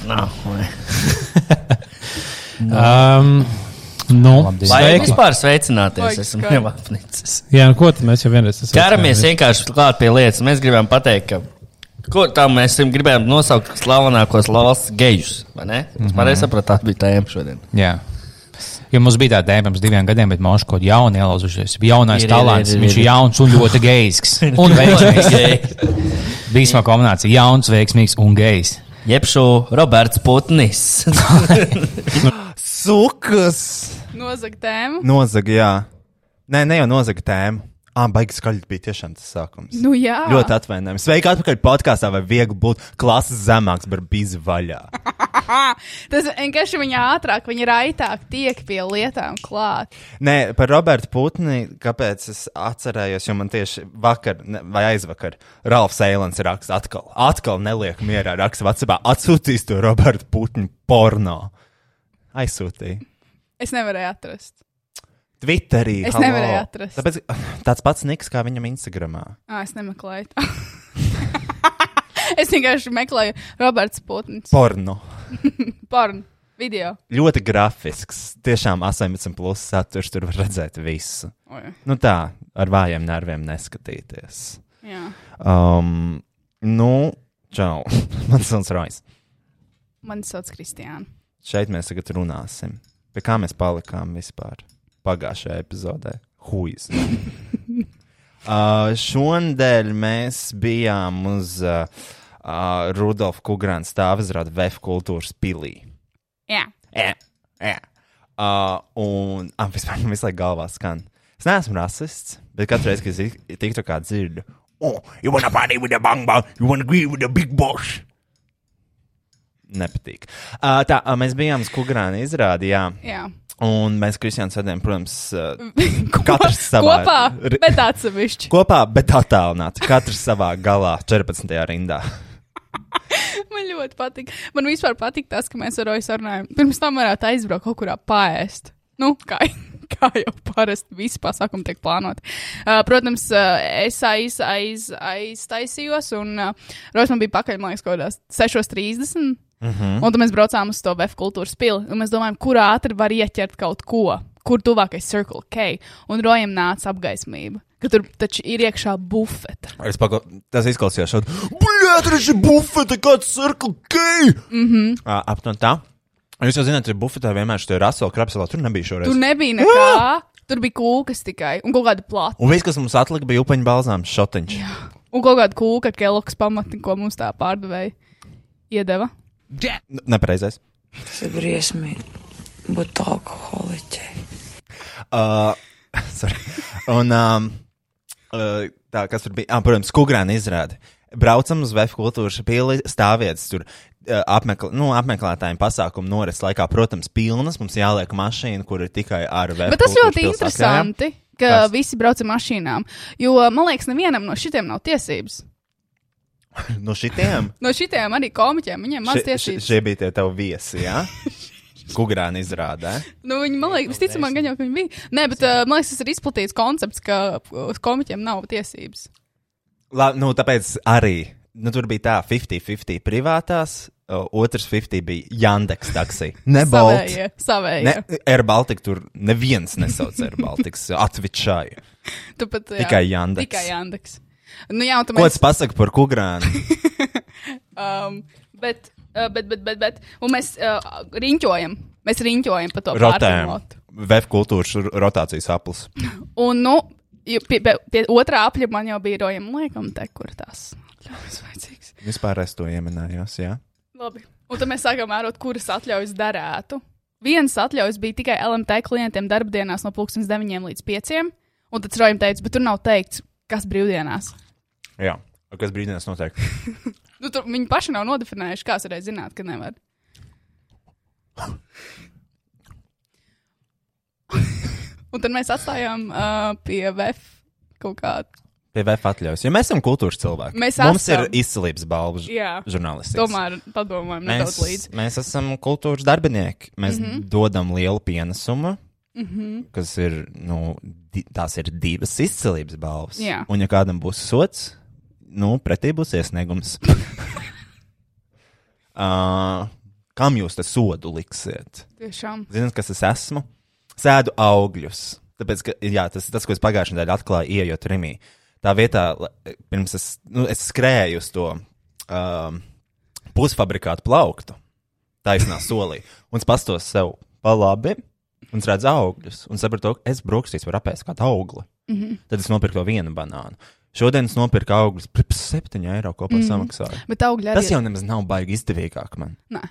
Klāta. Um, nu, Vai sveiki. vispār sveicināties? Esmu jau apnicis. Jā, nu ko tad mēs jau vienreiz esam Ķeramies vienkārši klāt pie lietas. Mēs gribam pateikt, ka. Ko tā mēs gribējām nosaukt slavenākos valsts gejus, vai ne? Es pareizi sapratu, tā bija tēma šodien. Jā. Jo mums bija tāda tēma pirms diviem gadiem, bet mums kaut kāda jauna ielauzušies. Jaunais Ir, talants. ir, ir, Viņš ir ir. jauns un ļoti gejs. Un veiksmīgs. Bīsma kombinācija. Jauns, veiksmīgs un gejs. Jeb šo Roberts Putnis. Sukas! Nozag tēmu. Nozaga, jā. Nē, ne jau nozaga tēmu. Ah, baigi skaļi bija tiešām tas sākums. Nu jā. Ļoti atvainojams. Sveiki, atpakaļ podkāstā, vai viegli būt klases zemāks, bet bīzi vaļā. Tas vienkārši viņa ātrāk, viņa raitāk tiek pie lietām klāt. Nē, par Robertu Putni, kāpēc es atcerējos, jo man tieši vakar ne, vai aizvakar Ralfs Eilants raksta atkal, atkal neliek mierā raksta Vācijā, atsūtīs to Robertu Putnu porno. Aizsūtīja. Es nevarēju atrast. Twitterī. Es halo. nevarēju atrast. Tāpēc tāds pats niks kā viņam Instagramā. Ah, es nemeklēju. to. es vienkārši meklēju Roberts Putns. Porno. Porn. Video. Ļoti grafisks. Tiešām 18 plus saturs tur var redzēt visu. Oi, Nu tā, ar vājiem nerviem neskatīties. jā. Um, nu, čau. Man sauc Rojas. Mani sauc Kristiāna. Šeit mēs tagad runāsim. Pie kā mēs palikām vispār pagājušajā epizodē? Huijas. uh, šonadēļ mēs bijām uz uh, uh, Rudolfa Kungrāna stāvizrādi VF kultūras pilī. Jā. Jā, jā. Uh, un ah, vispār man visu laiku galvā skan. Es neesmu rasists, bet katru reizi, kad es tiktu kā dzirdu, oh, you wanna party with the bang bang, you wanna agree with the big boss. Nepatīk. Uh, tā, uh, mēs bijām uz Kungrāna izrādi, jā. Jā. Un mēs, Kristiāns, sēdējām, protams, katrs savā Kopā, bet atsevišķi. kopā, bet attālināti. Katrs savā galā, 14. rindā. Man ļoti patīk. Man vispār patīk tas, ka mēs ar Roju sarunājam. Pirms tam varētu aizbraukt kaut kurā paēst. Nu, kā, kā jau parasti visi pasākumi tiek plānoti. Uh, protams, uh, es aiz, aiz, aiztaisījos, un uh, Rojas man bija pakaļ, man liekas, kaut kādās 6.30. Mm -hmm. Un tad mēs braucām uz to VF kultūras pili, un mēs domājam, kur ātri var ieķert kaut ko, kur tuvākais Circle K. Un Rojam nāca apgaismība, ka tur taču ir iekšā bufete. Es pako, tas izklausījās šādi. Tas ir bufete, kāds cirkli kei! Mm -hmm. Aptuveni tā. Jūs jau zināt, ka bufetē vienmēr šie rasoli krapsalā tur nebija šoreiz. Tur nebija nekā. Tur bija kūkas tikai, un kaut kāda plata. Un viss, kas mums atlika, bija upeņu balzāms šotiņš. Un kaut kāda kūka, keloks pamati, ko mums tā pārdevēja iedeva. N- Nepareizais. Tas ir briesmīgi būt alkoholiķei. Uh, sorry. Un um, uh, tā, kas tur bija? Ah, protams, Kungrāna izrāde. Braucam uz VF kultūras pili stāvvietas tur. uh, Apmekl, nu, apmeklētājiem pasākumu norises laikā, protams, pilnas. Mums jāliek mašīna, kur ir tikai ar VF. Bet tas ļoti interesanti, ka Kas? visi brauc ar mašīnām. Jo, man liekas, nevienam no šitiem nav tiesības. No šitiem? No šitiem arī komiķiem viņiem maz tiesības. Šie bija tie tavi viesi, jā? Kungrāna izrādē. Nu, viņi, man liekas, visticamāk, gan jau, ka viņi bija. Nē, bet uh, man liekas, tas ir izplatīts koncepts, ka komiķiem nav tiesības. La, nu, tāpēc arī nu, tur bija tā 50-50 privātās, uh, otrs 50 bija Jandeks taksī. Ne Balts. Savējie, savējie. Ne, Air Baltica tur neviens nesauc Air Baltics atvičāju. Tu pat, jā, Tikai Jandeks. Tikai Jandeks. Nu, jā, tu Ko tas pasaka par Kungrānu? um, bet, uh, bet, bet, bet, bet, un mēs uh, riņķojam. Mēs riņķojam par to pārtimotu. VF kultūras rotācijas aplis. Un, nu, pie, pie, pie otrā apļa man jau bija rojama liekam, te, kur tās atļaujas vajadzīgs. Vispār es to ieminējos, jā. Labi. Un tad mēs sākām vērot, kuras atļaujas darētu. Vienas atļaujas bija tikai LMT klientiem darbdienās no 9 līdz 5. Un tad Rojam teica, bet tur nav teikts, kas brīvdienās. Jā. Kas brīdinās noteikti? Nu, tur viņi paši nav nodefinējuši, kā es varēju zināt, ka nevar. Un tad mēs atstājām uh, pie VF kaut kādu. Pie VF atļaujas. Jo mēs esam kultūras cilvēki. Mēs Mums esam. ir izcilības balva Jā. žurnālistikas. Tomēr padomājam nedaudz Mēs, līdzi. mēs esam kultūras darbinieki. Mēs mm. -hmm. dodam lielu pienesumu, mm. -hmm. kas ir, nu, di tās ir divas izcilības balvas. Jā. Un, ja kādam būs sots, nu, pretī būs iesniegums. Uh, kam jūs te sodu liksiet? Tiešām. Zināt, kas es esmu? Sēdu augļus. Tāpēc, ka jā, tas ir tas, ko es pagājušajā nedēļā atklāju, ieejot Rimī. Tā vietā, pirms es, nu, es skrēju uz to um, pusfabrikātu plauktu, taisnā solī, un es pastos sev pa labi, un es redzu augļus, un sapratu, ka es brokastīs varu apēst kādu augli. Mm -hmm. Tad es nopirku to vienu banānu. Šodien es nopirku augļus par 7 eiro kopā mm samaksāju. Bet augļi arī. Tas jau nemaz nav baigi izdevīgāk man. Nē.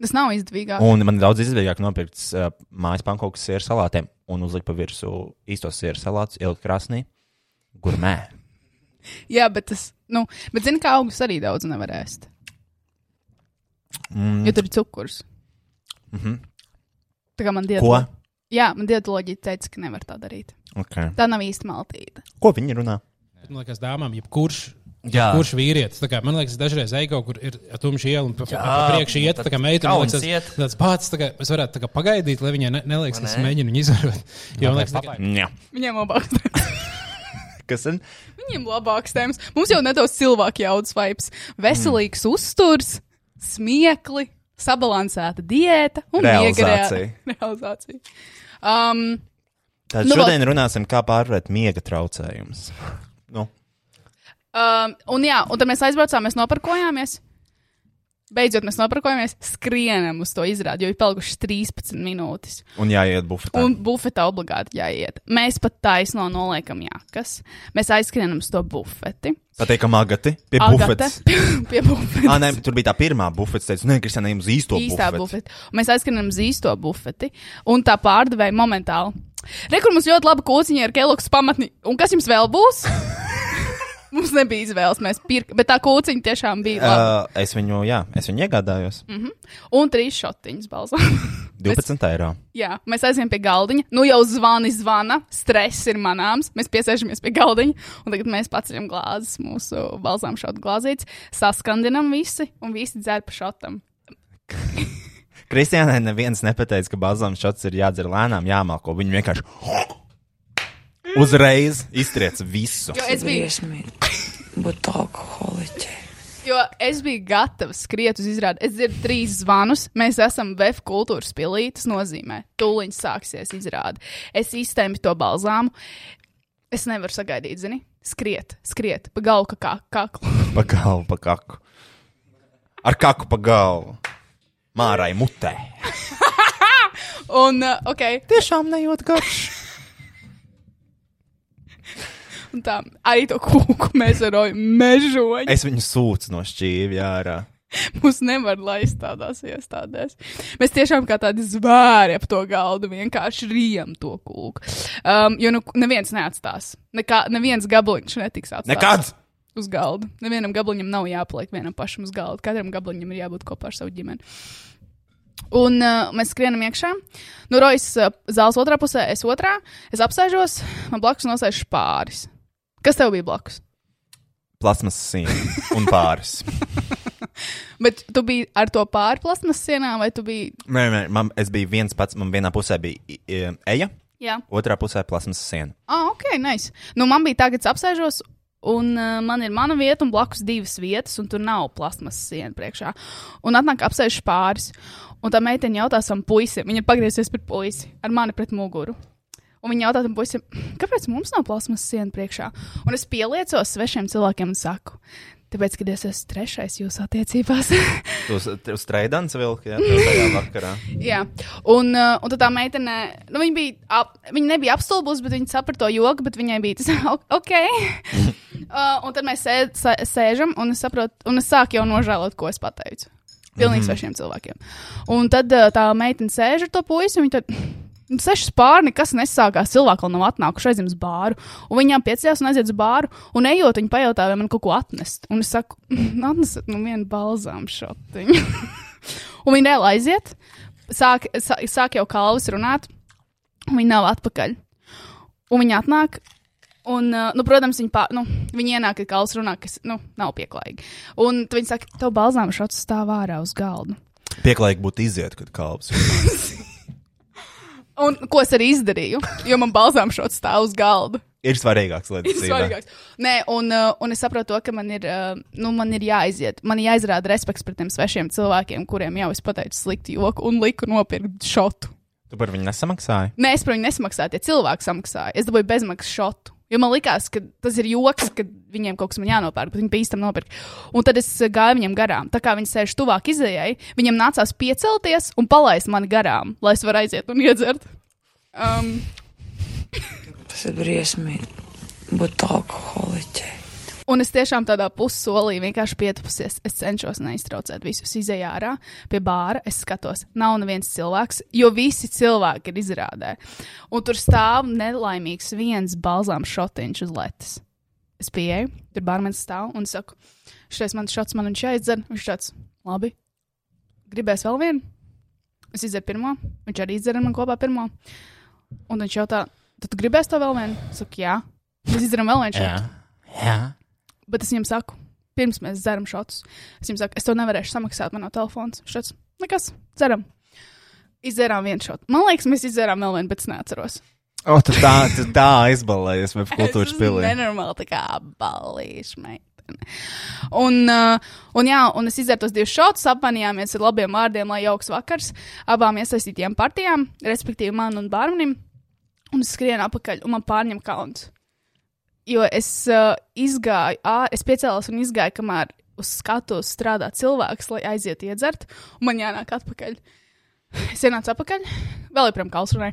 Tas nav izdevīgāk. Un man ir daudz izdevīgāk nopirkt uh, mājas pankūkas sieru salātiem un uzlikt pa virsmu īstos sieru salātus, ielikt krāsnī. Gurmē. Jā, bet tas, nu, bet zini, ka augļus arī daudz nevar ēst. Mm. Jo tur ir cukurs. Mm -hmm. Tā kā man Ko? dietoloģija. Jā, man dietoloģija teica, ka nevar tā darīt. Okay. Tā nav īsti maltīta. Ko viņi runā? Man liekas, dāmām, jebkurš. Jā. Kurš vīrietis? Tā Kā, man liekas, dažreiz eju kaut kur ir tumša iela un pa, pa, pa priekšu iet, tā kā meitene. liekas, tas- Tāds pats, tā kā es varētu tā kā pagaidīt, lai viņai ne, neliekas, ka es mēģinu viņu izvarot. Jo man liekas, tā kā, Jā. Viņiem tēmas. Kas ir? Viņiem labāks tēmas. Mums jau nedaudz cilvēku jaudas vibes. Veselīgs mm. uzturs, smiekli, sabalansēta diēta un Realizācija. realizācija. Um, Tad nu, šodien runāsim, kā pārvarēt miega traucējumus. Nu, um, un jā, un tad mēs aizbraucām, mēs nopirkojāmies. Beidzot, mēs nopirkojāmies, skrienam uz to izrādi, jo ir palikušas 13 minūtes. un jāiet bufetā. Un bufetā obligāti jāiet. Mēs pat taisno noliekam jākas. Mēs aizskrienam uz to bufeti. Pateikam, agati pie bufetes. pie bufetes. Ah, nē, tur bija tā pirmā bufete. Teicu, nē, Kristiāna, ejam uz īsto īstā bufeti. bufeti. Mēs aizskrienam uz īsto bufeti, un tā pārdevēja momentāli. Rekur mums ļoti laba kūciņa ar Keloks pamatni. Un kas jums vēl būs? mums nebija izvēles, mēs pirkām, bet tā kūciņa tiešām bija laba. Uh, es viņu, jā, es viņu iegādājos. Mm. Un trīs šotiņas balsā. 12 eiro. Jā, mēs aizējām pie galdiņa. Nu jau zvani zvana, stress ir manāms. Mēs piesēžamies pie galdiņa, un tagad mēs paceļam glāzes, mūsu balzām šādu glāzītes, saskandinam visi, un visi dzer pa šotam. Kristiānai neviens nepateica, ka bazām šots ir jādzer lēnām, jāmāko. Viņi vienkārši uzreiz iztriec visu. Jo es biju, Briesmīgi būt alkoholiķei. jo es biju gatava skriet uz izrādi. Es dzirdu trīs zvanus. Mēs esam VF kultūras pilī. Tas nozīmē, tūlīt sāksies izrāde. Es iztēmu to balzāmu. Es nevaru sagaidīt, zini, skriet, skriet, pa galvu kā kaklu. Pa galvu, pa kaku. Ar kaku pa galvu. Mārai mutē. Un, uh, ok, Tiešām nejūt garš. un tā arī to kūku mēs varam mežoņu. Es viņu sūcu no šķīvja ārā. Mums nevar laist tādās iestādēs. Mēs tiešām kā tādi zvēri ap to galdu vienkārši rijam to kūku. Um, jo nu, neviens neatstās. Nekā, neviens gabaliņš netiks atstāts. Nekad! Uz galda. Nevienam gabaliņam nav jāpaliek vienam pašam uz galda. Katram gabaliņam ir jābūt kopā ar savu ģimeni. Un uh, mēs skrienam iekšā. Nu, Rojas uh, zāles otrā pusē, es otrā. Es apsēžos, man blakus nosēž pāris. Kas tev bija blakus? Plasmas siena un pāris. Bet tu biji ar to pāri plasmas sienām, vai tu biji. Nē, nē, man, es biju viens pats, man vienā pusē bija eja, Jā, otrā pusē plasmas siena. ah, ok, nice. Nu, man bija tā, ka es apsēžos, un uh, man ir mana vieta, un blakus divas vietas, un tur nav plasmas siena priekšā. Un atnāk apsēžas pāris, un tā meitene jautā savam puisim, viņa pagriezies pret puisi, ar mani pret muguru. Un viņa jautā tam puisim, kāpēc mums nav plasmas siena priekšā? Un es pieliecos svešiem cilvēkiem un saku, tāpēc, ka es esmu trešais jūsu attiecībās. Streidans vilki, jā, tev tajā vakarā. Jā, un, uh, un tā meitene, nu, viņa, bija, ap, viņa nebija apstulbusi, bet viņa saprata to joku, bet viņai bija tas, "O- ok. uh, un tad mēs sē, sē, sēžam, un es saprotu, un es sāku jau nožēlot, ko es pateicu. Pilnīgi mm svešiem cilvēkiem. Un tad uh, tā meitene sēž ar to puisi, un viņa tad. Nu, Sešas pāri, nekas nesākās. Cilvēki vēl nav atnākuši aizjām uz bāru. Un viņām piecījās un aiziet uz bāru. Un ejot, viņi pajautā, vai man kaut ko atnest. Un es saku, atnesiet nu vienu balzām šotiņu. un viņi reāli aiziet. Sāk, sāk, sāk jau kalvis runāt. un Viņi nav atpakaļ. Un viņi atnāk. Un, uh, nu, protams, viņi, pā, nu, viņi ienāk, kad kalvis runā, kas nu, nav pieklājīgi. Un viņi saka, tev balzām šāds stāv ārā uz galda. Pieklājīgi būtu iziet, kad kalps. Un ko es arī izdarīju, jo man balzām šāds stāv uz galda. Ir svarīgāks lietas. ir svarīgāks. Nē, un, uh, un es saprotu, to, ka man ir, uh, nu, man ir jāaiziet, man ir jāizrāda respekts pret tiem svešiem cilvēkiem, kuriem jau es pateicu sliktu joku un liku nopirkt šotu. Tu par viņu nesamaksāji? Nē, es par viņu nesamaksāju, tie cilvēki samaksāja. Es dabūju bezmaksas šotu. Jo man likās, ka tas ir joks, ka viņiem kaut kas man jānopērk, bet viņi bija īstenībā nopirkt. Un tad es uh, gāju viņam garām. Tā kā viņi sēž tuvāk izējai, viņam nācās piecelties un palaist mani garām, lai es varētu aiziet un iedzert. Um, Tas ir briesmīgi būt alkoholiķei. Un es tiešām tādā pussolī vienkārši pietupusies. Es cenšos neiztraucēt visus izējā ārā pie bāra. Es skatos, nav neviens cilvēks, jo visi cilvēki ir izrādē. Un tur stāv nelaimīgs viens balzām šotiņš uz letes. Es pieeju, tur bārmenis stāv un saku, šis mans šots man viņš jāizdzer. Viņš tāds, labi, gribēs vēl vienu? Es izdevu pirmo, viņš arī izdzer ar man kopā pirmo. Un viņš jautā, tad tu gribēsi to vēl vienu? Es saku, jā. Mēs izdarām vēl vienu šotu. Jā. Bet es viņam saku, pirms mēs dzeram šotus. Es viņam saku, es to nevarēšu samaksāt, man nav telefons. Šāds, nekas, dzeram. Izdzērām vienu šotu. Man liekas, mēs izdzērām vēl vienu, bet es neatceros. O, tu tā, tu tā aizbalējies vai kultūras pilī. Nenormāli tā kā balīša meitene. Un, uh, un, jā, un es izdzēru tos divus šotus, apmainījāmies ar labiem vārdiem, lai jauks vakars abām iesaistītajām partijām, respektīvi man un Bārmanim. Un es skrienu apakaļ, un man pārņem kauns. Jo es uh, izgāju, ā, es piecēlos un izgāju, kamēr uz skatuves strādā cilvēks, lai aizietu iedzert, un man jānāk atpakaļ. Es ienācu atpakaļ, vēl joprojām kalsrunai.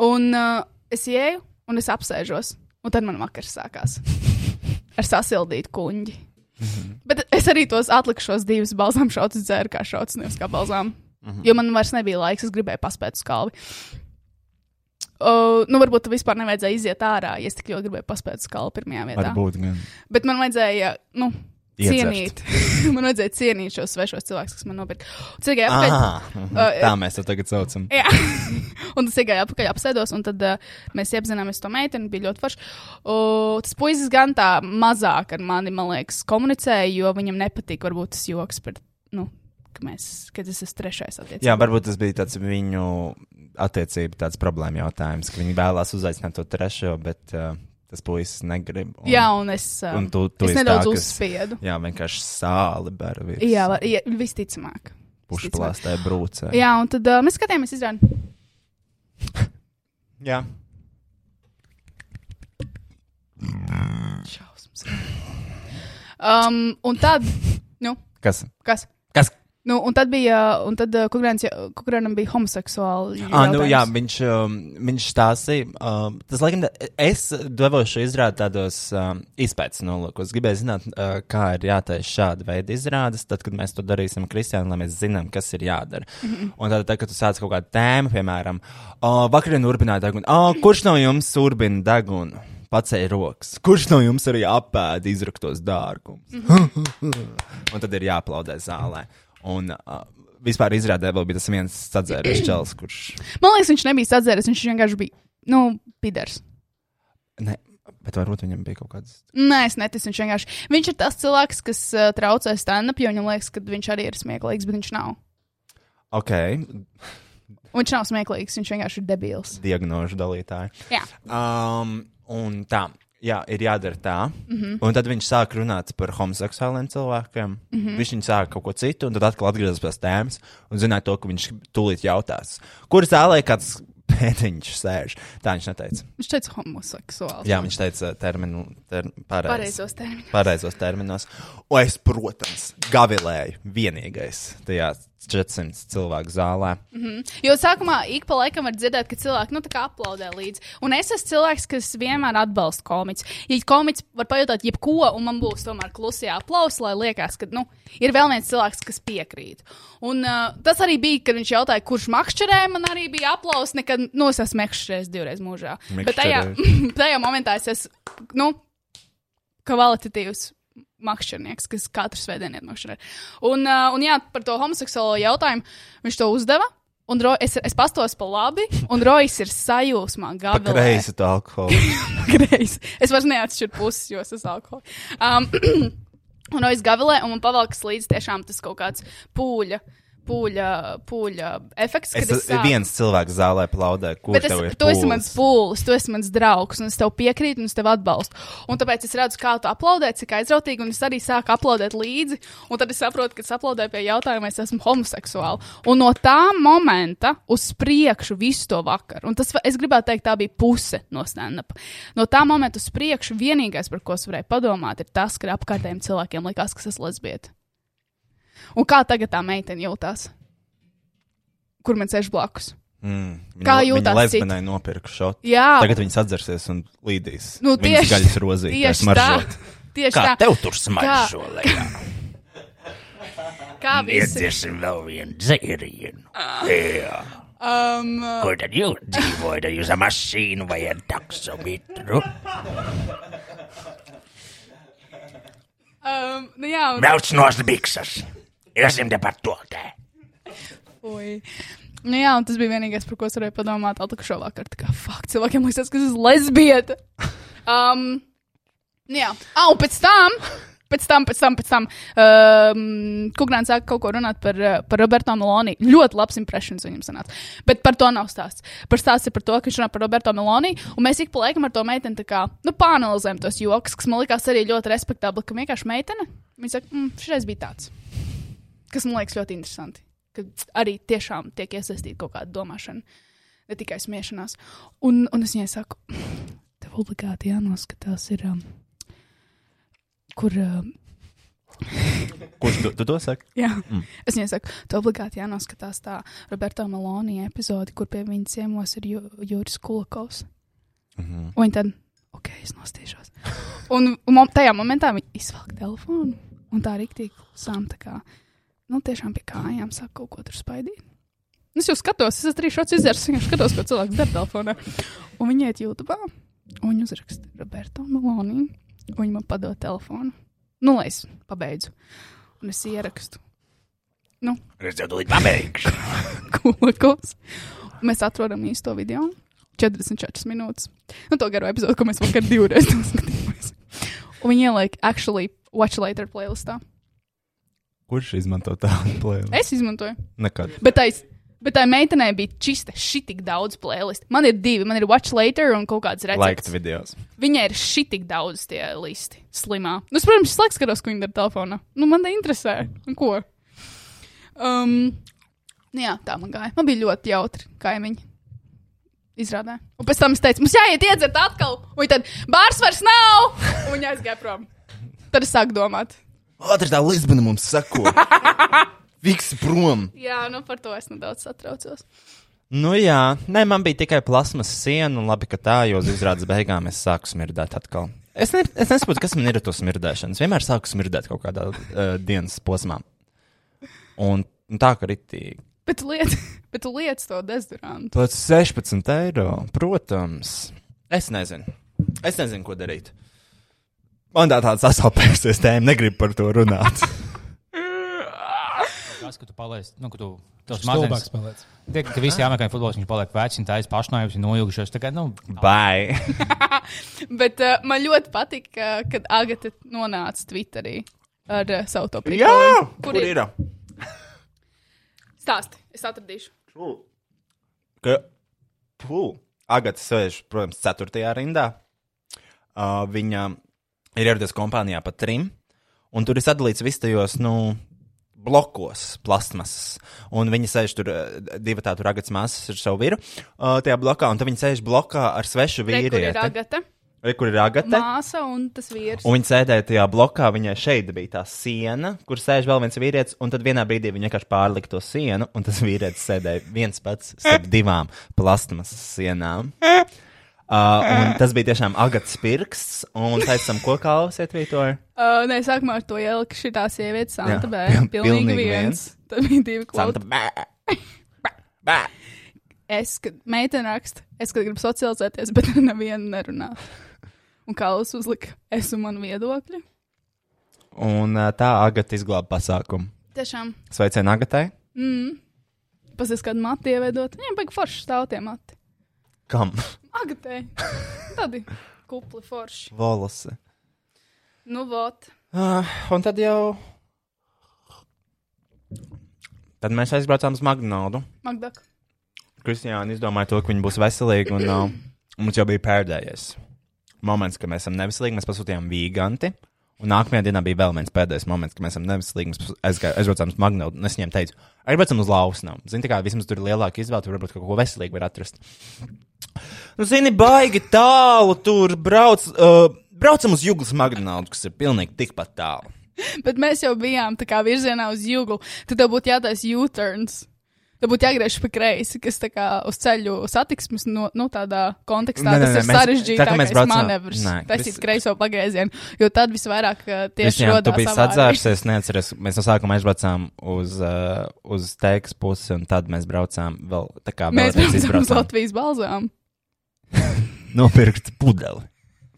Un uh, es ieju, un es apsēžos, un tad man vakars sākās ar sasildītu kuģi. Mm -hmm. Bet es arī tos atlikušos divus balzām šaucus dzēru kā šaucus, nevis kā balzām. Mm -hmm. Jo man vairs nebija laiks, es gribēju paspēt uz kalvi. Uh, nu, varbūt vispār nevajadzēja iziet ārā, ja es tik ļoti gribēju paspēt uz kalvu pirmajā vietā. Varbūt gan. Bet man vajadzēja, nu, Iedzert. cienīt. man vajadzēja cienīt šos svešos cilvēkus, kas man nopirka. Cik gāja apakaļ? Ah, mhm. Uh, tā mēs to tagad saucam. Jā, un tas gāja apakaļ, apsēdos, un tad uh, mēs iepazināmies to meiteni, bija ļoti forši. Uh, tas puisis gan tā mazāk ar mani, man liekas, komunicēja, jo viņam nepatīk varbūt tas joks par, nu, ka mēs, ka tas ir trešais attiecības. Jā, varbūt tas bija tāds viņu attiecību tāds problēma jautājums, ka viņi vēlās uzaicināt to trešo, bet uh, tas puisis negrib. Un, Jā, un es, uh, un tu, tu es nedaudz tā, kas- uzspiedu. Jā, vienkārši sāli bēra virs. Jā, var, jā visticamāk. Pušplāstē brūcē. Jā, un tad uh, mēs skatījāmies izrādi. Jā. Šausmas. Um, un tad, nu, Kas? kas? Nu, un tad bija, un tad uh, Kukurēnam bija homoseksuāli. Ah, nu, jā, viņš, um, viņš stāstīja, um, tas laikam, es devos šo izrādi tādos um, izpētes nolūkos. Gribēju zināt, uh, kā ir jātaisa šāda veida izrādes, tad, kad mēs to darīsim Kristiānam, lai mēs zinām, kas ir jādara. Un tad, tad, kad tu sāc kaut kādu tēmu, piemēram, uh, vakarā urbināja degunu, uh, kurš no jums urbina degunu? Pacēla rokas. Kurš no jums arī apēda izraktos dārgumus? un tad ir jāaplaudē zālē. Un uh, vispār izrādē vēl bija tas viens sadzēries čels, kurš. Man liekas, viņš nebija sadzēris, viņš vienkārši bija, nu, pidars. Ne, bet varbūt viņam bija kaut kāds. Nē, es neticu, viņš vienkārši. Viņš ir tas cilvēks, kas uh, traucē stand-up, jo viņam liekas, ka viņš arī ir smieklīgs, bet viņš nav. Ok, Viņš nav smieklīgs, viņš vienkārši ir debils. diagnožu dalītāji. Jā. Um, un tā, jā, ir jādara tā. Mm. -hmm. Un tad viņš sāk runāt par homoseksuāliem cilvēkiem. Mm. -hmm. Viņš sāk kaut ko citu, un tad atkal atgriezās pie tēmas un zināja to, ka viņš tūlīt jautās, kur zālē kāds pēdiņš sēž. Tā viņš neteica. Viņš teica homoseksuāls. Jā, viņš teica terminu, ter, pareiz, Pareizos terminos. pareizos terminos. Un es, protams, gavilēju vienīgais tajā 400 cilvēku zālē. Jo sākumā ik pa laikam var dzirdēt, ka cilvēki nu, aplaudē līdzi. Un es esmu cilvēks, kas vienmēr atbalsta komiķus. Ja komiķis var pajautāt jebko, un man būs tomēr klusie aplausi, lai liekas, ka nu, ir vēl viens cilvēks, kas piekrīt. Un uh, tas arī bija, kad viņš jautāja, kurš makšķerē, man arī bija aplausi. Nekad, nu, es esmu makšķerējis divreiz mūžā. Bet tajā, tajā momentā es esmu, nu, kvalitatīvs makšķernieks, kas katru svētdienu iet makšķerēt. Un, uh, un jā, par to homoseksuālo jautājumu viņš to uzdeva. Un Ro, es, es pastos pa labi, un Rojas ir sajūsmā, Pa gabalā. kreisi to alkoholu. Kreisi. Es vairs neatšķiru puses, jo es esmu alkoholiķis. Um, un Rojas gabalē, un man pavalkas līdzi tiešām tas kaut kāds pūļa. Pūļa, pūļa efekts. Es, es sāku- viens cilvēks zālē plaudē, Bet es, tev ir tu esi mans pūlis, tu esi mans draugs, un es tev piekrītu, un es tev atbalstu. Un tāpēc es redzu, kā tu aplaudē, cik aizrautīgi, un es arī sāku aplaudēt līdzi. Un tad es saprotu, ka es aplaudēju pie jautājuma, es esmu homoseksuāli. Un no tā momenta uz priekšu visu to vakaru, un tas, es gribētu teikt, tā bija puse no stand-up. No tā momenta uz priekšu vienīgais, par ko es varēju padomāt, ir tas, ka apkārtējiem cilvēkiem likās, ka es esmu lesbieta. Un kā tagad tā meitene jūtās? Kur man sēž blakus? Mm, viņa- Kā viņa jūtās lesbenai nopirka šotu. Jā, Tagad viņas atzersies un līdīs. Nu, tieši- gaļas rozītēs tieši tā. maržot. Tieši Kā tā. tev tur smaržo, Lejā? Kā visi. Iedzersim vēl vienu dzērienu. Jā. Um, Kur tad jūs dzīvojat? Jūs ar mašīnu vai ar taksometru? um, nu jā, un, Brauc nos biksas. Iesim te par to te. oi. Nu jā, un tas bija vienīgais, par ko es varēju padomāt atlikušo vakaru. Tā kā, fuck, cilvēkiem liekas, ka es esmu lesbieta. Um, nu jā, ah, un pēc tam. Pēc tam, pēc tam, pēc tam um, Kungrāns sāka kaut ko runāt par, uh, par Roberto Meloni. Ļoti labs impressions viņam sanāca. Bet par to nav stāsts. Par stāsts ir par to, ka viņš runā par Roberto Meloni. Un mēs ik pa laikam ar to meiteni tā kā, nu, pāanalizējam tos joks, kas man likās arī ļoti respektabli, ka vienkārši meitene. Viņa saka, mm, šis bija tāds. Kas man liekas ļoti interesanti. Ka arī tiešām tiek iesaistīta kaut kāda domāšana, ne tikai smiešanās. Un, un es viņai saku, tev obligāti jānoskatās, ir, um, kur. Um, Kurš tu, tu to saki? Jā, mm. es viņai saku, tev obligāti jānoskatās tā Roberto Meloni epizode, kur pie viņas ciemos ir Ju- Juris Kulakovs. Mm -hmm. Un viņi tad, ok, es nostīšos. Un, un tajā momentā viņi izvelk telefonu un tā rīktīgi klusām, tā kā, nu, tiešām pie kājām sāk kaut ko tur spaidīt. Es jau skatos, es esmu arī šāds izdzērs, vienkārši skatos, ko cilvēks dara telefonā. Un viņi iet YouTube, un viņi uzraksta Roberto Meloni, un viņi man padod telefonu. Nu, lai es pabeidzu. Un es ierakstu. Nu, Es tev tūlīt pabeigšu. Kulakovs. Un Mēs atrodam īsto video. 44 minūtes. Nu, to garo epizodu, ko mēs vakar divreiz noskatījāmies. Un viņi ieliek, actually, watch later playlistā. Kurš izmanto tādu plēli? Es izmantoju. Nekad. Bet tā, bet tā meitenei bija čista šitik daudz playlistu. Man ir divi. Man ir watch later un kaut kāds recepts. videos. Viņai ir šitik daudz tie listi. Slimā. Nu, es, protams, slēgts skatos, ko viņa dara telefonā. Nu, man tā interesē. Un ko? Um, nu jā, tā man gāja. Man bija ļoti jautri kaimiņi. Izrādē. Un pēc tam es teicu, mums jāiet iedzert atkal. Un tad bārs vairs nav. Un viņa aizgāja prom. Tad es sāku domāt. Ātri tā Lisbona mums sako. Visi prom. Jā, nu par to es nedaudz satraucos. Nu jā, nē, man bija tikai plasmas siena, un labi, ka tā, jo uz izrādes beigām es sāku smirdēt atkal. Es, ne, es nesaprotu, kas man ir ar to smirdēšanu. Es vienmēr sāku smirdēt kaut kādā uh, dienas posmā. Un, un tā, ka ritīgi. Bet tu liec, bet tu liec to dezodorantu. Pēc 16 eiro, protams. Es nezinu. Es nezinu, ko darīt. Man tā tāda sasāpējusies tēma, negribu par to runāt. Tas, ka tu paliec, nu, ka tu tos mazliet. paliec. Tie, ka visi jāmeklē futbols, viņš paliek vecs, un tā ir pašnāvības, ir noilgušies. Tā kā, nu, Bye! Bet uh, man ļoti patika, kad Agata nonāca Twitterī ar uh, savu to Jā! prikolu. Kur ir? Stāsti, es atradīšu. Ka, pū, Agata sēž, protams, ceturtajā rindā. Uh, viņa ir ieradies kompānijā pa trim, un tur ir sadalīts viss tajos, nu, blokos, plasmasas. Un viņi sēž tur, uh, divi tādu ragats māsas ar savu vīru uh, tajā blokā, un tad viņi sēž blokā ar svešu vīrieti. Re, kur ir Agata? māsa un tas vīrs. Un viņa sēdēja tajā blokā, viņai šeit bija tā siena, kur sēž vēl viens vīrietis, un tad vienā brīdī viņa vienkārši pārlika to sienu, un tas vīrietis sēdēja viens pats starp divām plasmasas sienām. Uh, un tas bija tiešām agats pirksts, un pēc tam ko klausiet, Vītor? Uh, nē, sākumā ar to ieliku šī tā sieviete, Santa Bē. pil- Pilnīgi viens. Tad bija divi Santa klausi. bē! Bē! Es, kad meitene raksta, es, kad gribu socializēties, bet nevienu nerunā. Un Kaus uzlika, es un man viedokļi. Un uh, tā agata izglāba pasākumu. Tiešām, Sveicien agatai! pasies kādu matu ievedot. Viņam baigi forši stāv tie mati. Kam? Agatē. Tādi kupli forši. Volose. Nu, vot. Uh, un tad jau. Tad mēs aizbraucām uz McDonald's. Magda. Kristiāna izdomāja to, ka viņi būs veselīgi, un uh, mums jau bija pēdējais moments, kad mēs esam neveselīgi. Mēs pasūtījām vīganti. Un nākamajā dienā bija vēl viens pēdējais moments, kad mēs esam. Mēs aizgāju- aizbraucām uz Magnētu, un es viņiem teicu, aizbraucam uz Lausnām. Zini, tā kā vismaz tur ir lielāka izvēle, tur varbūt kaut ko veselīgu var atrast. Nu, zini, baigi tālu tur brauc. Uh, braucam uz Juglas Magnētu, kas ir pilnīgi tikpat tālu. Bet mēs jau bijām tā kā virzienā uz jūglu. Tad tev būtu jātaisa U-turns. Tev būtu jāgriež pa kreisi, kas tā kā uz ceļu satiksmes, no, nu, tādā kontekstā. Nē, nē, tas nē, ir mēs- tā sarežģītākais braucām- manevrs. Nē, Taisīt Kris- kreiso pagriezienu, jo tad visvairāk uh, tieši Kristiāna, tu biji sadzērsies, neatceries. Mēs no sākuma aizbraucām uz, uh, uz teikas pusi, un tad mēs braucām vēl tā kā Mēs vēlreiz braucam uz izbraucām. Latvijas balzām. Nopirkt pudeli.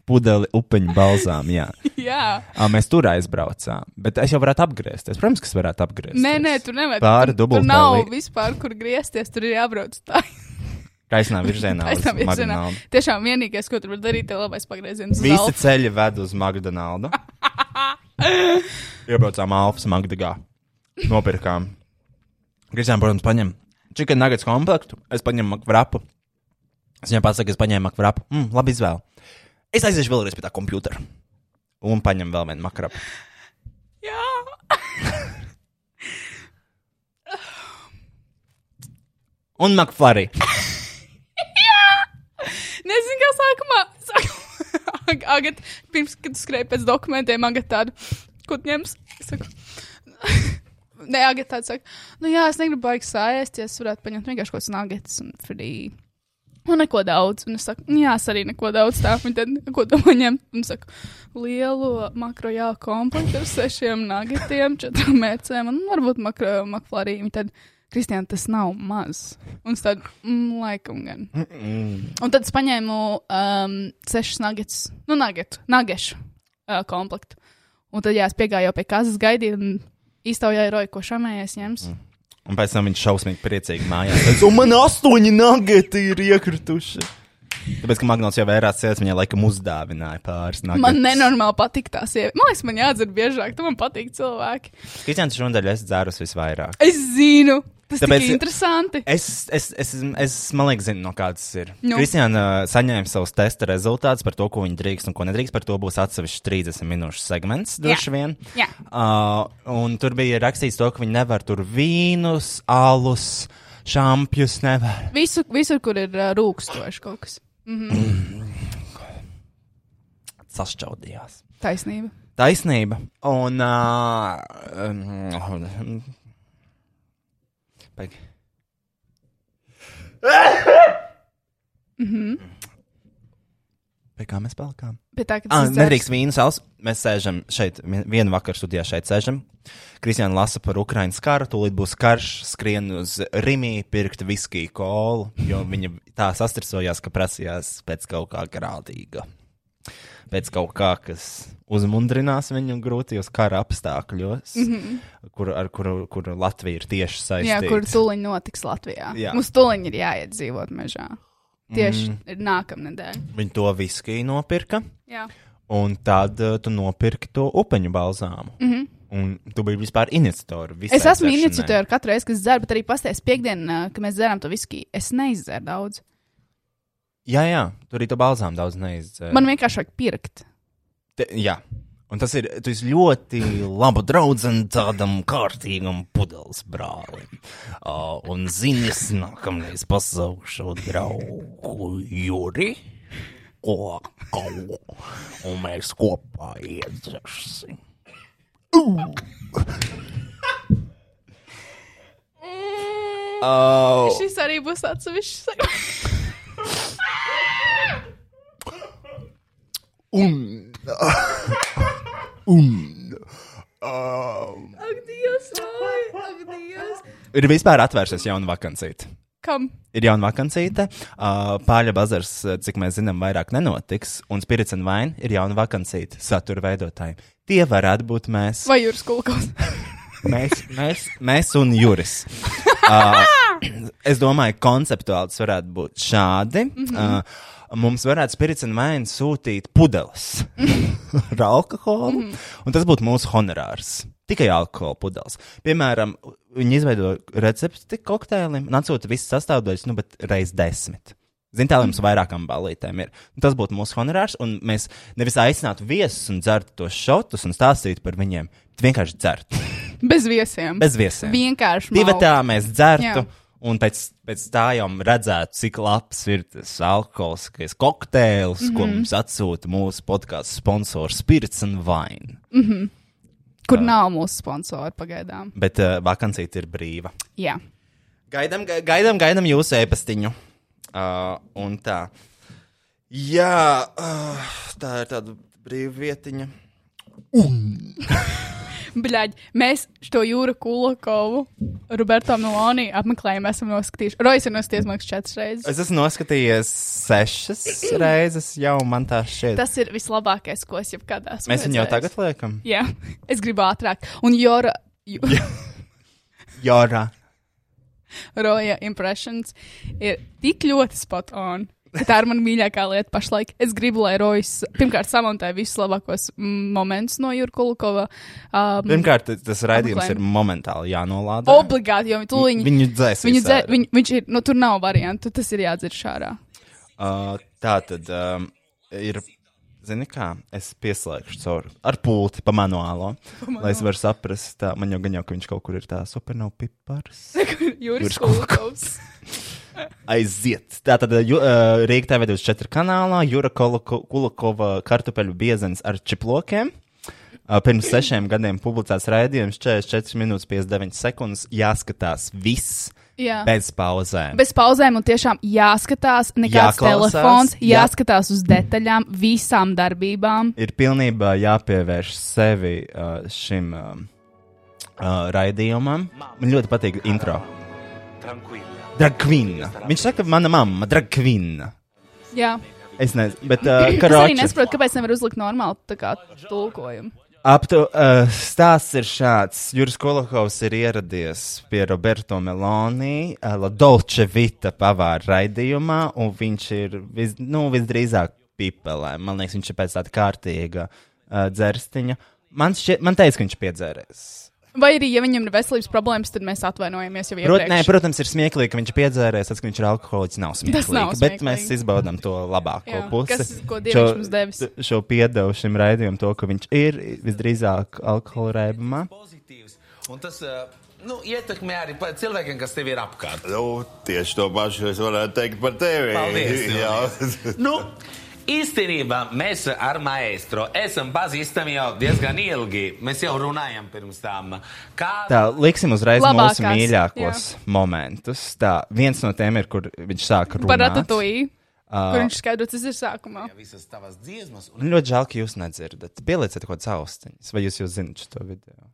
Pudeli upeņu balzām, jā. Jā. À, mēs tur aizbraucām, bet es jau varētu apgriezties. Protams, ka es varētu apgriezties. Nē, nē, tur nevar. Pāri tur, tur dubultā nav vispār, kur griezties. Tur ir jābrauc tā. Taisnā virzienā. Taisnā virzienā. Tiešām vienīgais, ko tur var darīt, ir labais pagrieziens. Visi ceļi ved uz McDonald's. Iebraucām Alfas Magdagā. Nopirkām. Kristiāna, protams, paņem chicken nuggets komplektu. Es paņemu makvrapu. Es viņai pasaku, es paņēmu makvrapu. Mm, labi izvēle. Es aiziešu vēlreiz pie tā kompjutera. Un paņemu vēl vienu makrapu. Jā. Un makflari. Nezinu, kā sākumā. Agat, pirms, kad skrēja pēc dokumentiem, Agat tādu, ko ņems. Es saku, Nē, Agat tāds saka, nu jā, es negribu baigt sāēst, ja es varētu paņemt vienkārši kaut kāds nagets un frī. Nu, neko daudz. Un es saku, "Nu jā, es arī neko daudz tā. Un tad, ko tu man ņem? Un saku, lielu makro jā komplektu ar sešiem nagetiem, četrām mērcēm un varbūt makro makflarīm. Tad, Kristiāna, tas nav maz. Un tādu, mm, laikam gan. Un tad es paņēmu um, sešus nuggets, nu, nuggetu, nagešu uh, komplektu. Un tad, jā, es piegāju jau pie kazas gaidīt un iztaujāju roju, ko šamējies ņems. Mm. Un pēc tam viņš šausmīgi priecīgi mājās. Un man astoņi nageti ir iekrituši. Tāpēc, ka Magnus jau vērās cietas, viņai laikam uzdāvināja pāris nageti. Man nenormāli patīk tās sievietes. Man liekas, man jādzer biežāk, tu man patīk cilvēki. Kristians šodien es dzērus visvairāk. Es zinu, tas Tāpēc- ir interesanti. Es, es, es, es, man liekas, zinu, no kādas ir. Nu. Kristiāna saņēma savus testa rezultātus par to, ko viņa drīkst un ko nedrīkst. Par to būs atsevišķs 30 minūšu segments, droši vien. Jā. Uh, un tur bija rakstīts to, ka viņi nevar tur vīnus, alus, šampjus nevar. Visu, visur, kur ir uh, rūkstoši kaut kas. Sašķaudījās. Taisnība. Taisnība. Un. Uh, um, Paigi. Pie kā mēs palikām? Bet tā, ka Ah, tas ir nedrīkst vīnu sāls. Mēs sēžam šeit, vien- vienu vakaru studijā šeit sēžam. Kristiāna lasa par Ukraiņas karu, tūlīt būs karš, skrien uz Rimī, pirkt viskiju kolu, jo viņa tā sastricojās, ka prasījās pēc kaut kā grādīga. Pēc kaut kā, kas uzmundrinās viņu grūtajos kara apstākļos, mm -hmm. kur, ar kuru, kur Latvija ir tieši saistīta. Jā, kur tuliņ notiks Latvijā. Jā. Mums tuliņ ir jāiet dzīvot mežā. Tieši mm. nākamnedēļ. Viņi to viskiju nopirka. Jā. Un tad uh, tu nopirki to upeņu balzāmu. Mm -hmm. Un tu biji vispār iniciatori. visai Es esmu iniciatora katru reizi, kad dzeru, bet arī pastāstīs piekdienā, kad mēs dzeram to viskiju. Es neizderu daudz. Jā, jā, tur arī to balzām daudz neizdzēra. Man vienkārši vajag pirkt. Te, jā, un tas ir, ļoti laba draudzene tādam kārtīgam pudeles brālim. Uh, un zini, es nākamreiz pasaukšu draugu Juri. O, au, un mēs kopā iedzersim. Uh, Šis arī būs atsevišķs. Un. un. Ak, Dievs, vai! Ak, Dievs! Ir vispār atvērsies jauna vakancīte. Kam? Ir jauna vakancīte. Uh, Pāļa bazars, cik mēs zinām, vairāk nenotiks. Un Spirits and Wine ir jauna vakancīte satura veidotājiem. Tie varētu būt mēs. Vai jūras kulkos? Mēs, mēs, mēs un Juris. Uh, es domāju, konceptuāli tas varētu būt šādi. Mm -hmm. uh, mums varētu Spirits and Wine sūtīt pudeles ar alkoholu, mm -hmm. un tas būtu mūsu honorārs. Tikai alkohola pudeles. Piemēram, viņi izveido recepti kokteilim un atsūta visas sastāvdaļas, nu, bet reiz desmit. Ziniet, tā mums vairākām balītēm ir. Un tas būtu mūsu honorārs, un mēs nevis aicinātu viesus un dzertu tos šotus un stāstītu par viņiem, bet vienkārši dzertu. Bez viesiem. Bez viesiem. Vienkārši. Divi malku. tā mēs dzertu. Jā. Un pēc, pēc tā jau redzētu, cik labs ir tas alkoholiskais kokteils, mm -hmm. Mhm. ko mums atsūta mūsu podkāstu sponsors Spirits and Wine. Kur nav mūsu sponsori pagaidām. Bet uh, vakancīte ir brīva. Jā. Gaidām, ga- gaidām, gaidām jūsu ēpastiņu. Uh, un tā. Jā, uh, tā ir tāda brīva vietiņa. Bļaļ, mēs šo jūru kulakovu, Roberto Meloni apmeklējumu esam noskatījuši. Rojas ir noskatījies, man liekas, četras reizes. Es esmu noskatījies sešas reizes, jau man tā šķiet. Tas ir vislabākais, ko es jebkad esmu. Mēs viņu jau tagad liekam. Jā, es gribu ātrāk. Un Jora, Ju- Jorā. Roja impressions ir tik ļoti spot on. Tā ir mana mīļākā lieta pašlaik. Es gribu, lai Rojas pirmkārt samontē visus labākos mm, momentus no Jūra Kulakova. Um, Pirmkārt, tas raidījums ir momentāli jānolāda. obligāti, jo tūliņi. Viņu dzēs. Viņu dzē, viņ, viņš ir, nu, tur nav variantu, tas ir jādzird šārā. Uh, tā tad um, ir. Zini, kā es pieslēgšu caur ar pulti pa manuālo, lai es varu saprast, tā man jau gan jau, ka viņš kaut kur ir tā supernovs pipars. Jūras Kulakovs. Aiziet! Tā tad uh, Rīgā TV 24 kanālā Jura Kulakova kartupeļu biezens ar čiplokiem. Uh, pirms sešiem gadiem publicēts raidījums 44 minūtes 59 sekundes. Jāskatās viss Jā. bez pauzēm. Bez pauzēm un tiešām jāskatās, nekāds Jāklausās, telefons, jā. jāskatās uz detaļām, visām darbībām. ir pilnībā jāpievērš sevi uh, šim uh, uh, raidījumam. Man ļoti patīk intro. Dragvina. Viņš saka, mana mamma, Dragvina. Jā. Es nezinu, bet uh, Es arī nesaprotu, kāpēc nevar uzlikt normālu kā tulkojumu. Aptu, uh, stāsts ir šāds. Juris Kolokovs ir ieradies pie Roberto Meloni, uh, La Dolce Vita pavāra raidījumā, un viņš ir vis, nu, visdrīzāk pipelē. Man liekas, viņš ir pēc tāda kārtīga uh, dzerstiņa. Man, šķiet, man teica, ka viņš piedzēries. Vai arī, ja viņam ir veselības problēmas, tad mēs atvainojamies jau Prot, iepriekš. nē, protams, ir smieklīgi, ka viņš ir piedzēries, tas, ka viņš ir alkoholiķis. Nav smieklīgi, nav bet smieklīgi. mēs izbaudām to labāko Jā, pusi. kas- ko Dievs mums devis. šo piedevu šim raidījumam, to, ka viņš ir visdrīzāk alkohola rēbumā. pozitīvs. Un tas uh, nu, ietekmē arī cilvēkiem, kas tev ir apkārt. Nu, tieši to pašu es varētu teikt par tevi. Paldies! Jā. nu, īstenībā mēs ar maestro esam pazīstami jau diezgan ilgi. Mēs jau runājam pirms tam. Kā Tā, liksim uzreiz Labākās, mūsu mīļākos momentus. Tā, viens no tiem ir, kur viņš sāk runāt. Par ratatouille, Ā. kur viņš skaidro, tas ir sākumā. visas tavas dziesmas un ļoti žēl, ka jūs nedzirdat. Pielieciet kaut kādas austiņas, vai jūs jau zinat šo video?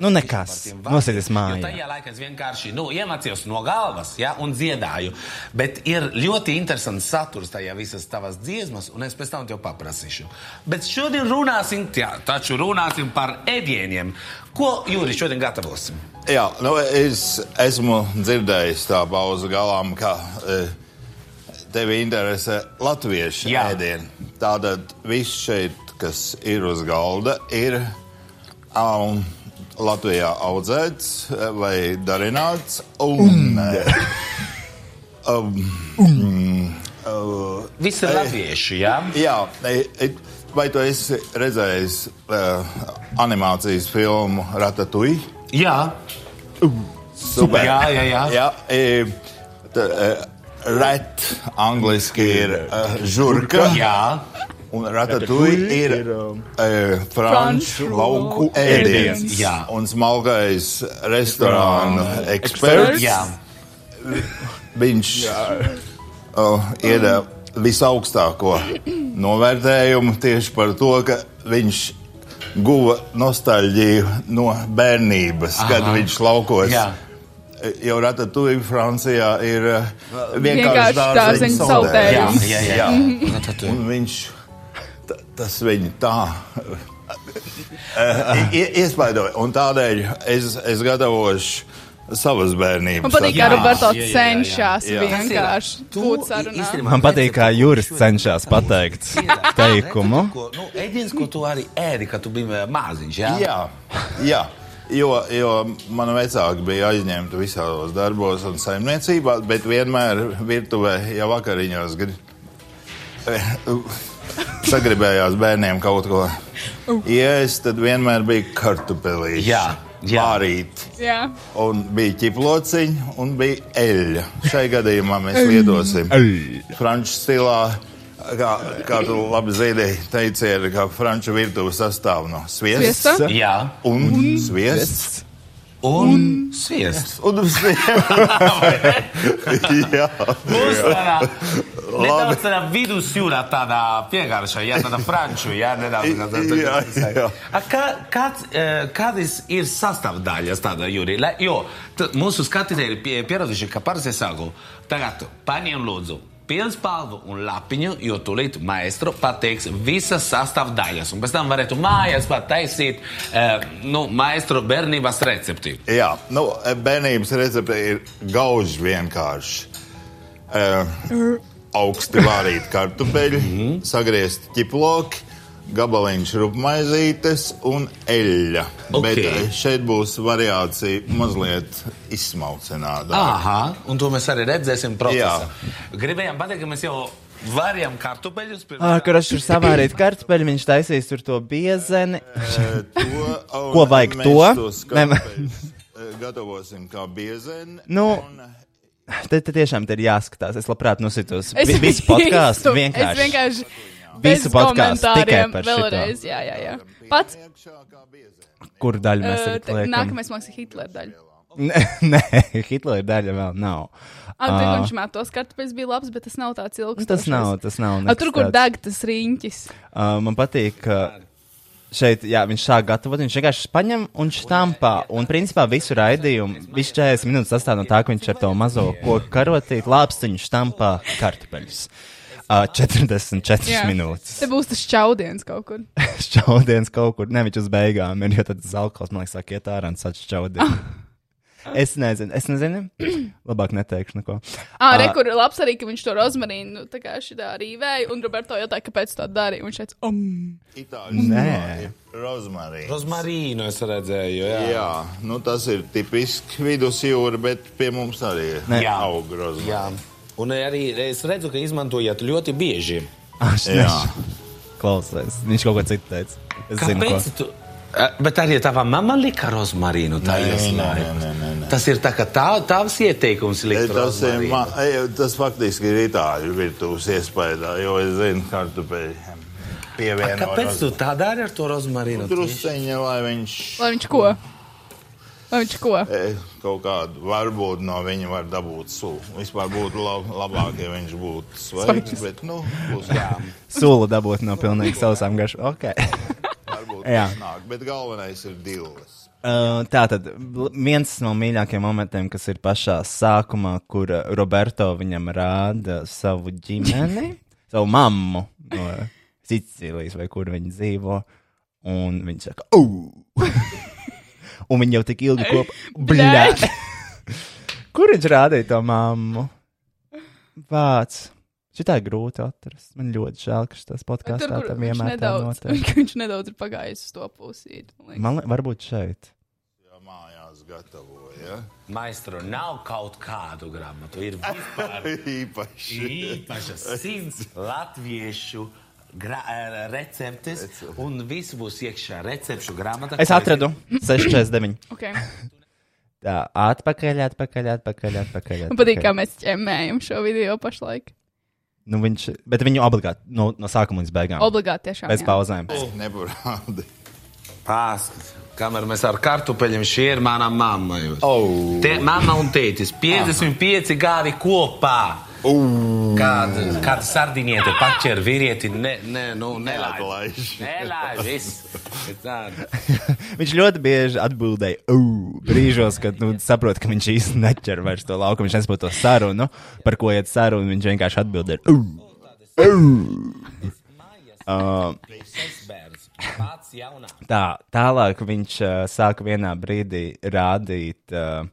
Nu, nekas. Nosēties Jo mājā. tajā laikā es vienkārši nu, iemācījos no galvas ja, un dziedāju. Bet ir ļoti interesants saturs tajā visas tavas dziesmas, un es pēc tam tev paprasīšu. Bet šodien runāsim, jā, taču runāsim par ēdieniem. Ko Jūri šodien gatavosim? Jā, nu, es esmu dzirdējis tā pauza galām, ka e, tevi interesē latviešu Jā. ēdieni. Tātad viss šeit, kas ir uz galda, ir um, Latvijā audzēts eh, vai darināts. Un, um, um, uh, Viss ir latviešu, jā? Jā, e- e- vai tu esi redzējis uh, animācijas filmu Ratatouille? Jā, Super. Jā, jā, jā. jā e, tā, e, ret angliski ir uh, žurka. jā. Un ratatouille ir e, franču lauku ēdiens. Jā. Un smalkais restorānu eksperts. jā. Viņš uh, iedeva visaugstāko novērtējumu tieši par to, ka viņš guva nostalģiju no bērnības, Aha. kad viņš laukos. Jā. Jo ratatouille Francijā ir uh, Vienkārši vienkārši dārzeņu Jā, saltējums. jā, jā. jā. Un viņš ta- tas viņu tā. Iespaidoja, un tādēļ es, es gatavošu savas bērnības. Man patīk, kā. Roberto cenšas vienkārši būt sarunā. Man patīk, kā Juris cenšas pateikt teikumu. Ko- Nu, ēdiens, ko tu arī ēdi, kad tu biji maziņš. Jā, Jā, jā. Jo, jo mani vecāki bija aizņemti visādos darbos un saimniecībā, bet vienmēr virtuvē, ja vakariņos grib... sagribējās bērniem kaut ko iest, tad vienmēr bija kartupelīši. Jā, jā. Vārīt. Jā. Un bija ķiplociņa un bija eļļa. Šai gadījumā mēs lietosim franču stilā. Kā, kā tu labi zini, teicieni, ka franču virtuve sastāv no sviesta Sviesta? jā. un sviests. un sviests. Un jā, Būs tādā, nedaudz tādā vidusjūrā, tādā vienkāršā, jā, tādā franču, jā, nedaudz. kā tā- Jā, jā. A, Kā, kāds, eh, kādas ir sastāvdaļas tādā jūrī? Lai- Jo mūsu skatītāji ir pie- pieraduši, ka parasti saku, tagad paņem lūdzu. Pilspalvu un lapiņu, jo tūlīt maestro pateiks visas sastāvdaļas. Un pēc tam varētu mājās pat taisīt eh, nu, maestro bērnības recepti. jā, nu, bērnības recepte ir gauži vienkārši. Uh, augsti vārīt kartupeļi, sagriezt ķiploki, gabaliņš rupmaizītes un eļļa. Ok. Bet eh, šeit būs variācija mazliet izsmalcināta. Aha, un to mēs arī redzēsim procesā. Gribējām pateikt, ka mēs jau varējām kartupeļus pirms Ah, Kurš tur savārīt kartupeļu, viņš taisīs tur to biezeni. To, Ko vajag to? kartupeļus, eh, Gatavosim kā biezeni. Nu, un, Te, te tiešām te ir jāskatās. Es labprāt nositos Es vi- visu podkāstu Es vienkārši. vienkārši Visu bez podcastu tikai par šito. vēlreiz. Jā, jā, jā. Pats. Kur daļu mēs uh, liekam? nākamais mākslinieks ir Hitlera daļa. Nē, nē, Hitlera daļa vēl nav. Ah, uh, viņš mētos kartupeļus bija labs, bet tas nav tāds ilgs. Tas nav, tas nav. A, tur, kur deg tas riņķis. Uh, man patīk, ka šeit jā, viņš sāk gatavot. Viņš vienkārši paņem un štampā. Un principā visu raidījumu, visu 40 minūtes sastāv no tā, ka viņš ar to mazo koku karotīti lāpstiņu štampā kartupeļus. Uh, 44 Jā. minūtes. Te būs tas čaudiens kaut kur. Šķaudienas kaut kur, ne viņš uz beigām ir, jo tad alkohols, man liekas, iet ārā un sāc šķaudīt. Es nezinu, es nezinu. Labāk neteikšu neko. Ah, re, kur labs arī, ka viņš to rozmarīnu nu, tā kā šitā rīvēja, un Roberto jautāja, kāpēc tā darīja. Un viņš teica, um. Itāļu Nē. rozmarīns. Rozmarīnu es redzēju. Jā, Jā, nu tas ir tipiski vidusjūra, bet pie mums arī Ne. Jā. aug rozmarīns. jā. Un arī es redzu, ka izmantojat ļoti bieži. Ah, Jā. Klausies, viņš kaut ko citu teica. Es zinu, ko. Kāpēc? Tu... Eh, Bet arī tava mamma lika rozmarīnu. Tā Nē, ieslēja. nē, nē, nē, nē. Tas ir tā, ka tā, tavs ieteikums likt Tas, ir, rozmarīnu. ma, e, tas faktiski ir itāļu virtuves iespējā, jo es zinu, kartupeļi A, pievieno. Kāpēc tu tā dari ar to rozmarīnu? Drusceņi, lai viņš Lai viņš ko? Lai viņš ko? e, kaut kādu, varbūt no viņa var dabūt sulu. Vispār būtu lab, labāk, ja viņš būtu svaigs, bet, nu, būs jā. Sula dabūt no pilnīgi sausām garšām. Okay. Jā. nāk, bet galvenais ir divas. Uh, tā tad viens no mīļākajiem momentiem, kas ir pašā sākumā, kur Roberto viņam rāda savu ģimeni, savu mammu no Sicīlijas vai kur viņi dzīvo. Un viņš saka, oh! un viņi jau tik ilgi kopā. Bļaļ. kur viņš rādīja to mammu? Vāc. Šitā ir grūti atrast. Man ļoti žēl, ka tas podkāsts tā tam viņš vienmēr nedaudz, notiek. viņš nedaudz ir pagājis uz to pusīt. man liekas. Man li- varbūt šeit. Jā, mājās gatavoja. Maestro, nav kaut kādu grāmatu. Ir vispār Īpaši. īpašas simts latviešu eh, receptes, un viss būs iekšā recepšu grāmatā. Es atradu 649. Okay. Tā, atpakaļ, atpakaļ, atpakaļ, atpakaļ. Man patīk, atpakaļ. kā mēs ķemmējam šo video pašlaik. Nu, viņš, bet viņu obligāti no, no sākuma līdz beigām. Obligāti tiešām. Bez jā. pauzēm. Neparādi. Pāskat, kamēr mēs ar kartupeļiem šī ir mana mamma. jūs. Oh. Te, mamma un tētis 55 gadi kopā. Kāda, kāda sardiniete paķer vīrieti, ne, ne, nu, nelaiž. Nelaiž. Viņš ļoti bieži atbildēja, uh, brīžos, kad nu, saprot, ka viņš īsti neķer vairs to lauku. Viņš nesaprot to sarunu, par ko iet saruna. Viņš vienkārši atbildēja, uh, uh. Uh, tā, tālāk viņš uh, sāka vienā brīdī rādīt uh,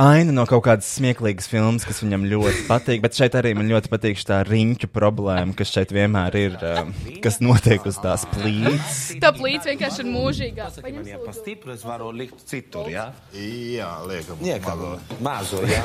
aina no kaut kādas smieklīgas filmas, kas viņam ļoti patīk. Bet šeit arī man ļoti patīk tā riņķu problēma, kas šeit vienmēr ir, um, kas notiek uz tās plīts. Tā plīts vienkārši ir mūžīgā. Man jāpastipra, es varu likt citur, jā? Jā, liekam. Niekam mazo, jā?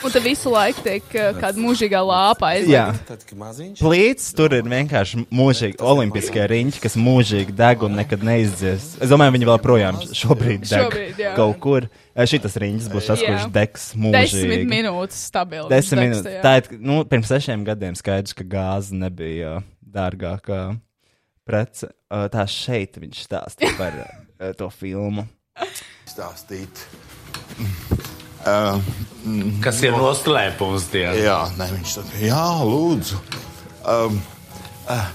Un te visu laiku tiek uh, kāda mūžīgā lāpa Jā. kad maziņš. Plīts tur ir vienkārši mūžīgi olimpiskie riņķi, kas mūžīgi deg un nekad neizdzies. Es domāju, viņi vēl projām šobrīd deg Šobrīd, jā. kaut kur. Eh, Šitas riņķis būs tas, Jā. kurš degs Desmit mūžīgi. minūtes stabili. Desmit viņš minūtes. degs tajā. Tā ir, nu, pirms sešiem gadiem skaidrs, ka gāze nebija uh, dārgākā prece. Uh, tā šeit viņš stāsta par uh, to filmu. Stāstīt. Uh, Kas ir noslēpums tie? jā, ne, viņš saka, jā, lūdzu. Um, uh,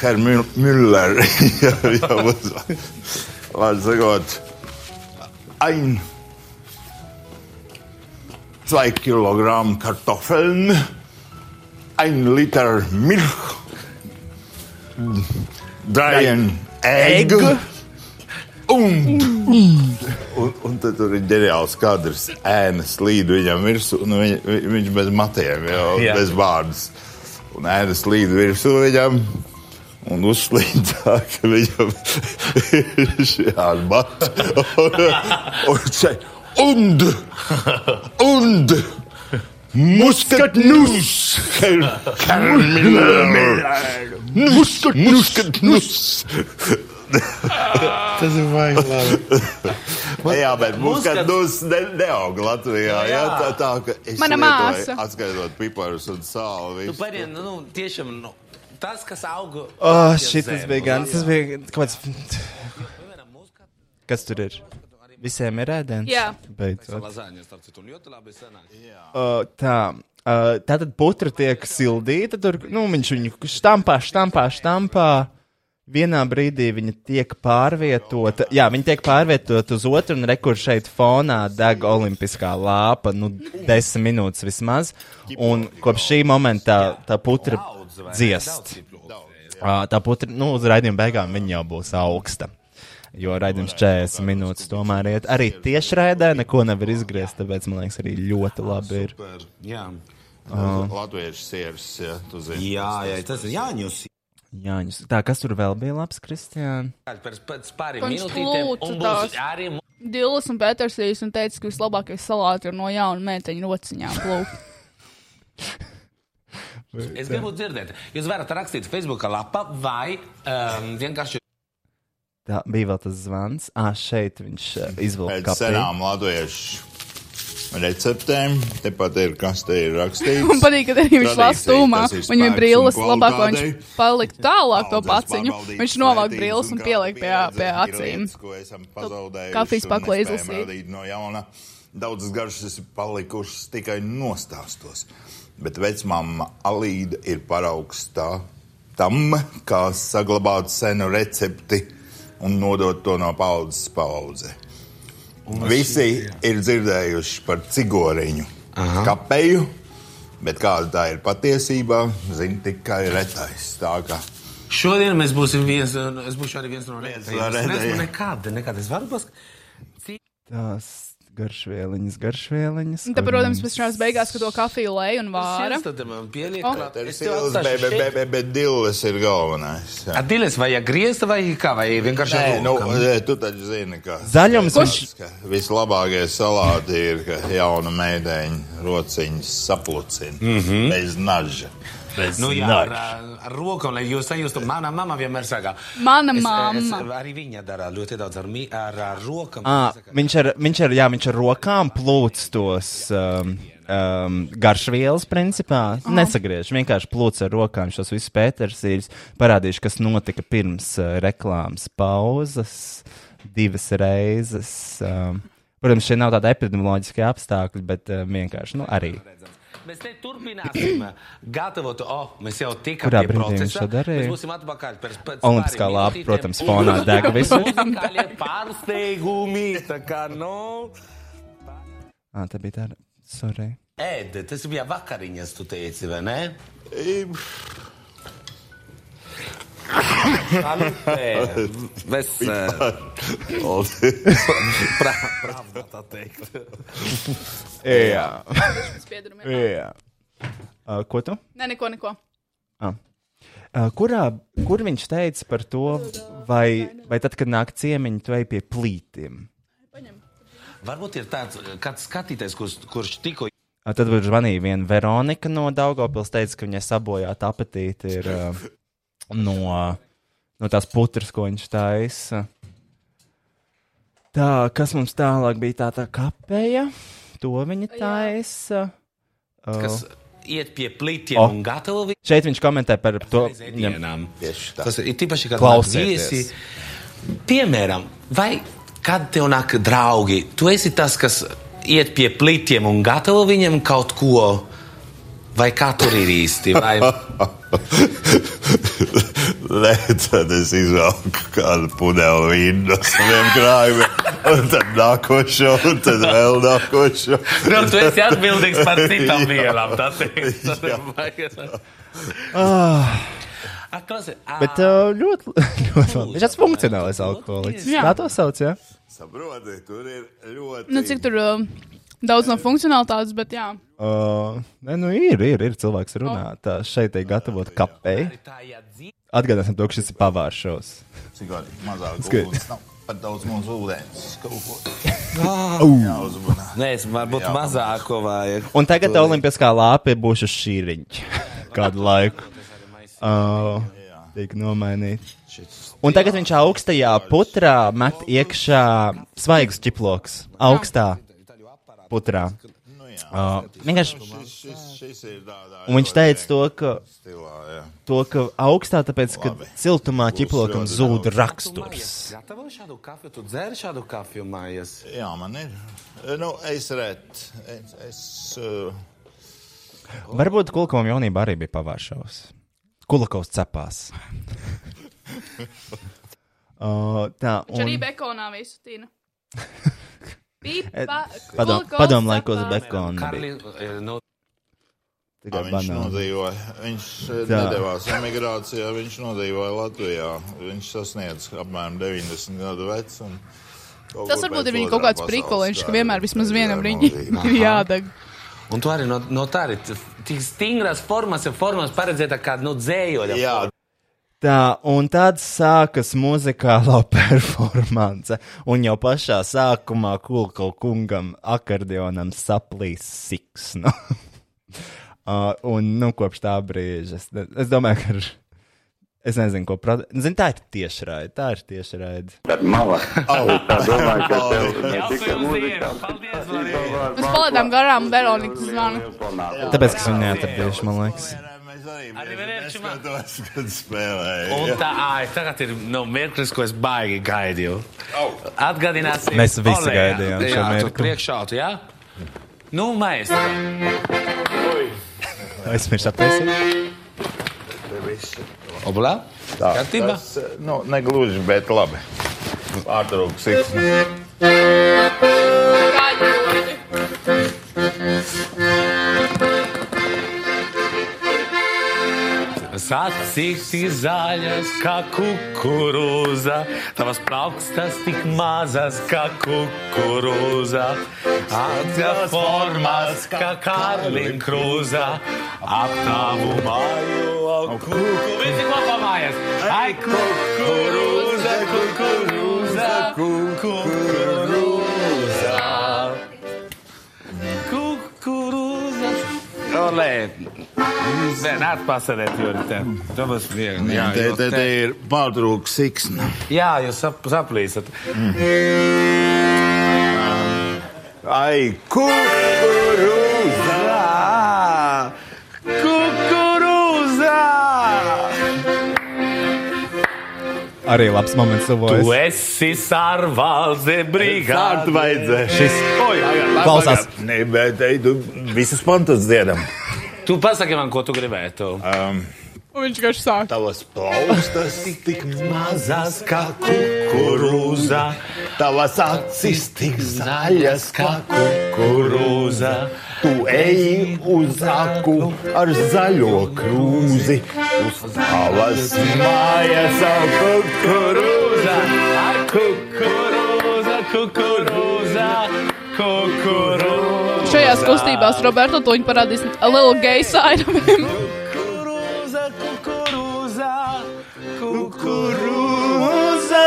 Herr Mül- Müller, jā, jā, uzvārds. Ein, zwei Kilogramm Kartoffeln, ein Liter Milch, dreien Egg und, un, un tad tur ir ģeniāls kadrs, ēna slīd viņam virsū, un viņ, vi- viņš bez matiem, jau, bez vārdas. Un ēna slīd virsū viņam, un uzslīd tā, ka viņam ir un šeit, und, und, muskatnus, Herr Herr Miller, muskatnus. Tas ir baigi labi. Jā, bet muskatnus ne, neaug Latvijā. Jā, tā, tā, ka es Mana māsa. Atskaitot piparus un sāli. Tu visu. parien, nu, tiešām, nu, tas, kas auga. Oh, šis bija gan. Tas bija kaut kāds. Kas tur ir? Visiem ir ēdiens. Jā. Beidzot. Uh, tā. Uh, tā tad putra tiek sildīta. Tur, nu, viņš viņu štampā, štampā, štampā. Vienā brīdī viņa tiek pārvietota. Jā, viņa tiek pārvietota uz otru, un rekur šeit fonā deg olimpiskā lāpa, nu, desmit minūtes vismaz. Un kopš šī momenta tā putra dziest. Tā putra, nu, uz raidījuma beigām viņa jau būs augsta. Jo raidījums 40 minūtes tomēr iet. Arī tieši raidē neko nevar izgriezt, tāpēc man liekas, arī ļoti labi ir. Jā. Latviešu sieras, jā, tu zini. Jā, jā, tas ir jāņus. Jāņus. Tā, kas tur vēl bija labs, Kristiāna? Pēc, Viņš minūtītēm. lūdza Un Petersīs un teica, ka vislabākie salāti ir no jauna meiteņu rociņām. Plūk. Es gribu dzirdēt, jūs varat rakstīt Facebook lapā vai um, vienkārši. Tā bija vēl tas zvans. Ah, šeit viņš uh, izvilka Pēc senām latviešu receptēm, tepat ir, kas te ir rakstīts. Man patīk, ka arī viņš lasa stūmā. Viņam ir brilles labāk, lai viņš paliktu tālāk to Paudzes paciņu. Viņš novāk brilles un pieliek pie, pie acīm. kafijas nespējam izlasīt. No. Daudzas garšas ir palikušas tikai nostāstos. Bet vecmāma Alīda ir paraugs tā, tam, kā saglabāt senu recepti un nodot to no paudzes paudzē. Visi ir dzirdējuši par cigoriņu, kāpēju, bet kāda tā ir patiesībā, zina tikai retais. Tā kā Šodien mēs būsim viens, un es būšu arī viens no redzējumiem. Es nekad, nekad. Es varu paskatīties. Tās garšvieliņas, garšvieliņas. Un tad, protams, pēc tam beigās, kad to kafiju lej un vāra. Tad man O. klāt. tur ir Es tev sils, atstāšu bet, dilles ir galvenais. A dilis vajag griezt vai kā, vai vienkārši Nē, nu, tu taču zini, ka Zaļums ka vislabākie salāti ir, ka jauna meiteņa rociņas saplucina mm -hmm. bez naža. Bez Nu, jā, ar, ar rokām, lai jūs sajustu. Mana mamma vienmēr saka, Mana es, es, mamma. arī viņa dara ļoti daudz ar, mi- ar, ar rokām. À, viņš, ar, viņš, ar, jā, viņš ar rokām plūc tos um, um, garšvielas, principā. Nesagriež, vienkārši plūc ar rokām šos visus pētersīļus. Parādīšu, kas notika pirms uh, reklāmas pauzes, divas reizes. Um, protams, šeit nav tāda epidemioloģiska apstākļa, bet uh, vienkārši nu, arī. Mēs te turpināsim gatavot, oh, mēs jau tikām pie procesa. Mēs būsim atpakaļ pēc, pēc Olimpiskā lāpa, protams, fonā deg visu. Muzikālie pārsteigumi, tā kā, nu, Ah, tā bija tāda. Sorry. ēd, tas bija vakariņas, tu teici, vai ne? Salute! Vesel! Pra- Pravda tā teikt. Jā. Jā. Uh, ko tu? Nē, neko, neko. Ah. Uh, kurā, kur viņš teica par to, vai, vai tad, kad nāk ciemiņi, tu ej pie plītiem? Varbūt ir tāds kāds skatītājs, kurš, kurš tikko Uh, tad viņš zvanīja viena Veronika no Daugopils, teica, ka viņai sabojāta apetīte ir uh, no, no tās putras, ko viņš taisa. Tā, kas mums tālāk bija tā, tā kapeja, to viņa taisa. Uh, kas iet pie plītiem O. un gatavo viņu Šeit viņš komentē par to, ēdienām. Tas ir tīpaši, kad viesi. Piemēram, vai kad tev nāk draugi, tu esi tas, kas iet pie plītiem un gatavo viņiem kaut ko, vai kā tur ir īsti? Vai... Nē, tad es izvelku kādu pudeli vīnu no saviem krājumiem, un tad nākošo, un tad vēl nākošo. Nu, tu esi atbildīgs par citām vielām. Tas ir. Ah, bet uh, ļoti, ļoti labi. Viņš ir tāds funkcionālais alkoholiķis. Jā. Tā to sauc, jā? Saproti, tur ir ļoti. Nu, cik tur uh, daudz no funkcionalitātes, bet jā. Uh, ne, nu ir, ir, ir cilvēks runā. Tā šeit ir gatavot kapei. Atgādāsim to, ka šis ir pavārs šovs. Cik arī mazāk Skaidrs. ūdens nav. Pat daudz mums ūdens. Kaut ko. Jāuzmanā. Nē, es varbūt Jā. mazāko vajag. Un tagad olimpiskā lāpe būs uz šī riņķa kādu laiku. Uh, Tiek nomainīta. Un tagad viņš augstajā putrā met iekšā svaigs ķiploks. Augstā putrā. Uh, vienkārši, Šis, šis, šis ir tādā. un viņš teica to, ka, Stilā, jā. to, ka augstā, tāpēc, ka Labi. siltumā Būs ķiplokam zūd daudz. raksturs. Jā, man ir. Nu, es redzu. Es, es, uh, Varbūt Kulkovam jaunībā arī bija pavāršaus. Kulakovs cepās. uh, tā, Viņš arī un bekonā visu tīna. Padom, padom laikos bekona eh, nu, Tikai viņš banāni. nodzīvoja. Viņš eh, Tā. nedavās emigrācijā, viņš nodzīvoja Latvijā. Viņš sasniedz apmēram 90 gadu vecu. un kaut Tas varbūt ir viņa kaut kāds prikoliņš, ka vienmēr vismaz vienam jā, riņķi novīja. ir jādeg. un tu arī no, no tā arī tik stingras formas, ir formas paredzēta kā no dzējoļa. Jā, Tā, un tad sākas muzikālā performance. Un jau pašā sākumā Kulkau kungam akordionam saplīs siksnu. uh, un, nu, kopš tā brīža es, es domāju, ka. Es nezinu, ko prasa. Zinu, tā ir tiešraide. Tā ir tiešraide. Bet mala. Tā domāju, ka tev ne Jā, tikai mūzika. Mēs palaidām garām Veronikas zvanu. Tāpēc, ka es viņu neatradīšu, man liekas. mēs arī Arī neskatos, kad spēlēja. Un tā, ai, tagad ir no mirklis, ko es baigi gaidīju. Atgādināsim. Mēs visi Olē, gaidījām šo Jā, tu mirkli. priekšātu, jā? Nu, mēs. Aizmirst aptaisīt. Oblā? Tā, Kārtībā? tas, nu, negluži, bet labi. Pārtrauks siksni. Acis ir zaļas kā kukurūza, tavas plaukstas tik mazas kā kukurūza. Acis formas kā Karlīna krūza, ap tavu māju au kukurūza. Visi kopā mājas! Ai, kukurūza, kukurūza, kukurūza. Kukurūza. Olē, Nē, neatpasarēt, jo te, būs viegli. Jā, te, te, te ir pārtrauks siksni. Jā, jūs sap, saplīsat. Ai, kukurūza! Kukurūza! Arī labs moments Tu tuvojas. esi sarvalze Kārtu brigāde. Šis Klausās. Nē, bet ej, tu visas pantas dziedam. Tu pasaki man, ko tu gribētu. Um, Un viņš vienkārši sāk. Tavas plaustas tik mazas kā kukurūza, tavas acis tik zaļas kā kukurūza. Tu ej uz aku ar zaļo krūzi, uz tavas mājas ar kukurūza, ar kukurūza, kukurūza, kukurūza. Šajās kustībās Roberto to viņa parādīs a little gay side of him. Kukurūza, kukurūza, kukurūza.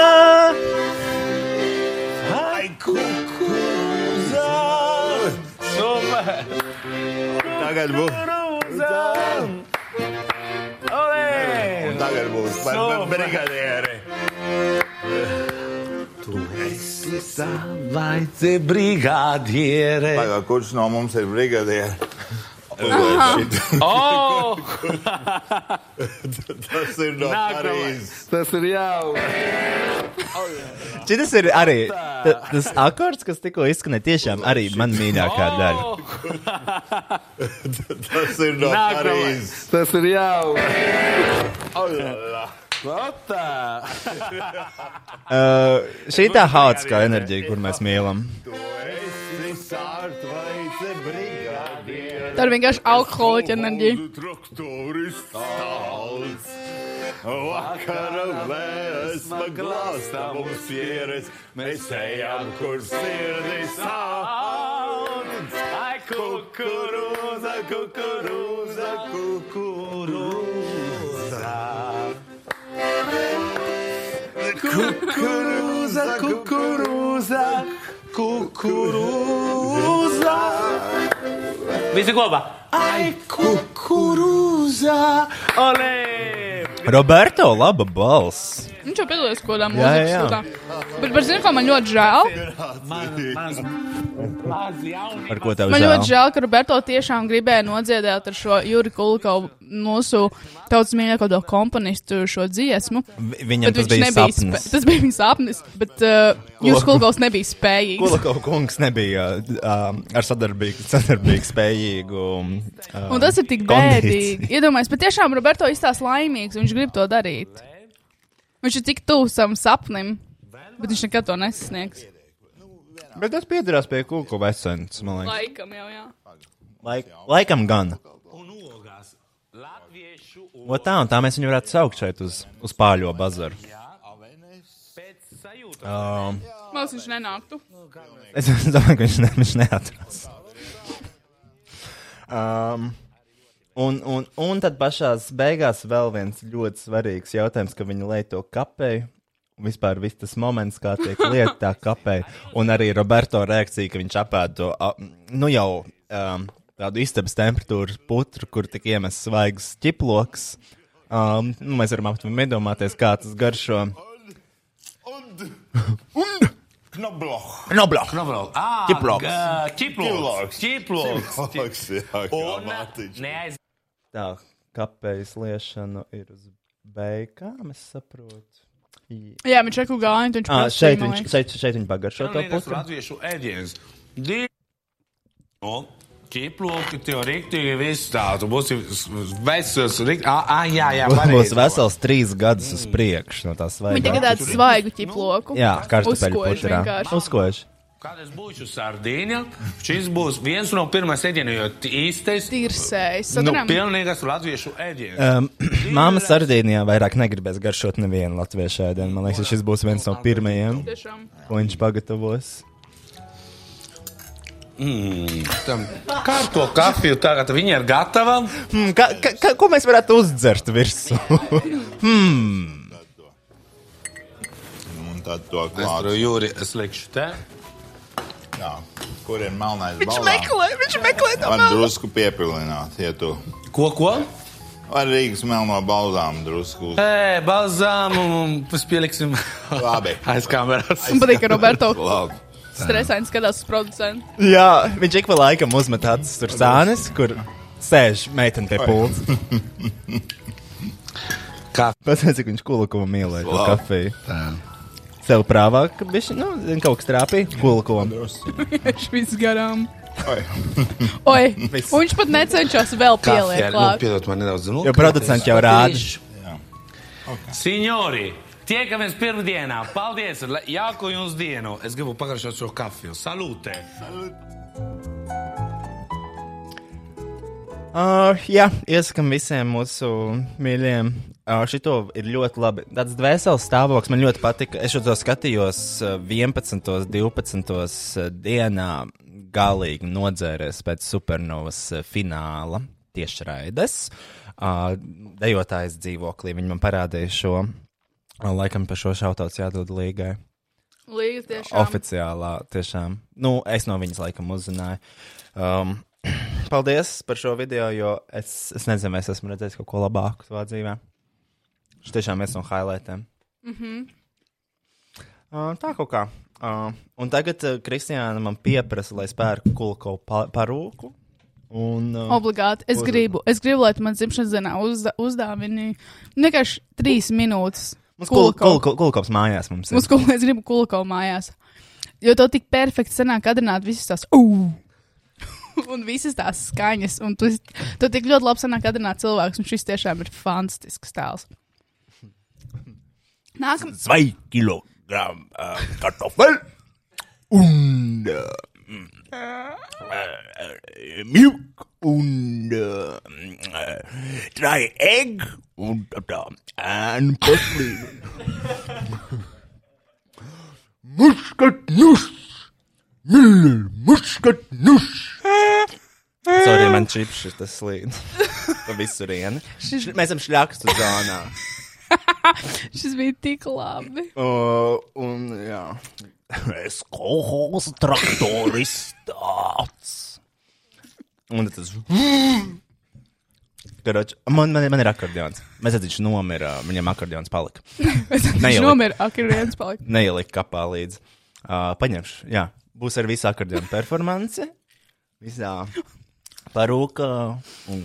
Ai, kukurūza. Super. Tagad būs. Un tagad būs brigadieri. Savaitē brigadiere. Tagad, kurš no mums ir brigadieri? Oh! Tas ir no Parīzes. Tas ir jau. Šis ir arī ta- tas akords, kas tikko izskanēja. Tiešām arī man mīļākā daļa. Tas ir no Parīzes. Tas ir jau. Uh, šī tā haotiskā enerģija, kur mēs mīlam. Tā ir vienkārši alkoholiķa enerģija. Vakara vēsma glāstā mums pieredz. Mēs ejam, kur sirdis sāc. Ai, kukurūza, kukurūza, kukurūza. Kukurūza, kukurūza, kukurūza. Visi kopā. Ai, kukurūza. Olē! Roberto, laba balss. Viņš jau piedalījās kaut kādā Jā, jā, mūzikas jā. stūrā. Bet, bet zini, ko man ļoti žēl? Par ko tev Man ļoti žēl? žēl, ka Roberto tiešām gribēja nodziedāt ar šo Juri Kulkovu, mūsu tautas mīļāko komponistu, šo dziesmu. Vi- Viņam tas bija sapnis. Tas bija viņa sapnis, bet uh, Jūras Kulkovs nebija spējīgs. Kulakov kungs nebija um, ar sadarbīgu, sadarbīgu spējīgu. Um, Un tas ir tik bēdīgi. Iedomājieties, bet tiešām Roberto izstāsta laimīgs, viņš grib to darīt. Viņš ir tik tuvu savam sapnim, bet viņš nekad to nesasniegs. Bet tas piedarās pie Kulakova esences, man liekas. Laikam jau, jā. Laik, laikam gan. O tā, un tā mēs viņu varētu saukt šeit uz, uz pāļo bazaru. Um, Mākslinieks viņš nenāktu. es domāju, ka viņš, ne, viņš neatrast. Um, un, un, un tad pašās beigās vēl viens ļoti svarīgs jautājums, ka viņi lej to kapēju. Vispār viss tas moments, kā tiek lieta tā kapēja, un arī Roberto reakcija, ka viņš apēda to, nu jau um, tādu istabas temperatūras putru, kur tik iemests svaigs ķiploks. Um, nu, mēs varam aptuveni iedomāties, kā tas garšo. Knobloch. Knobloch. Knobloch. Ah, Ķiploks. Ķiploks. Ķiploks. Ķiploks, mātiņš. Neaiz... Tā, kāpēc liešana ir uz beigām, es saprotu. Jā, viņš reku gājiņu, viņš Ah, šeit, man viņš, šeit, šeit viņš pagaršo to putru. latviešu ēdienas. Di- O, Ķiploki, tev riktīgi viss tā. Tu būsi vecus, rikt... Ah, ah, jā, jā, Būs pareizi. vesels trīs gadus uz priekšu no tās Viņi tagad tādu svaigu ķiploku. Jā, kartupeļu putrā. Uzkož. Kad es būšu sardīņa, šis būs viens no pirmā ēdieniem, jo īstais Tirsējs. nu, Sadarām. pilnīgas latviešu ēdienas. Um, Māma Sardīnijā vairāk negribēs garšot nevienu latviešu ēdienu. Man liekas, šis būs viens no pirmajiem, ko viņš pagatavos. Mm, tam kārto kafiju tagad viņi ir gatava. Hmm, ka, ka, ka, ko mēs varētu uzdzert virsū? hmm. Un tad to tur jūri, es likšu te. Jā. Kur ir melnais Viņš balā? meklē, viņš meklē to Var melnu. drusku piepilināt, ja tu. Ko, ko? Vai Rīgas melno balzām drusku? Ē, balzām un mēs pieliksim Labi. aiz kameras. Man patīk, ka Roberto Labi. Stresaini skatās uz producentu. Jā, viņš ik pa laikam uzmet tur zānes, kur sēž meitene pie pults. Kā? Pats cik viņš kulakumu mīlēja to kafiju. Sev prāvā, ka viņš, nu, kaut kas trāpīja kulakumu. Viņš viss garām. Oi, un viņš pat necenšas vēl pielikt Kafija, nu, piedod man nedaudz. Nu, Jo producents jau rāda. Signori, tiekamies pirmdienā. Paldies! Jauku jums dienu! Es gribu pagaršot šo kafiju. Salūte! Uh, jā, iesakām visiem mūsu mīļajiem. Uh, šito ir ļoti labi. Tāds dvēseles stāvoklis man ļoti patika. Es to skatījos uh, 11. un 12. uh, dienā galīgi nodzēries pēc supernovas uh, fināla tiešraides. Uh, dejotājas dzīvoklī viņi man parādīja šo. Laikam par šo šautauts jādod līgai. Līga tiešām. Oficiālā, tiešām. Nu, es no viņas laikam uzzināju. Um, paldies par šo video, jo es, es nezinu, es esmu redzējis kaut ko labāku savā dzīvē. Šis tiešām viens no highlightiem. Mhm. Uh, tā kaut kā. Uh, un tagad uh, Kristiāna man pieprasa, lai es pērku kulko pa parūku. Un, uh, Obligāti. Es uz- gribu, es gribu, lai tu man dzimšanas dienā uzda, uzdāvini vienkārši trīs minūtes. Mums kul, Kulko. kul, kul, kulkops mājās mums ir. Mums kul, es gribu kulko mājās. Jo to tik perfekti sanāk atrināt visas tās. Uh! un visas tās skaņas. Un tu, tu tik ļoti labi sanāk atrināt cilvēkus. Un šis tiešām ir fantastisks tēls. Nākamā. Zwei Kilogramm äh, Kartoffeln und äh, äh, Milch und äh, drei Egg und da ein Porzellan. Muskatnuss. Müller, Muskatnuss. Sorry, man čips šis tas slīd. Pa visurieni. Š- Mēs esam šļakstu zonā. Šis bija tik labi. Uh, un, jā. Es kolhos traktoristāts. Un tad tas. Karoč, man, man, man ir akordeons. Mēs redzam, viņš nomira. Viņam akordeons palika. Viņš nomira, ak, ir viens palika. Neielika kapā līdzi. Uh, paņemšu. Jā, būs ar visu akordeonu performanci. Visā parūkā. Un...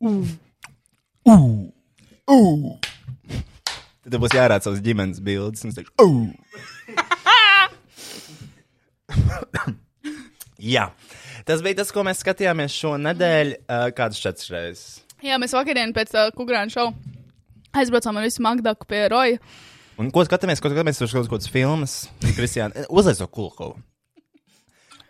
Uh. Uh. Uh. Tad būs jārāda savas ģimenes bildes. Un es teikšu, uh. Jā. Tas bija tas, ko mēs skatījāmies šo nedēļu. Uh, kādas četras reizes? Jā, mēs vakarā pēc uh, Kukurāna šova aizbraucām ar visu Magdaku pie Roja. Un ko skatāmies? Ko skatāmies? Tur kaut kādas filmas. Kristiāna, uzliec to kulkovu.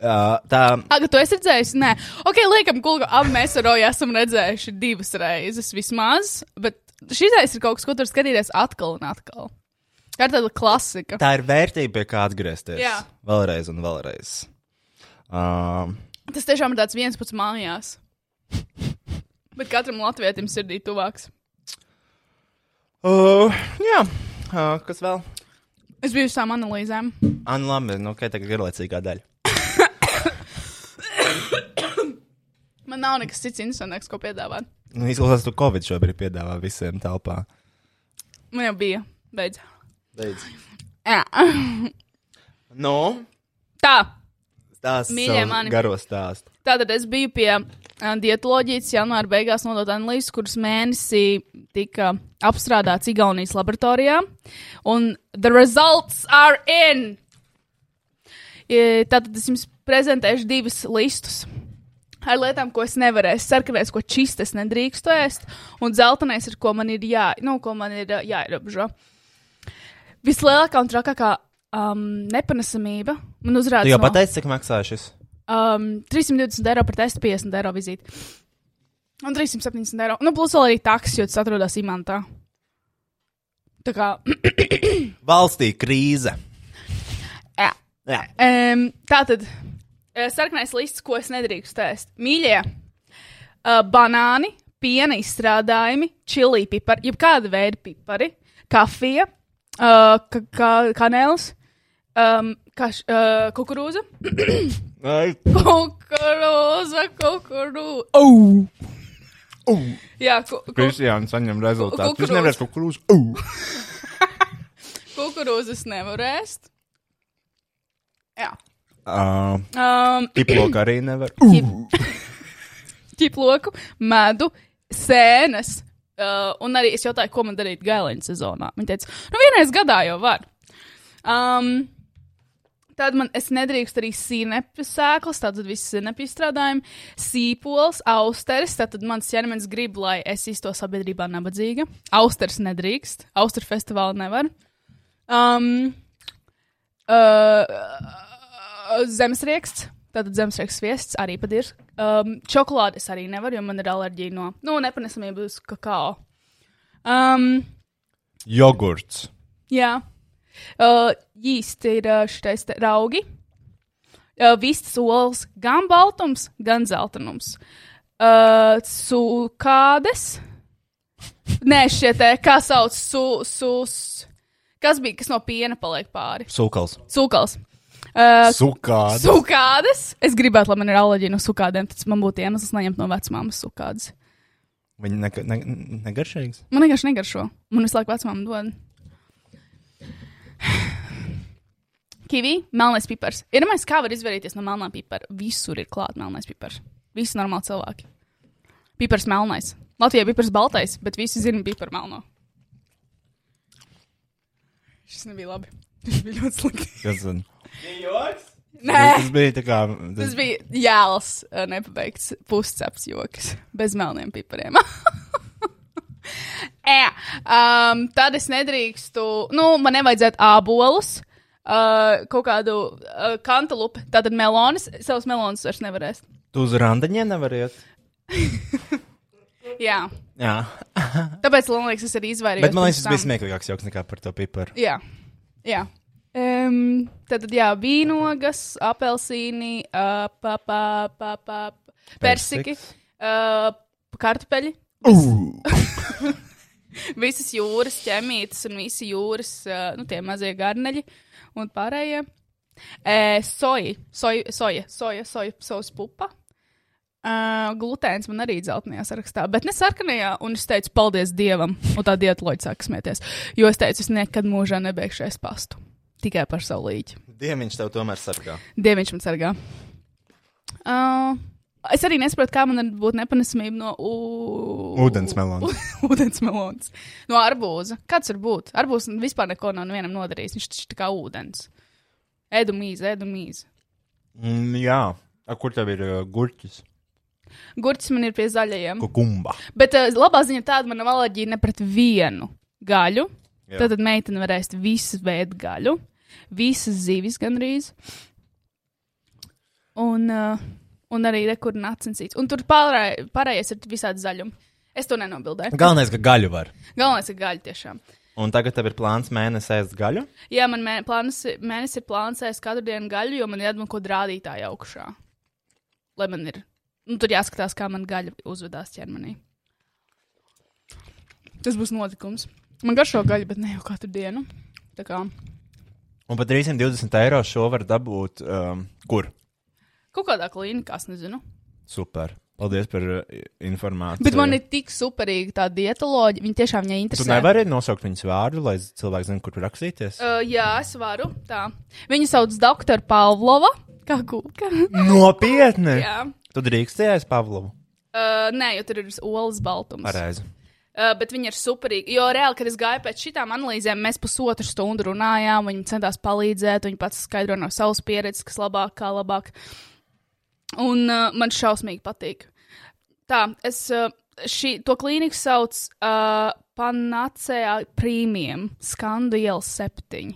Uh, tā, Aga, tu esi redzējis? Nē, ok, liekam, kulka. Abi mēs ar Roju esam redzējuši divas reizes vismaz. Bet šis ir kaut kas, ko tur skatīties atkal un atkal. Tā ir tāda klasika. tā ir vērtība, pie kā atgriezties. Jā. Vēlreiz un vēlreiz. Uh, Tas tiešām ir tāds viens pats mājās. Bet katram latvietim sirdī tuvāks. uh, jā, uh, kas vēl? Es biju uz tām analīzēm. Anna, labi, nu, ok, tagad garlaicīgā daļa. Man nav nekas cits interesants, ko piedāvāt. Nu, izklausās, tu Covid šobrīd piedāvā visiem telpā. Man jau bija. Beidz. Beidz. Jā. Nu, Tā. stāsts Mīļie mani. garo stāstu. Tātad es biju pie uh, dietoloģijas janvāra beigās nodot analīzes, kuras mēnesī tika apstrādāts Igaunijas laboratorijā. Un the results are in! Tātad es jums prezentēšu divus listus. Ar lietām, ko es nevarēšu, sarkanais, ko čistas nedrīkstu ēst, un dzeltenais, ar ko man ir, jā, nu, ko man ir jāierobežo. Vislielākā un trakākā um, nepanesamība man uzrādās. Tu jau pateici, cik maksā šis? Um, 320 eiro par testu, 50 eiro vizīti. Un 370 eiro. Nu, plus vēl arī taks, jo tas atrodas imantā. Tā kā. Valstī krīze. Jā. Jā. Um, tā tad. Sarkanais lists, ko es nedrīkstu ēst. Mīļie, uh, banāni, piena izstrādājumi, čili pipari, jebkāda veida pipari, kafija, uh, ka, ka, kanēls, um, kaš, uh, kukurūza. Kukurūza, kukurūza. Oh! Uh. Jā, ku, ku, Kristiāna saņem rezultātu. Viņš kukurūzu. nevarēs kukurūzu. Uh. kukurūzas nevar ēst. Jā. Uh, Um, Tiploku arī nevar. ķiploku, medu, sēnes. Uh, un arī es jautāju, ko man darīt gaileņa sezonā. Viņa teica, nu, vienreiz gadā jau var. Um, Tad man es nedrīkstu arī sīnepju sēklas, tātad viss sīnepju izstrādājumi, sīpols, austeris. Tātad mans ķermenis grib, lai es izto sabiedrībā nabadzīga. Austeris nedrīkst, austeru festivālu nevar. Um, uh, zemesrieksts, tātad zemesrieksts viests arī patirs. Um, čokolādes arī nevar, jo man ir alerģija no, nu, nepanesamība uz kakao. Um, Jogurts. Jā. Uh, īsti ir uh, šitais te raugi. Uh, Vistas olas gan baltums, gan zeltainums. Uh, Sukādes. Nē, šie te, kā sauc, su, sus. Kas bija, kas no piena paliek pāri? Sūkals. Sūkals. Uh, Sukādes. Sukādes. Es gribētu, lai man ir alerģija no sukādēm, tad man būtu iemesls neņemt no vecmāmas sukādes. Viņi ne, ne, negaršīgs. Man vienkārši negaršo. Man visu laiku vecmāma dod. Kivi, melnais pipars. Ir domājis, kā var izvairīties no melnā pipara. Visur ir klāts melnais pipars. Visi normāli cilvēki. Pipars melnais. Latvijā pipars baltais, bet visi zina piparu melno. Šis nebija labi. Tas bija ļoti slikti. Nē, Tas bija tā kā. tas bija jēls, nepabeigts pusceps joks. Bez melniem pipariem. Jā, um, tad es nedrīkstu, nu, man nevajadzētu ābolus, uh, kaut kādu uh, kantalupu, tātad melonis, savus melonus vairs nevarēs. Tu uz randiņiem nevar iet. Jā, Jā. tāpēc, man liekas, es arī izvairījos. Bet man liekas, tas bija smieklīgāks joks nekā par to piparu. Jā, jā. Um, tad, jā, vīnogas, apelsīni, uh, pa, pa, pa, pa, persiki, uh, kartupeļi. Uh. Visas jūras ķemītes un visi jūras, uh, nu, tie mazie garneļi un pārējie. E, soja, soja, soja, soja, soja, sojas pupa. Uh, glutēns man arī dzeltenajā sarakstā, bet ne sarkanajā. Un es teicu, paldies Dievam, un tā dietoloģija sāk smieties. Jo es teicu, es nekad mūžā nebeigšu es pastu. Tikai par savu līķi. Dieviņš tev tomēr sargā. Dieviņš man sargā. Uh, es arī nesaprotu, kā man būtu nepanesamība no u... Ūdensmelons. ūdensmelons. No arbūza. Kāds var būt? Arbūs vispār neko nav nevienam nodarījis. Viņš taču ir kā ūdens. Ēdu mīzi, ēdu mīzi. Mm, jā. A, kur tev ir uh, gurķis? Gurķis man ir pie zaļajiem. Kukumba. Bet uh, labā ziņa tāda, man nav alerģija ne pret vienu gaļu. Jā. Tad meitene var ēst visu veidu gaļu, visas zivis gandrīz. Un, uh, un arī rekur nacensīts. Un tur pārēj, pārējais ir visādi zaļumi. Es to nenobildēju. Galvenais, ka gaļu var. Galvenais ir gaļa tiešām. Un tagad tev ir plāns mēnesī ēst gaļu? Jā, man mē, plāns, mēnesis ir plāns ēst katru dienu gaļu, jo man ir kaut ko rādītāju augšā. Lai man ir. Nu, tur jāskatās, kā man gaļa uzvedās ķermenī. Tas būs notikums. Man garšo gaļa, bet ne jau katru dienu. Tā kā Un par 320 eiro šo var dabūt um, kur? kaut kādā klīnikā, nezinu. Super. Paldies par uh, informāciju. Bet man ir tik superīga tā dietoloģija. Viņi tiešām viņai Tu interesē. nevari nosaukt viņas vārdu, lai cilvēks zinātu, kur rakstīties. Uh, jā, es varu. Tā. Viņu sauc Dr. Pavlova. Kā kūka? Nopietni! jā. Tu drīkstējies Pavlovu? Uh, nē, jo tur ir olas baltums. Pareizi. Uh, bet viņi ir superīgi. Jo reāli, kad es gāju pēc šitām analīzēm, mēs pusotru stundu runājām. Viņi centās palīdzēt, viņi pats skaidro no savas pieredzes, kas labāk, kā labāk. Un uh, man šausmīgi patīk. Tā, es uh, šī, to klīniku sauc uh, Panacea Premium, Skandu iela 7,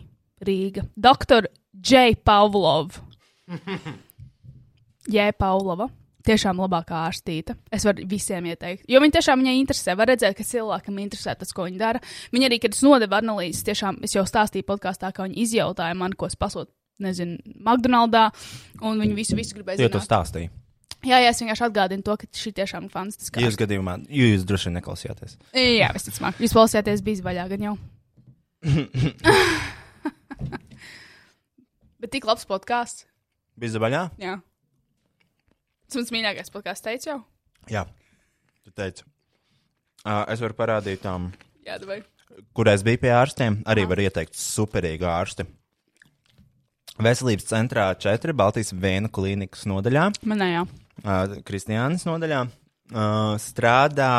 Rīga. Doktor J. Pavlov. J. Pavlova. Tiešām labākā ārstīte. Es varu visiem ieteikt. Jo viņi tiešām viņai interesē. Var redzēt, ka cilvēkam interesē tas, ko viņi dara. Viņi arī, kad es nodevu analīzes, tiešām es jau stāstīju podkāstā, kā viņi izjautāja man, ko es pasūtu, nezinu, McDonald's, un viņi visu, visu gribēja Jo tu zināt. stāstīji. Jā, jā, es vienkārši atgādinu to, ka šī tiešām ir fantastiska. Jūs gadījumā, jūs droši vien neklausījāties. Jā, visticamāk. Jūs klausījāties, bija vaļā gan jau. Bet tik labs podkāsts. Bija zabaļā? Jā. Tas mans mīļākais podkāsts, teicu jau. Jā. Tu teici. Uh, es varu parādīt, um, Jā, vai. kur es biju pie ārstiem. Arī var ieteikt superīgu ārsti. Veselības centrā 4 Baltijas Vēnu klīnikas nodaļā. Manā jā. uh, Kristiānas nodaļā uh, strādā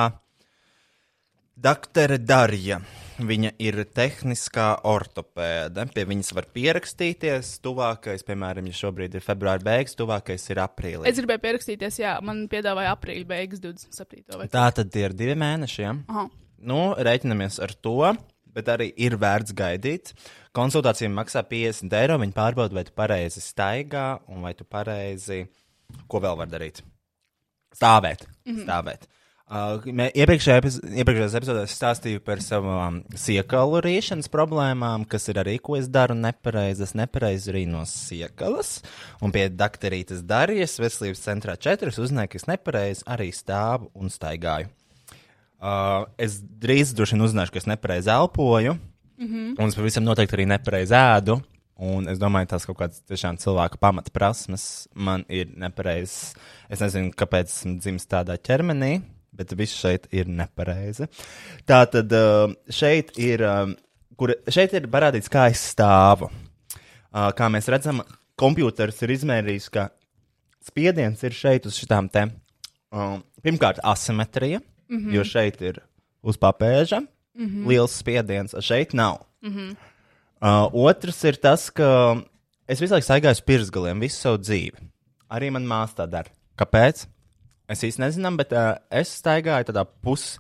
doktore Darija. Viņa ir tehniskā ortopēde. Pie viņas var pierakstīties. Tuvākais, piemēram, ja šobrīd ir februāra beigas, tuvākais ir aprīlis. Es gribēju pierakstīties, jā, man piedāvāja aprīļa beigas 27. vai Tā tad ir divi mēneši. Ja? Aha. Nu, rēķinamies ar to, bet arī ir vērts gaidīt. Konsultācija maksā 50 eiro. Viņi pārbauda, vai tu pareizi staigā un vai tu pareizi. Ko vēl var darīt? Stāvēt. Mm -hmm. Stāvēt. Uh, Iepriekšējā epiz- es stāstīju par savām siekalu rīšanas problēmām, kas ir arī, ko es daru nepareizi. Es nepareizi rīnu no siekalas, un pie doktorītes Darijas veselības centrā 4 uzzināju, ka es nepareizi arī stāvu un staigāju. Uh, es drīz droši vien uzzināšu, ka es nepareizi elpoju, mm -hmm. un es pavisam noteikti arī nepareizi ēdu. Un es domāju, tās kaut kādas tiešām cilvēka pamata prasmes man ir nepareizas. Es nezinu, kāpēc esmu dzimis tādā ķermenī, bet viss šeit ir nepareizi. Tā tad uh, šeit ir, um, kur, šeit ir parādīts, kā es stāvu. Uh, kā mēs redzam, kompjuters ir izmērījis, ka spiediens ir šeit uz šitām te. Um, pirmkārt, asimetrija, mm -hmm. jo šeit ir uz papēža mm -hmm. liels spiediens, a šeit nav. Mm -hmm. uh, otrs ir tas, ka es visu laiku staigāju uz pirksgaliem visu savu dzīvi. Arī man māsa tā dara. Kāpēc? Es īsti nezinu, bet uh, es staigāju tādā pus,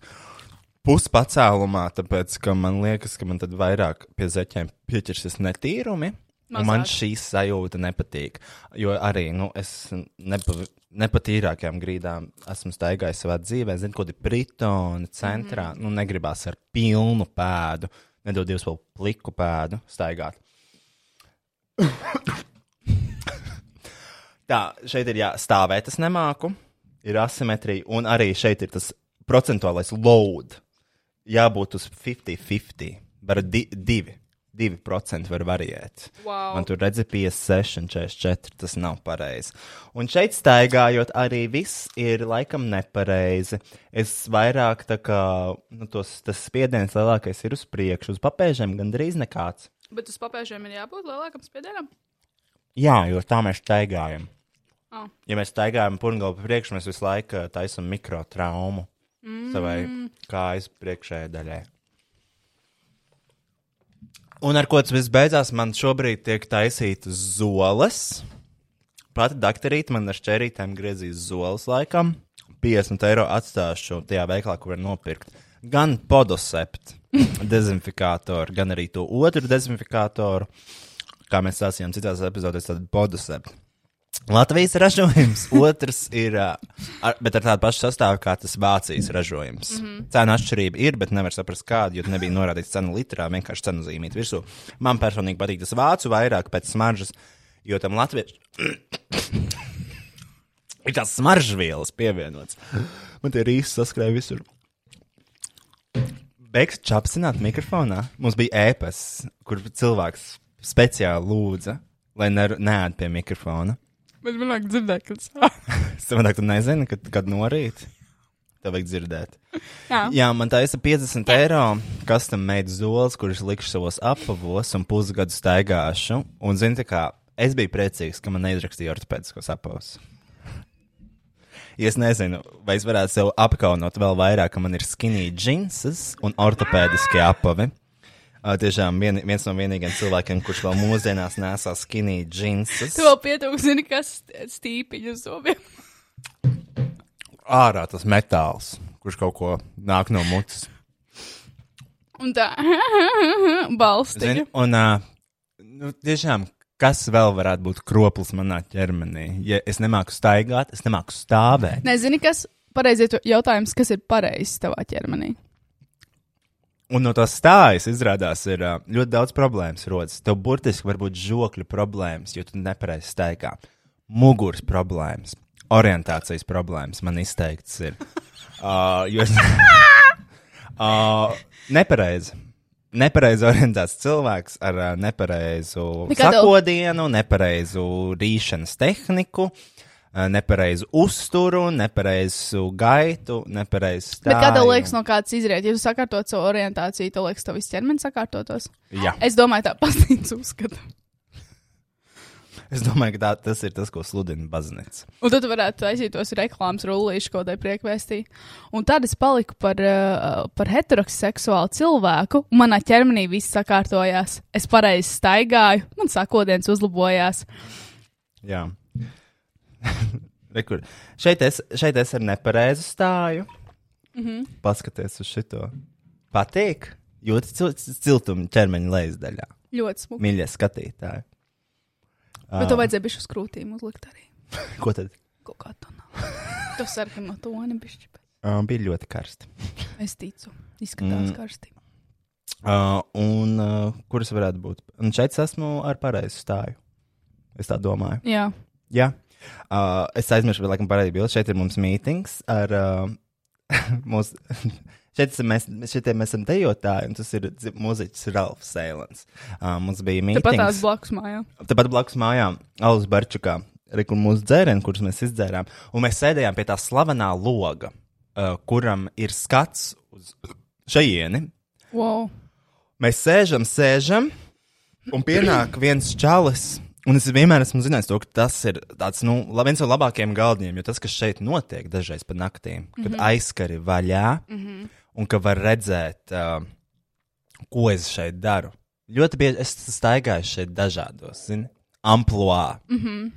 puspacēlumā, tāpēc ka man liekas, ka man tad vairāk pie zeķiem pieķersies netīrumi. Un man Mazāk. šī sajūta nepatīk. Jo arī nu, es nepa, nepatīrākajām grīdām esmu staigājis savā dzīvē. Zinu, ko ir Britona centrā. Mm -hmm. nu, negribās ar pilnu pēdu, nedod Dievs vēl pliku pēdu staigāt. Tā, šeit ir jā, stāvēt, es nemāku, ir asimetrija, un arī šeit ir tas procentuālais load. Jābūt uz 50-50, var di divi. 2% var variēt. Wow. Man tur redzēja 56 un 44. Tas nav pareizi. Un šeit staigājot, arī viss ir laikam nepareizi. Es vairāk tā kā nu, tos, tas spiediens lielākais ir uz priekšu, uz papēžiem gandrīz nekāds. Bet uz papēžiem ir jābūt lielākam spiedienam. Jā, jo tā mēs staigājam. Oh. Ja mēs staigājam purgalu pa priekšu, mēs visu laiku ā, taisam mikrotraumu mm. savai kājas priekšējai daļai. Un ar ko tas viss beidzās, man šobrīd tiek taisītas zoles. Pati doktorīte man ar šķērītēm griezīs zoles laikam. 50 eiro atstāšu tajā veikalā, kur var nopirkt. Gan podosept dezinfikātoru, gan arī to otru dezinfikātoru. Kā mēs stāstījām citās epizodēs, tad podosept. Latvijas ražojums, otrs ir, ar, bet ar tādu pašu sastāvu kā tas Vācijas ražojums. Mm -hmm. Cena atšķirība ir, bet nevar saprast, kāda, jo nebija norādīts cena litrā, vienkārši cenu zīmīt virsū. Man personīgi patīk tas vācu vairāk pēc smaržas, jo tam latviešu ir tās smaržvielas pievienots. Man tie rīsi saskrēja visur. Beigas čapsināt mikrofonā. Mums bija ēpas, kur cilvēks speciāli lūdza, lai ne, neēd pie mikrofona. Bet man liekas, dzirdēt, ka tas Savādāk tu nezini, kad, kad norīt. Tev vajag dzirdēt. Jā. Jā, man tā ir 50 eiro, kas tam meita zoles, kuras likšu savos apavos un pusgadu staigāšu. Un, zini, kā es biju priecīgs, ka man neizrakstīja ortopēdiskos apavus. Ja es nezinu, vai es varētu sev apkaunot vēl vairāk, ka man ir skinny džinses un ortopēdiskie apavi. Tiešām vien, viens no vienīgajiem cilvēkiem, kurš vēl mūsdienās nesā skinny džinses. Tu vēl pietūki, zini, kas stīpiņu zobiem. Ārā tas metāls, kurš kaut ko nāk no mutes. Un tā. Zini, un uh, nu, tiešām, kas vēl varētu būt kroplis manā ķermenī? Ja es nemāku staigāt, es nemāku stāvēt. Nezini, kas pareizi ir jautājums, kas ir pareizs tavā ķermenī? Un no tās stājas izrādās, ir ļoti daudz problēmas rodas. Tev burtiski var būt žokļu problēmas, jo tu nepareizi staigā. Muguras problēmas, orientācijas problēmas man izteikts ir. Uh, jo es. uh, nepareizi. Nepareizi orientēts cilvēks ar uh, nepareizu kā tev- sakodienu, nepareizu rīšanas tehniku, uh, nepareizu uzturu, nepareizu gaitu, nepareizu stāvu. Bet kā tev liekas, no kādas izriet? Ja tu sakārtot savu orientāciju, tev liekas, tev viss ķermenis sakārtotos? Jā. Es domāju, tā pasīts uzskata. Es domāju, ka tā, tas ir tas, ko sludina baznīca. Un tad varētu aiziet tos reklāmas rullīšu kaut kādai priekvēstī. Un tad es paliku par, uh, par heteroseksuālu cilvēku, manā ķermenī viss sakārtojās. Es pareizi staigāju, man sakodiens uzlabojās. Jā. Rekur. Šeit es, šeit es ar nepareizu stāju. Mm -hmm. Paskaties uz šito. Patīk. Jūtas cil- ciltuma ķermeņa lejas daļā. Ļoti smuki. Mīļie skatītāji. Bet to vajadzēja bišķi uz krūtīm uzlikt arī. Ko tad? Kaut kā to nav. To sarkano toni bišķi. Uh, bija ļoti karsti. Es ticu. Izskatās Mm. karsti. Uh, un uh, kuras varētu būt? Un šeit es esmu ar pareizu stāju. Es tā domāju. Jā. Jā. Uh, es aizmirsu, vēl laikam pareizi bildi. Šeit ir mums mītings ar uh, mūsu. Šeit mēs, šitie mēs esam dejotāji, un tas ir mūziķis Ralfs Sēlens. Uh, mums bija mītings. Tāpat tās blakus mājām. Tāpat blakus mājām, Alus Barčukā, kur mūsu dzērieni, kurus mēs izdzērām. Un mēs sēdējām pie tā slavenā loga, uh, kuram ir skats uz šajieni. Wow. Mēs sēžam, sēžam, un pienāk viens čalis. Un es vienmēr esmu zinājis, to, ka tas ir tāds, nu, viens no labākajiem galdiem, jo tas, kas šeit notiek dažreiz pa naktīm, kad mm. -hmm. aizskari vaļā Mhm. un ka var redzēt, uh, ko es šeit daru. Ļoti bieži es staigāju šeit dažādos, zini, amplitūdā. Mhm.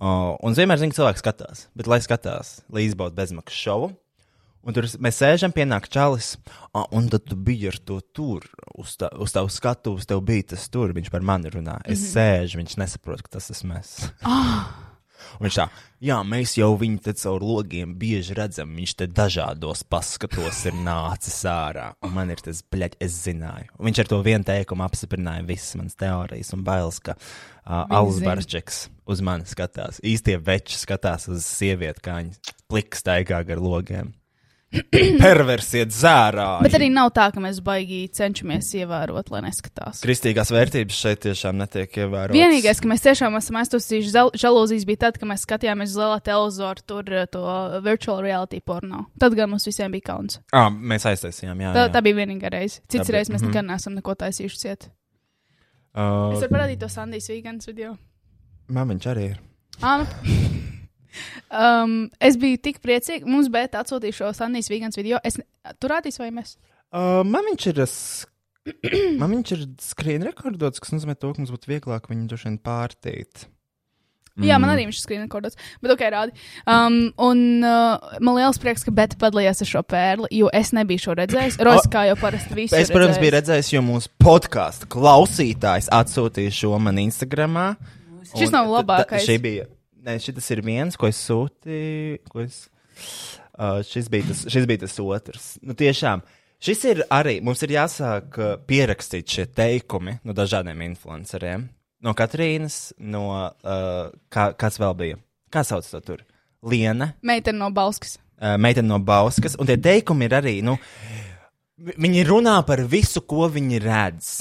Uh, un es vienmēr zinu, ka cilvēks skatās, bet lai skatās, lai izbaudītu bezmaksas šovu. Un tur mēs sēžam, pienāk čalis, un tad tu biji ar to tur, uz, tā, uz tavu skatuves, tev bija tas tur, viņš par mani runā. Es mm -hmm. sēžu, viņš nesaprot, ka tas esmu es. Un viņš tā, jā, mēs jau viņu te caur logiem bieži redzam, viņš te dažādos paskatos ir nācis ārā. Un man ir tas, bļaļ, es zināju. Un viņš ar to vienu teikumu apstiprināja visas manas teorijas un bailes, ka uh, Alus zina. Barčeks uz mani skatās. Īstie veči skatās uz sievieti, kā viņa pliks staigā gar logiem. Perversiet zērā! Bet arī nav tā, ka mēs baigi cenšamies ievērot, lai neskatās. Kristīgās vērtības šeit tiešām netiek ievērotas. Vienīgais, ka mēs tiešām esam aiztusījuši žal- žalūzijas, bija tad, kad mēs skatījāmies uz lielā televizoru tur eh, to virtual reality porno. Tad gan mums visiem bija kauns. Ah, mēs aiztaisījām, jā. Tā, jā. tā bija vienīgā reize. Cits reizes mēs mhm. nekad neesam neko taisījuši ciet. Uh, Es varu parādīt to Sandijas Vīgans video. Man viņš arī ir. Ah, nu. Um, es biju tik priecīga. Mums bija atsūtīja šo Sandijas Vīgans video. Es, ne- tu rādīsi vai mēs? Uh, man viņš ir. Man viņš ir screen rekordots, kas nozīmē to, ka mums būtu vieglāk viņu droši vien pārtīt. Mm. Jā, man arī viņš ir screen rekordots. Bet ok, rādi. Um, un uh, man liels prieks, ka Beta padalījās ar šo pērli, jo es nebiju šo redzējis. Rojas kā jau parasti visu. Es, protams, biju redzējis. redzējis, jo mūsu podkāstu klausītājs atsūtīja šo man Instagram. Šis nav labākais. Šī bija. Nē, šis ir viens, ko es sūtīju. Ko es, uh, šis, bija tas, šis bija tas otrs. Nu, tiešām, šis ir arī. Mums ir jāsāk uh, pierakstīt šie teikumi no dažādiem influenceriem. No Katrīnas, no. Uh, kā, kāds vēl bija? Kā sauc to tur? Liena. Meitene no Balskas. uh, meitene no Bauskas. Un tie teikumi ir arī, nu, vi- viņi runā par visu, ko viņi redz.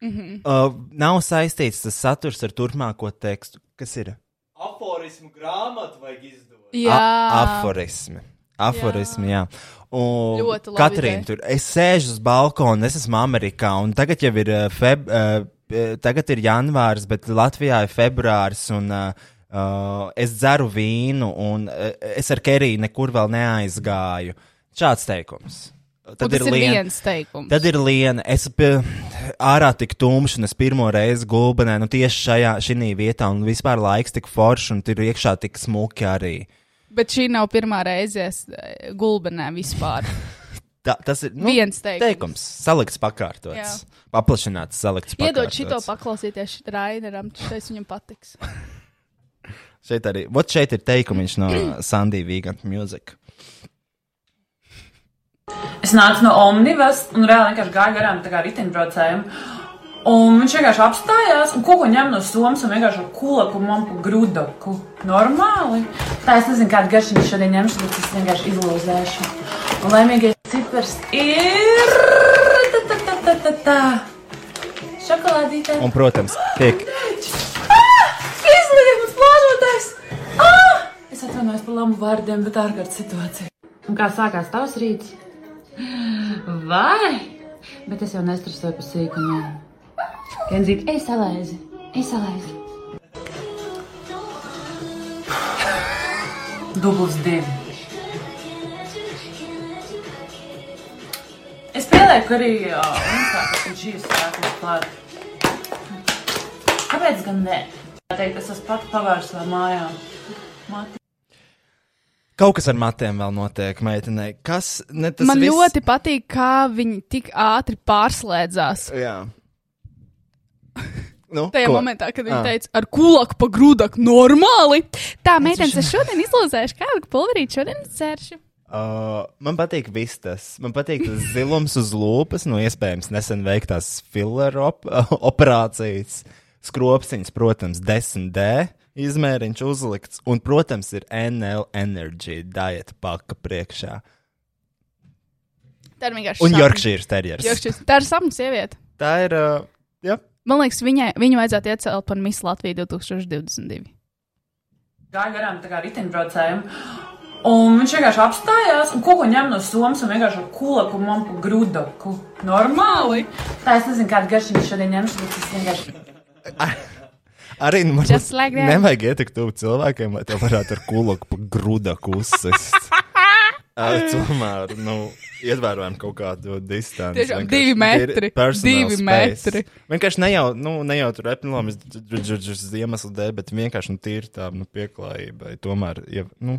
Mhm. Uh, nav saistīts tas saturs ar turpmāko tekstu. Kas ir? Aforismu grāmatu vajag izdot. Jā. A aforismi. Aforismi, jā. jā. Un Ļoti labi Katrīna, tur es sēžu uz balkona, es esmu Amerikā, un tagad jau ir, uh, feb, uh, uh, tagad ir janvārs, bet Latvijā ir februāris, un uh, uh, es dzeru vīnu, un uh, es ar Keriju nekur vēl neaizgāju. Šāds teikums. Un tas ir viens teikums. Tad ir liena. Es ārā tik tumšs, un es pirmo reizi gulbenē, nu tieši šajā šī vietā, un vispār laiks tik foršs, un tur iekšā tik smuki arī. Bet šī nav pirmā reize, es eh, gulbenē vispār. Tā, tas ir nu, Viens teikums. teikums. Salikts, pakārtots, Jā. paplašināts, salikts. Iedod pakārtots. šito paklausīties Raineram, šis viņam patiks. Šeit arī, vot šeit ir teikumiņš no Sandija Viganta Music. Es nācu no Omnibus un reāli vienkārši gāju garām riteņbraucējiem. Un viņš vienkārši apstājās un kaut ko ņem no somas un vienkārši kulaku man pa grudaku. Normāli. Tā es nezinu, kādu garšu viņš šodien ņems, bet es vienkārši izlūzēšu. Un laimīgais cipars ir. Ta, ta, ta, ta, ta, ta. Šokolādīte. Un, protams, tiek Ah! Izlīdums plānotais! Ah! Es atvainojos par labu vārdiem, bet ārkārtas situācija. Un kā sākās tavs rīts? Vai? Bet es jau nestresēju par sīkumiem. Genzīt, es salēzu, es salēzu. Dubls divi. Es pielieku arī šīs sēklas klāt. Kāpēc gan ne? Teikt, es esmu pat pavērs savā mājā. Mati. Kaut kas ar matiem vēl notiek, meitenei. Kas? Ne, tas Man viss... ļoti patīk, kā viņi tik ātri pārslēdzās. Jā. Nu, Tajā ko? momentā, kad viņi Ah. teica, ar kulaku pa grūdaku normāli. Tā, meitenes, es šodien izlozēšu kādu pulverīti, šodien dzeršu. Uh, man patīk viss tas. Man patīk tas zilums uz lūpas, no iespējams nesen veiktās filler op operācijas. Skropsiņas, protams, 10D izmēriņš uzlikts, un, protams, ir NL Energy dieta paka priekšā. Tā ir vienkārši. Un. Yorkshire Terriers. Yorkshire- Tā ir sapņu sieviete. Tā ir. Uh, jā. Man liekas, viņai, viņu vajadzētu iecelt par Miss Latviju 2022. Gāja garām tā kā riteņbraucējiem. Un viņš vienkārši apstājās un ko ņem no somas un vienkārši ar kulaku man pa grudaku. Normāli. Tā es nezinu, kādu garšu viņš šodien ņems, bet es vienkārši. Arī man Just like that. nevajag ietikt tuvu cilvēkiem, lai tev varētu ar kulaku pa grudaku uzsist. Ar tomēr, nu, ievērojam kaut kādu distanci. Tiešām divi metri, divi space. metri. Vienkārši ne jau, nu, ne jau tur epilāmas iemeslu dēļ, bet vienkārši, nu, tīri tā, nu, pieklājībai. Tomēr, ja, nu.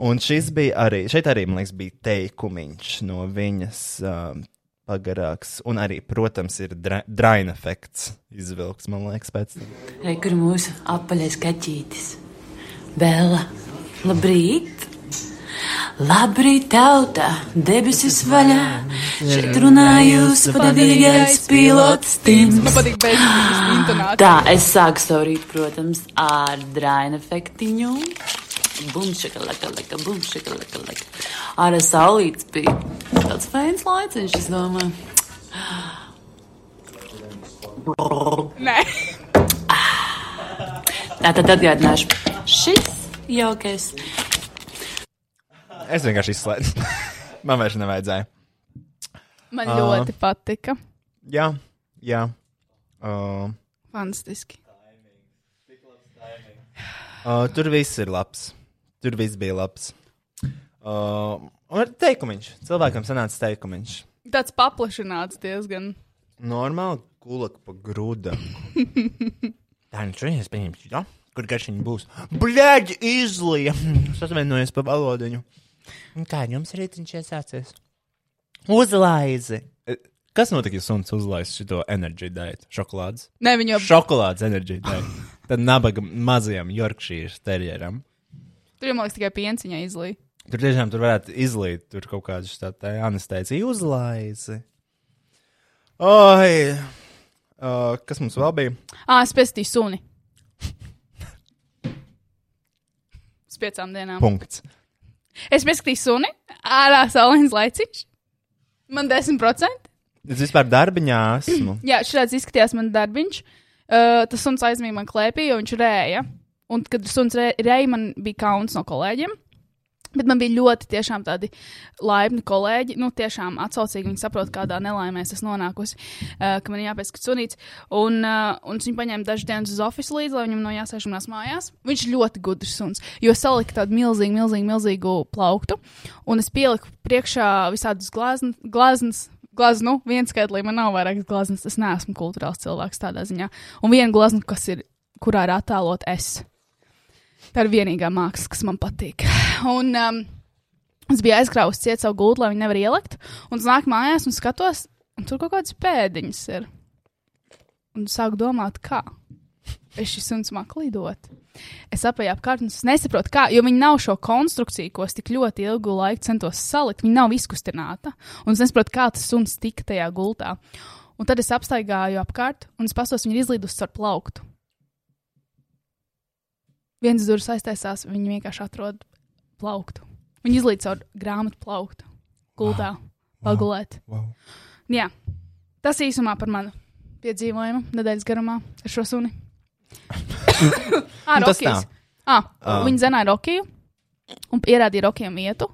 Un šis bija arī, šeit arī, man liekas, bija teikumiņš no viņas um, pagarāks. Un arī, protams, ir dra draina efekts izvilks, man liekas, pēc tam. Re, kur mūsu apaļais kaķītis? Bela, labrīt! Labrīt, tauta, debesis vaļā! Šeit runā jūsu padavīgais pilots Tims. Man patīk beigas intonācija. Tā, es sāku savu rītu, protams, ar draina efektiņu. Bum, šakalaka, laka, bum, šakalaka, laka. Ar saulītes bija tāds feins laiciņš, es domāju. Nē. Tā tad atgādināšu. Šis jaukais. Es vienkārši izslēdzu. man vairs nevajadzēja. Man Ā. ļoti patika. Jā, jā. Uh, Fantastiski. uh, tur viss ir labs. Tur viss bija labs. Uh, un ar teikumiņš. Cilvēkam sanāca teikumiņš. Tāds paplašināts diezgan. Normāli kulaka pa grūda. Tā nu šodien es pieņemšu, jā? Kur garšiņa būs? Bļaģi, izlija! Es atvainojos pa valodiņu. Un Kā jums rītiņš iesācies? Uzlaizi! E, Kas notika, ja suns uzlaiž šo enerģiju dēļ? Šokolādes? Ne, viņu jau- Šokolādes enerģiju dēļ. Tad nabaga mazajam Yorkshire terjeram. Tur jau, man liekas, tikai pienciņā izlīja. Tur tiešām tur varētu izlīt tur kaut kādu tādu anestēziju uzlaizi. Oi! Uh, kas mums vēl bija? Ā, es pestīju suni. Uz piecām dienām. Punkts. Es paskatīju suni, ārā saulains laiciņš. Man 10%. Es vispār darbiņā esmu. Jā, šāds izskatījās man darbiņš. Uh, tas suns aizmīja man klēpī, jo viņš rēja. Un, kad suns rēja, man bija kauns no kolēģiem. Bet man bija ļoti tādi laipni kolēģi. Nu, tiešām atsaucīgi viņi saprot, kādā nelaimē es nonākusi, uh, ka man ir jāpēsk sunīts. Un, uh, un viņi paņēma dažas dienas uz oficiālu līdzi, lai viņam no jāsēžamās mājās. Viņš ļoti gudrs suns, jo salika tādu milzīgu, milzīgu, milzīgu plauktu. Un es pieliku priekšā visādus glāzn- glāznas. Glaznu, viens skaitlī man nav vairākas glazmas. Es neesmu kultūrāls cilvēks tādā ziņā. Un viena glazma, kas ir, kurā ir attēlot es. Tā ir vienīgā māksla, kas man patīk. Un um, es biju aizkrāvusi ciet savu gultu, lai viņi nevar ielikt. Un es nāku mājās un skatos, un tur kaut kādas pēdiņas ir. Un sāku domāt, kā. Es šis suns māku lidot. Es apēju apkārt, un es nesaprotu, kā, jo viņi nav šo konstrukciju, ko es tik ļoti ilgu laiku centos salikt. Viņa nav izkustināta. Un es nesaprotu, kā tas suns tika tajā gultā. Un tad es apstaigāju apkārt, un es paskatos, viņa ir izlidusi ar plauktu. Viens durvis aiztaisās, viņi vienkārši atrod plauktu. Viņi izlīdz caur grāmatu plauktu, gultā, wow. pagulēt. Wow. Jā, tas īsumā par manu piedzīvojumu nedēļas garumā ar šo suni. Rokijs. tā. Ah, Ah. Viņi zināja Rokiju un pierādīja Rokijam vietu.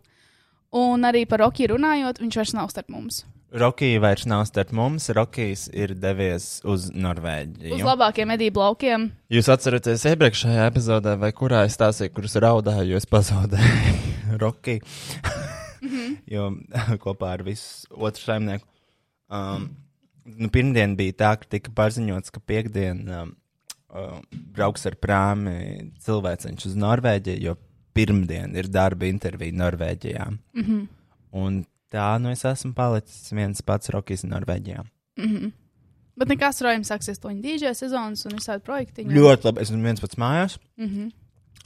Un arī par Rokiju runājot, viņš vairs nav starp mums. Rokija vairs nav starp mums. Rokijs ir devies uz Uz Norvēģiju. labākiem medību laukiem. Jūs atceraties iepriekšējā epizodē, vai kurā es stāstīju, kurus raudāju, jo es pazaudēju Rokiju. Mhm. jo kopā ar visu otru saimnieku. Um, nu, pirmdien bija tā, ka tika paziņots, ka piekdien um, um, brauks ar prāmi cilvēciņš uz Norvēģiju, jo pirmdien ir darba intervija Norvēģijā. Mhm. Un tā, nu es esmu palicis viens pats Rokijs Norvēģijā. Mhm. Bet nekas rojums sāksies to viņa DJ sezonas un visādi projekti. Ļoti labi, es esmu viens pats mājās. Mhm.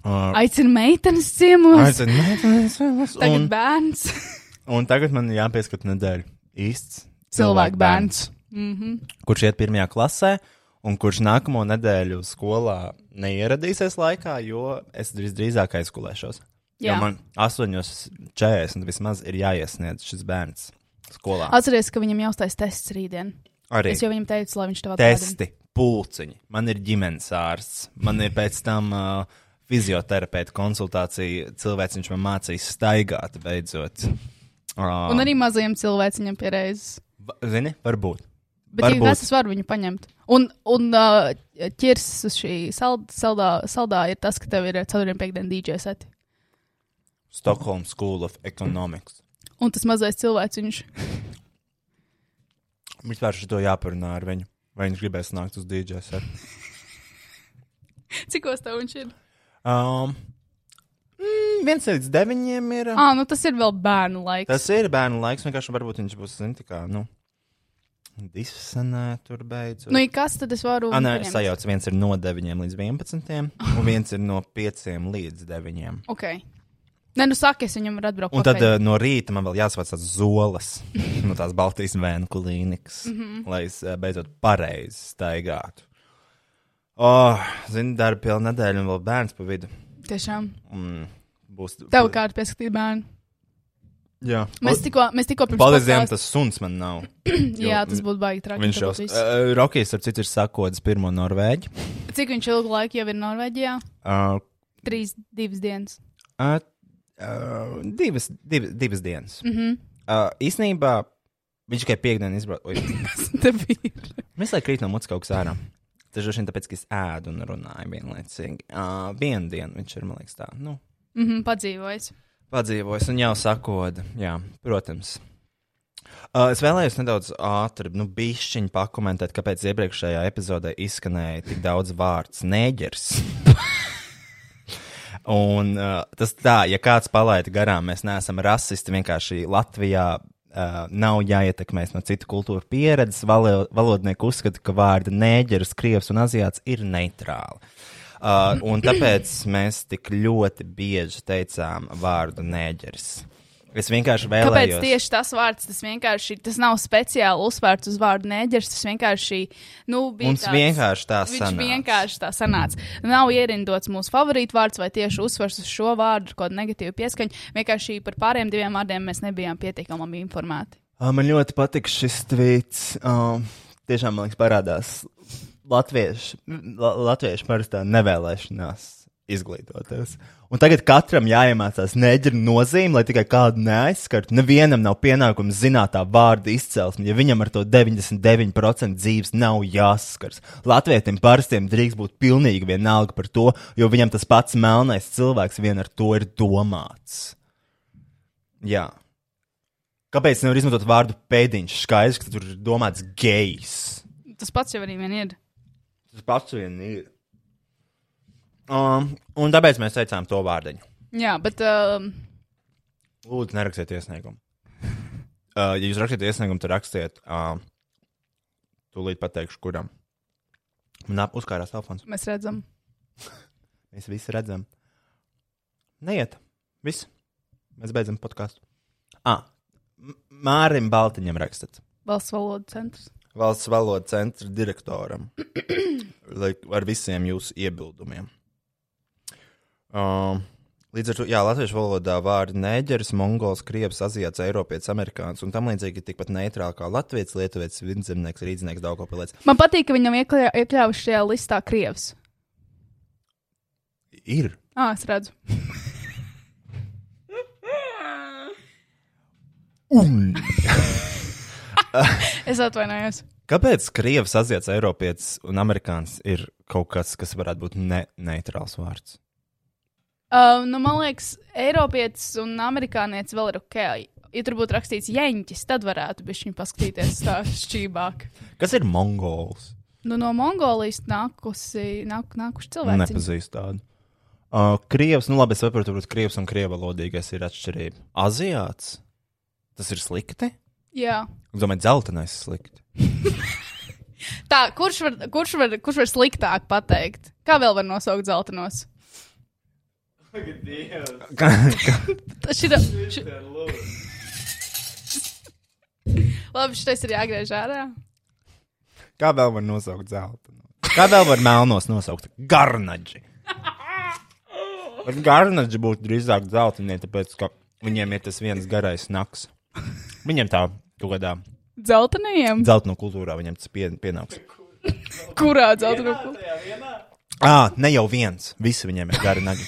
Uh, Aicinu meitenes ciemos. Aicinu meitenes ciemos, Tagad un- bērns. Un tagad man jāpieskat nedēļa īsts Cilvēku bērns. Mhm. kurš iet pirmajā klasē, un kurš nākamo nedēļu skolā neieradīsies laikā, jo es visdrīzāk aizgulēšos. Jo Jā. man 8.40 vismaz ir jāiesniedz šis bērns skolā. Atceries, ka viņam jāuztais tests rītdien. Arī. Es jau viņam teicu, lai viņš tev atgādina. Testi, pulciņi, man ir ģimenes ārsts, man ir pēc tam uh, fizioterapeita konsultācija, cilvēks viņš man mācīs staigāt beidzot. Uh, Un arī mazajam cilvēciņam pie reizes. va- Zini, varbūt. Bet, ja kas es varu viņu paņemt? Un, un uh, ķirsis uz šī sald, saldā, saldā ir tas, ka tev ir ceturtdien, piekdien DJ seti. Stockholm School of Economics. Un tas mazais cilvēciņš. Vispār šito jāparunā ar viņu. Vai viņš gribēs nākt uz DJ set? Cikos tev viņš ir? Um, mm, viens līdz deviņiem ir. Ah, nu tas ir vēl bērnu laiks. Tas ir bērnu laiks, vienkārši varbūt viņš būs, zini, tā kā, nu, disanē tur beidzot. Nu, ja kas tad es varu? Ah, nē, paņemt? sajauc, viens ir no 9 līdz 11, un viens ir no 5 līdz 9. Ok. Nē, nu saki, es viņam varu atbraukt. Un tad uh, no rīta man vēl jāsavāc tās zolas no tās Baltijas vēnu klīnikas, mm. -hmm. lai es uh, beidzot pareizi staigātu. Oh, zini, darba pilna nedēļa un vēl bērns pa vidu. Tiešām. Mm, būs. Tev kāda pieskatīt bērnu? Jā. Mēs tikko, mēs tikko pirms Paldies Dievam, tas suns man nav. Jā, tas būtu baigi traki, Viņš jau uh, Rokijs, ar citu, ir sakodas pirmo Norvēģi. Cik viņš ilgu laiku jau ir Norvēģijā? Uh, Trīs, divas dienas. uh, uh, divas, divas, divas dienas. Mhm. Uh, īsnībā viņš tikai piekdienu izbrauca. Te bija. Mēs laikam krīt no mutes kaut kas ārā. Tas droši vien tāpēc, ka es ēdu un runāju vienlaicīgi. Uh, vienu dienu viņš ir, man liekas, tā. Nu, Mhm, padzīvojis. padzīvojis un jau sakoda. Jā, protams. Uh, es vēlējos nedaudz ātri, nu, bišķiņi pakomentēt, kāpēc iepriekšējā epizodē izskanēja tik daudz vārds neģers. Un uh, tas tā, ja kāds palaida garām, mēs neesam rasisti. Vienkārši Latvijā uh, nav jāietekmēs no citu kultūru pieredzes. Valo, valodnieki uzskata, ka vārdi nēģeris, krievs un aziāts ir neitrāli. Uh, un tāpēc mēs tik ļoti bieži teicām vārdu nēģeris. Es vienkārši Kāpēc vēlējos. tieši tas vārds? Tas vienkārši tas nav speciāli uzsvērts uz vārdu nēģers. Tas vienkārši nu, bija. Mums vienkārši tā Viņš sanāca. vienkārši tā sanāca. Nav ierindots mūsu favorītu vārds vai tieši uzsvers uz šo vārdu, kaut kādu negatīvu pieskaņu. Vienkārši par pārējiem diviem vārdiem mēs nebijām pietiekami informēti. Man ļoti patīk šis tvīts. Uh, tiešām man liekas, parādās latviešu, la, latviešu parastā nevēlēšanās izglītoties. Un tagad katram jāiemācās neģera nozīme, lai tikai kādu neaizskartu. Nevienam nav pienākums zināt tā vārda izcelsmi, ja viņam ar to 99% dzīves nav jāsaskars. Latvietim parastiem drīkst būt pilnīgi vienalga par to, jo viņam tas pats melnais cilvēks vien ar to ir domāts. Jā. Kāpēc nevar izmantot vārdu pēdiņš? Skaidrs, ka tur ir domāts gejs. Tas pats jau arī vien ir. Tas pats vien ir. Um, un tāpēc mēs teicām to vārdiņu. Jā, bet. Uh, Lūdzu, nerakstiet iesniegumu. Uh, ja jūs rakstiet iesniegumu, tad rakstiet. Uh, tūlīt pateikšu, kuram. Man ap- uzkārās telefons. mēs redzam. Mēs visi redzam. Neiet. Viss. Mēs beidzam podkāstu. Ah, Mārim Baltiņam rakstat. Valsts valodu centrs. Valsts valodas centra direktoram ar visiem jūsu iebildumiem. Um, līdz ar to, jā, latviešu valodā vārdi neģeris, mongols, krievs, aziāts, eiropietis, amerikānis un tam līdzīgi tikpat neitrāli kā latviešu, lietuvietis, vidzemnieks, rīznieks, daugopilēts. Man patīk, ka viņam iekļā, iekļāvuši šajā listā krievs. Ir. Ah, es redzu. Un. Es atvainojos. Kāpēc Krievijas, Azijas, Eiropietis un Amerikānis ir kaut kas, kas varētu būt ne neitrāls vārds? Uh, nu, man liekas, Eiropietis un Amerikānietis vēl ir ok. Ja tur būtu rakstīts Jeņķis, tad varētu būt viņa paskatīties tā šķībāk. Kas ir mongols? Nu, no Mongolijas nākusi, nāk, nākuši cilvēki. Nepazīstu tādu. Uh, Krievs, nu labi, es saprotu, ka Krievs un Krievalodīgais ir atšķirība. Aziāts? Tas ir slikti? Jā. Es domāju, dzeltenais ir slikti. Tā, kurš var, kurš, var, kurš var sliktāk pateikt? Kā vēl var nosaukt zeltainos? Tas ir. Ši... Labi, šis ir jāgriež ārā. Kā vēl var nosaukt zelta? Kā vēl var melnos nosaukt? Garnaģi. Bet garnaģi būtu drīzāk zeltainie, tāpēc, ka viņiem ir tas viens garais naks. Viņiem tā kaut kādā Zeltainiem? zeltainu kultūrā viņiem tas pie, pienāks. Kurā zeltainā? Ah, ne jau viens. Visi viņiem ir gari nagi.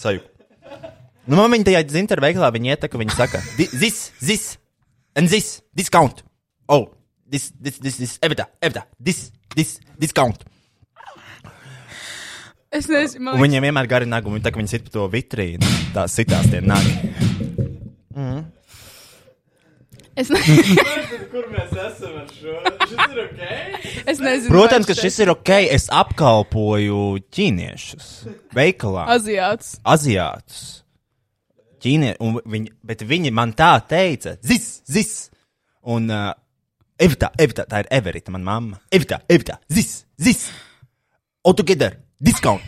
Sajūta. Nu, man viņa tajā zintra veikalā viņa ietaka, viņa saka, "Thi- this, this, and this, discount. Oh, this, this, this, this, evita, evita, this, this, discount. Es nezinu, man Un viņiem vienmēr gari nagi, un viņi tā kā viņi sit pa to vitrīnu, tā sitās tie nagi. Mm. Es, ne... Kur mēs esam ar šo? Šis ir ok? es nezinu. Protams, ka šis ir ok, es apkalpoju ķīniešus veikalā. Aziāts. Aziātus. Ķīnie, un viņi, bet viņi man tā teica, zis, zis. Un uh, Evita, Evita, tā ir Everita, mana mamma. Evita, Evita, zis, zis. All together, discount.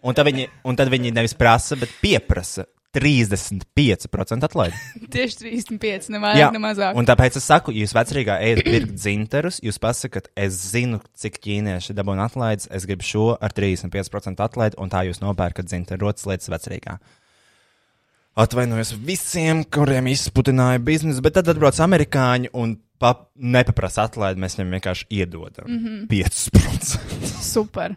Un tad viņi, un tad viņi nevis prasa, bet pieprasa 35% atlaidi. Tieši 35, ne vairāk, ne mazāk. un tāpēc es saku, jūs vecrīgā ejat pirkt dzinterus, jūs pasakat, es zinu, cik ķīnieši dabūna atlaides, es gribu šo ar 35% atlaidi, un tā jūs nopērkat dzinteru rotas lietas vecrīgā. Atvainojos visiem, kuriem izputināja biznesu, bet tad atbrauc amerikāņi un pa, nepaprasa atlaidi, mēs viņiem vienkārši iedodam mm. -hmm. 5%. Super.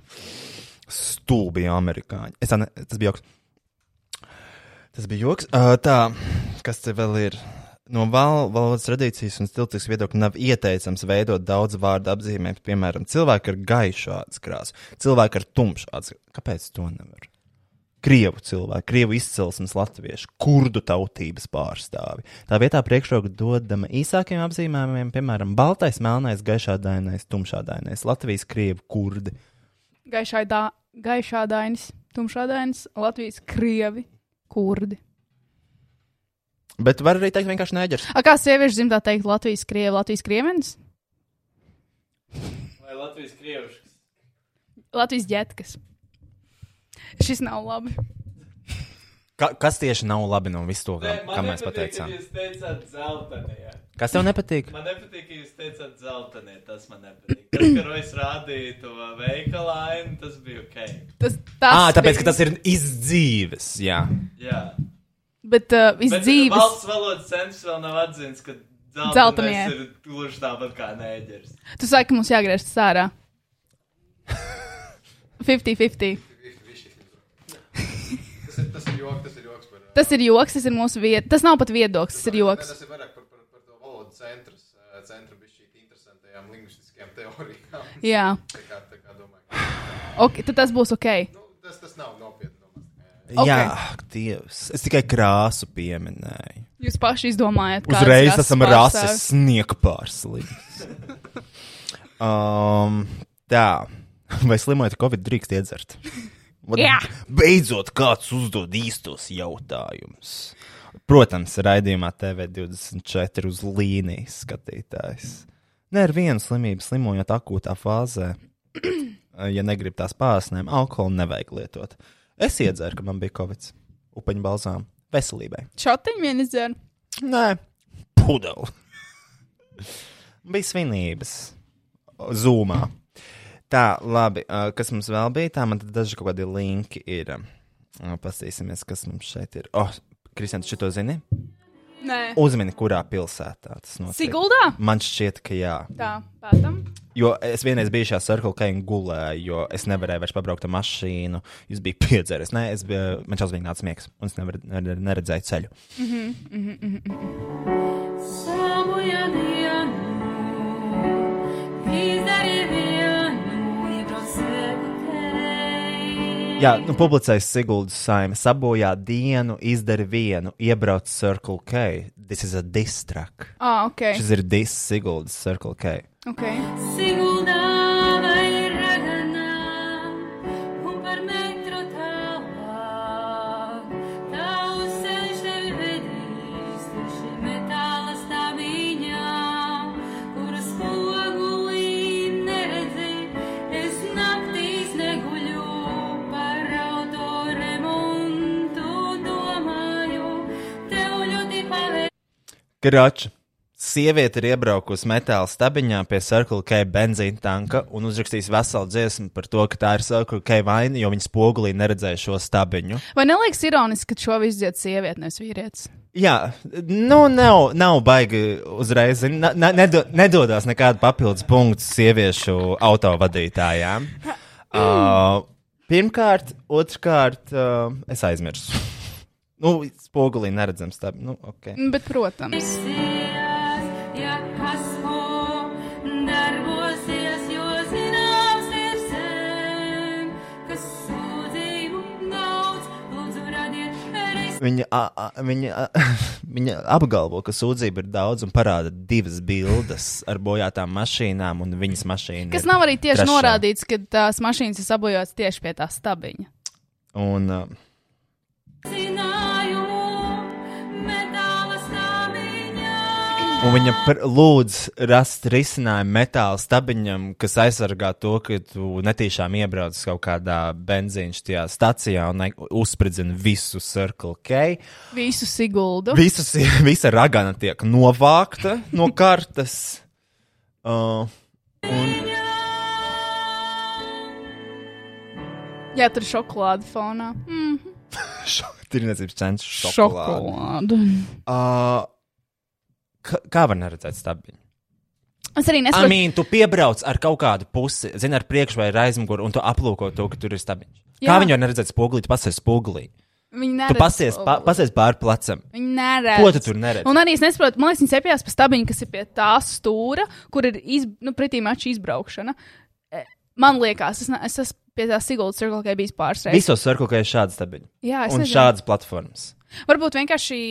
Stulbi amerikāņi. Es tā ne, tas bija joks. Tas bija joks. Uh, tā, kas te vēl ir? No val, valodas tradīcijas un stiltiskas viedokļa nav ieteicams veidot daudz vārdu apzīmējumu, piemēram, cilvēku ar gaišu ādas krāsu, cilvēku ar tumšu ādas krāsu. Kāpēc to nevar? Krievu cilvēku, krievu izcelsmes latviešu, kurdu tautības pārstāvi. Tā vietā priekšroka dodama īsākiem apzīmējumiem, piemēram, baltais, melnais, gaišādainais, tumšādainais, Latvijas, krievu, kurdi. Gaišādā, gaišādainis, tumšādainis, Latvijas krievi, kurdi. Bet var arī teikt vienkārši neģers. A, kā sieviešu dzimtā teikt Latvijas krievi, Latvijas kriemenis? Vai Latvijas krieviškas? Latvijas ģetkas. Šis nav labi. Ka, kas tieši nav labi no visu to, Nē, kā mēs pateicām? Jūs teicāt zeltanie. Kas tev nepatīk? Man nepatīk, ka jūs teicāt zeltanie. Tas man nepatīk. Tas, ka Rojas rādīja to veikalainu, tas bija ok. Tas, Ah, tāpēc, bija- ka tas ir izdzīves. Jā. Jā. Bet uh, viss Bet dzīves. Valsts valodas centrs vēl nav atzīts, ka zeltanie ir gluži tāpat kā nēģers. Tu saki, ka mums jāgriež tas ārā. 50-50. Tas ir, tas ir joks, tas ir joks par. Tas ir joks, tas ir mūsu vieta. Tas nav pat viedoklis, tas ir joks. Tas ir vairāk par, eh, centru bija šī interesantajām lingvistiskajām teorijām. Jā. Tā kā, tā kā domāju. Ok, tad tas būs ok. Nu, tas, tas nav nopietni. Ok. Jā, Dievs. Es tikai krāsu pieminēju. Jūs paši izdomājat, kādas Uzreiz rases esam pārstāvis. rases sniega pārslims. um, tā. Vai slimojot Covid drīkst iedzert? Jā. Beidzot, kāds uzdod īstos jautājumus. Protams, raidījumā TV24 uz līnijas skatītājs. Ne ar vienu slimību slimojot akūtā fāzē. ja negrib tās pārsnēm, alkoholu nevajag lietot. Es iedzēru, ka man bija covid. Upeņu balzām. Veselībai. Šotiņu vien izdzēra. Nē, pudeli. bija svinības. Zūmā. Tā, labi. Kas mums vēl bija? Tā man daži kaut kādi linki ir. Pastīsimies, kas mums šeit ir. Oh, Kristians, šito zini? Nē. Uzmini, kurā pilsētā tas notiek. Siguldā? Man šķiet, ka jā. Tā, pētam. Jo es vienreiz biju šajā Circle K un gulēju, jo es nevarēju vairs pabraukt ar mašīnu. Jūs bijāt piedzēries. Nē, es biju, man šausmīgi nāca miegs, un es nevar, neredzēju ceļu. Mhm, mhm, mhm, mhm. Sabojā dienu, Jā, nu, publicējis Siguldas saime. Sabojā dienu, izdara vienu, iebrauc Circle K. This is a diss track. Ah, ok. Šis ir diss Siguldas Circle K. Ok. Siguldā Grača. Sieviete ir iebraukusi metāla stabiņā pie Circle K benzīna tanka un uzrakstījis veselu dziesmu par to, ka tā ir Circle K vaina, jo viņa spogulī neredzēja šo stabiņu. Vai neliekas ironiski, ka šo visu dzied sieviete, nevis vīrietis? Jā, nu, nav, nav baigi uzreiz. Ne, ne, nedo, nedodās nekāda papildus punktu sieviešu autovadītājām. Uh, pirmkārt, otrkārt, uh, es aizmirsu. Nu, spogulī neredzams tā. Nu, okay. Bet, protams. Ja kas ho darbosies, jo zināms ir sen, kas sūdzību daudz, lūdzu radiet reiz. Viņa, a, a, viņa, a, viņa apgalvo, ka sūdzība ir daudz un parāda divas bildes ar bojātām mašīnām un viņas mašīnu. Kas nav arī tieši trešā. norādīts, ka tās mašīnas ir sabojātas tieši pie tā stabiņa. Un, uh, Zināju, un viņa lūdz rast risinājumu metāla stabiņam, kas aizsargā to, ka tu netīšām iebrauc kaut kādā benzīna tajā stacijā un uzspridzina visu Circle K. Visu Siguldu. Visas, visa ragana tiek novākta no kartes. Uh, un, Jā, tur ir šokolāde fonā. Mm. Tirniecības centrs šokolāde. Šokolāde. Uh, kā, var neredzēt stabiņu? Es arī nesaprotu. Amīna, tu piebrauc ar kaut kādu pusi, zini, ar priekšu vai ar aizmuguri, un tu aplūko to, ka tur ir stabiņš. Kā viņi var neredzēt spogulī, tu pasies spogulī? Viņi Tu neredz pasies, pa, spoguli. pasies pāri plecam. Viņi neredz. Ko tu tur neredzi? Un arī es nesaprotu, man liekas, viņi cepjas pa stabiņu, kas ir pie tā stūra, kur ir iz, nu, pretī mača izbraukšana. E, Man liekas, es, ne, es esmu pie tā Siguldas cirkla, ka bijis pāris reizes. Visos cirkulē ir šādas stabiņas. Jā, es un nezinu. šādas platformas. Varbūt vienkārši,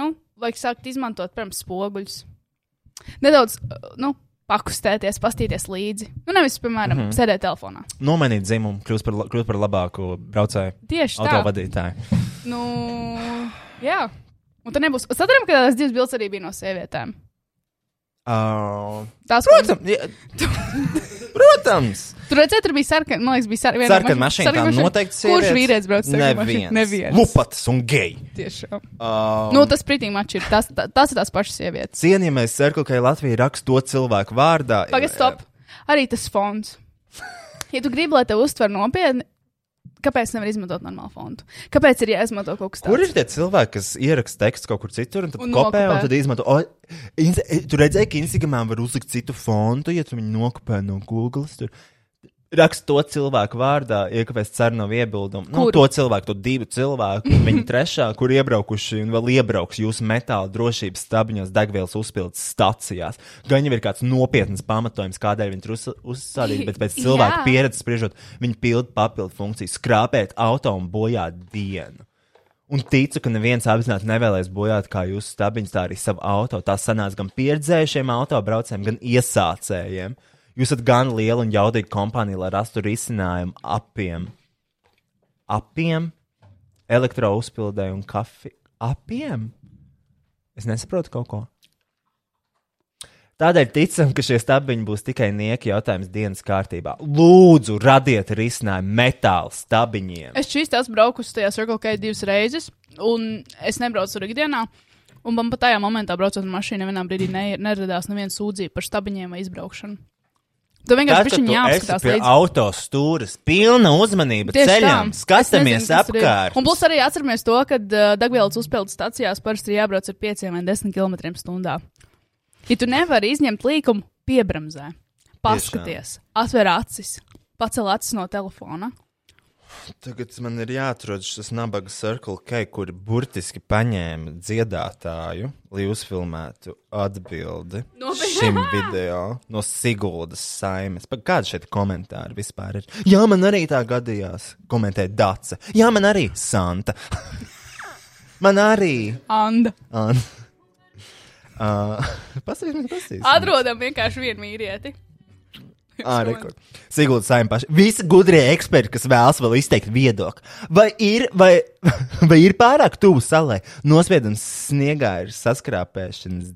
nu, vajag sākt izmantot, piemēram, spoguļus. Nedaudz, uh, nu, pakustēties, pastīties līdzi. Nu, nevis, piemēram, mm. -hmm. sēdēt telefonā. Nomainīt dzimumu, kļūt par, kļūt par labāku braucēju. Tieši tā. Autovadītāju. Nu, jā. Un tad nebūs. Es atceros, ka tās divas bildes arī bija no sievietēm. Uh, Tās, Protams, jā. Protams. Tur redzēt, tur bija sarkana. Man liekas, bija sarkana. Sarkana mašīna, tā noteikti Kurš sievietes. vīrietis brauc sarkanu mašīnu? Neviens. Lupatas un geji. Tiešām. Um, Nu, tas pretī mačs ir. Tas, tā, tas ir tās pašas sievietes. Cienījamais Circle K Latvija raksta to cilvēku vārdā. Pagaid, stop. Arī tas fonds. Ja tu gribi, lai te uztver nopietni, kāpēc nevar izmantot normālu fondu? Kāpēc ir jāizmanto kaut kas tāds? Kur ir tie cilvēki, kas ieraksta tekstu kaut kur citur, un tad Un kopē, nokopē. un tad izmanto? O, in, tu redzēji, ka Instagramā var uzlikt citu fontu, ja tu viņu nokopē no Google. Tur. Raksta to cilvēku vārdā, iekāpēs ceru nav iebildumu. Nu, to cilvēku, to divu cilvēku, un viņi trešā, kur iebraukuši un vēl iebrauks jūsu metāla drošības stabiņos, degvielas uzpildes stacijās. Gan jau ir kāds nopietns pamatojums, kādēļ viņi tur uz, uzstādīti, bet pēc cilvēku Jā. pieredzes spriežot, viņi pilda papildu funkciju, skrāpēt auto un bojāt dienu. Un ticu, ka neviens apzināti nevēlēs bojāt kā jūsu stabiņus, tā arī savu auto. Tā sanāca gan pieredzējušiem autobraucējiem, gan iesācējiem. Jūs esat gan liela un jaudīga kompānija, lai rastu risinājumu apiem, apiem, elektrouzpildē un kafiju. Apiem? Es nesaprotu kaut ko. Tādēļ ticam, ka šie stabiņi būs tikai nieki jautājums dienas kārtībā. Lūdzu, radiet risinājumu metāla stabiņiem. Es šīs tās braucu uz tajā Circle K divas reizes, un es nebraucu tur ikdienā. Un man pat tajā momentā, braucot ar mašīnu, vienā brīdī ne, neradās neviena sūdzība par stabiņiem vai izbraukšanu. Tu vienkārši esi jāapskatās pie līdzi. autostūras, pilna uzmanība Tieši ceļam, tā. skatāmies apkārt. Un plus arī atceramies to, ka uh, degvielas uzpildes stacijās parasti ir jābrauc ar 5 vai 10 km/h. Ja tu nevari izņemt līkumu, piebremzē. Paskaties, atver acis, pacel acis no telefona. Tagad man ir jāatrod šis nabaga Circle K, kur burtiski paņēma dziedātāju, lai uzfilmētu atbildi Nopietni? šim video no Siguldas saimes. Pa Kādi šeit komentāri vispār ir? Jā, man arī tā gadījās, komentē Dace. Jā, man arī Santa. man arī. Anda. An. Uh, Pastāstiet, pastāstiet. Atrodam vienkārši vienu vīrieti. Ā, rekord. Sigulda saimē paši. Visi gudrie eksperti, kas vēlas vēl izteikt viedokli. Vai ir, vai, vai ir pārāk tuvu salai? Nospiedums sniegā ir saskrāpēšanas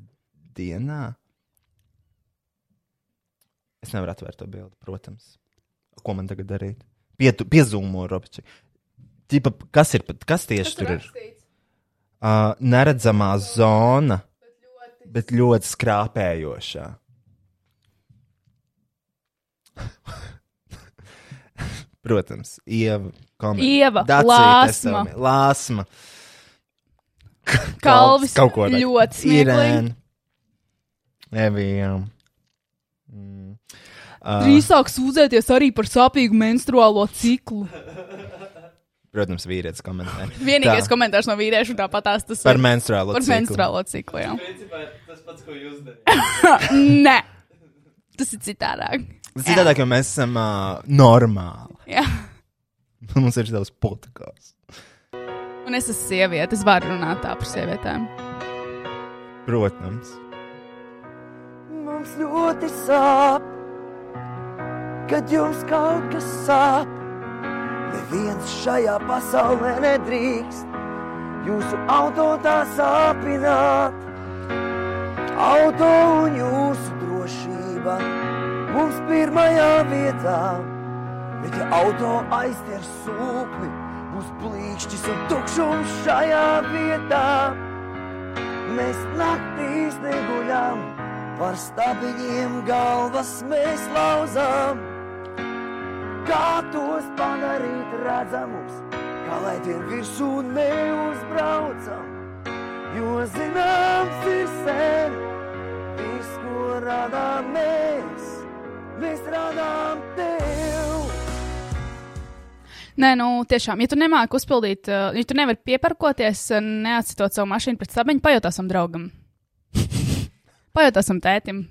dienā. Es nevaru atvērt to bildi, protams. Ko man tagad darīt? Pietu, piezūmo, Robiči. Tipa, kas ir, kas tieši tur ir? Uh, neredzamā zona, bet ļoti skrāpējošā. Protams, Ieva. Koment. Ieva, Dacīte, Lāsma. Esami, Lāsma. Kalvis kaut ko tādu. ļoti smieklīgi. Evija. Mm. Uh, Drīz sāk sūdzēties arī par sāpīgu menstruālo ciklu. protams, vīrietis komentē. Vienīgais Tā. komentārs no vīriešu tāpat tās tas Par menstruālo par ciklu. menstruālo ciklu. Jā. Principā tas pats, ko jūs darāt. Nē, tas ir citādāk. Citādāk, jo mēs esam uh, normāli. Jā. Mums ir savs podkāsts. Un es esmu sieviete, es varu runāt tā par sievietēm. Protams. Mums ļoti sāp, kad jums kaut kas sāp. Neviens šajā pasaulē nedrīkst jūsu auto tā sāpināt. Auto un jūsu drošība mums pirmajā vietā. Bet ja auto aiztier sūkni, būs plīkšķis un tukšums šajā vietā. Mēs naktīs neguļam, par stabiņiem galvas mēs lauzām. Kā tos padarīt redzamus, kā lai tiem virsū neuzbraucam? Jo zināms ir sen, viss, ko radām mēs, mēs radām tev. Nē, nu tiešām, ja tu nemāki uzpildīt, uh, ja tu nevari pieparkoties, uh, neatsitot savu mašīnu pret stabiņu, pajautāsim draugam. pajautāsim tētim.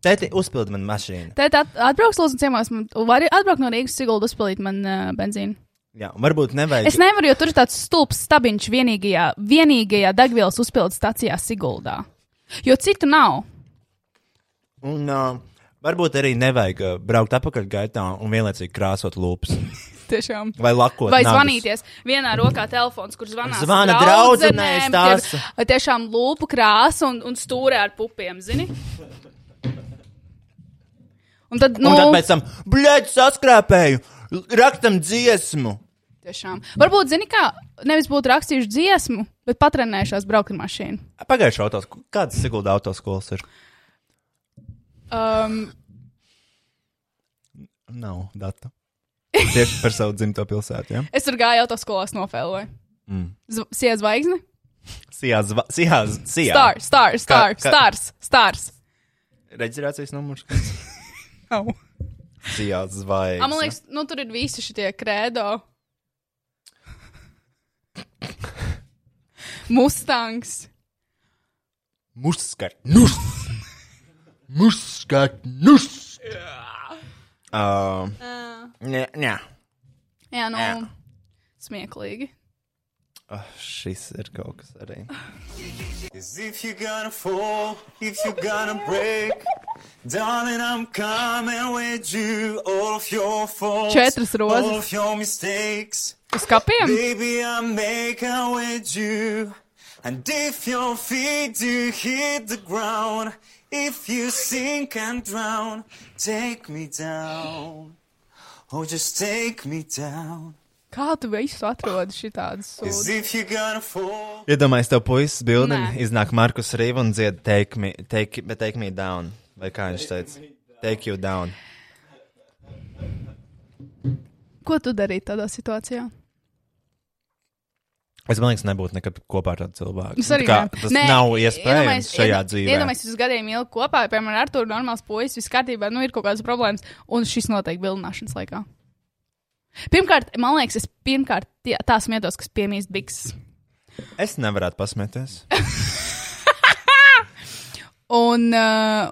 Tēti, uzpildi man mašīnu. Tēt at, atbrauks lūdzu ciemos, man var atbraukt no Rīgas Sigulda uzpildīt man uh, benzīnu. Jā, un varbūt nevajag. Es nevaru, jo tur ir tāds stulbs stabiņš vienīgajā, vienīgajā degvielas uzpildes stacijā Siguldā. Jo citu nav. Un uh, varbūt arī nevajag uh, braukt atpakaļ gaitā un vienlaicīgi krāsot lūpas. Tiešām. Vai lakot. Vai nagus. zvanīties? Vienā rokā telefons, kur zvanās Zvana tur, uh, Tiešām lūpu krāsa un, un stūrē ar pupiem, zini? Un tad, nu, Un tad pēc tam, blēģi, saskrāpēju, rakstam dziesmu. tiešām. Varbūt, zini, kā nevis būtu rakstījuši dziesmu, bet patrenējušās braukt ar mašīnu. Pagājušā autos, kādas Sigulda autoskolas ir? Um, Nav data. Tieši par savu dzimto pilsētu, ja? es tur gāju autoskolās nofēloju. Mm. Sija zvaigzne? Sijā, zva, sijā, sijā. Star, star, star, Ka- ka- stars, stars. Reģistrācijas numurs? Nav. Sijā zvaigzne. Man liekas, nu, tur ir visi šie krēdo. Mustangs. Muskat, nus! Muskat, nus! Uh, nē, nē. Jā, nu, Jā. smieklīgi. Oh, šis ir kaut kas arī. Cause if you're gonna fall, if you're gonna break, darling, I'm coming with you. All of your faults, Četras rozes. all of your mistakes. Uz kapiem? Baby, I'm making with you. And if your feet do hit the ground, if you sink and drown, take me down. Oh, just take me down. Kā tu visu atrodi šitādus Iedomājieties, tev puisis bildi, Nē. iznāk Markus Rīva un dzied take me, take, bet take me down. Vai kā viņš teica? Take you down. Ko tu darītu tādā situācijā? Es domāju, ka nebūtu nekad kopā ar tādu cilvēku. Nu, tā kā, tas Nē, nav iespējams šajā dzīvē. Iedomājieties, jūs gadiem ilgi kopā, piemēram, ar Arthuru, normāls puisis, viss kārtībā, nu ir kaut kādas problēmas, un šis notiek vilināšanas laikā. Pirmkārt, man liekas, es pirmkārt tie- tā smietos, kas piemīst bikses. Es nevarētu pasmieties. Un, uh,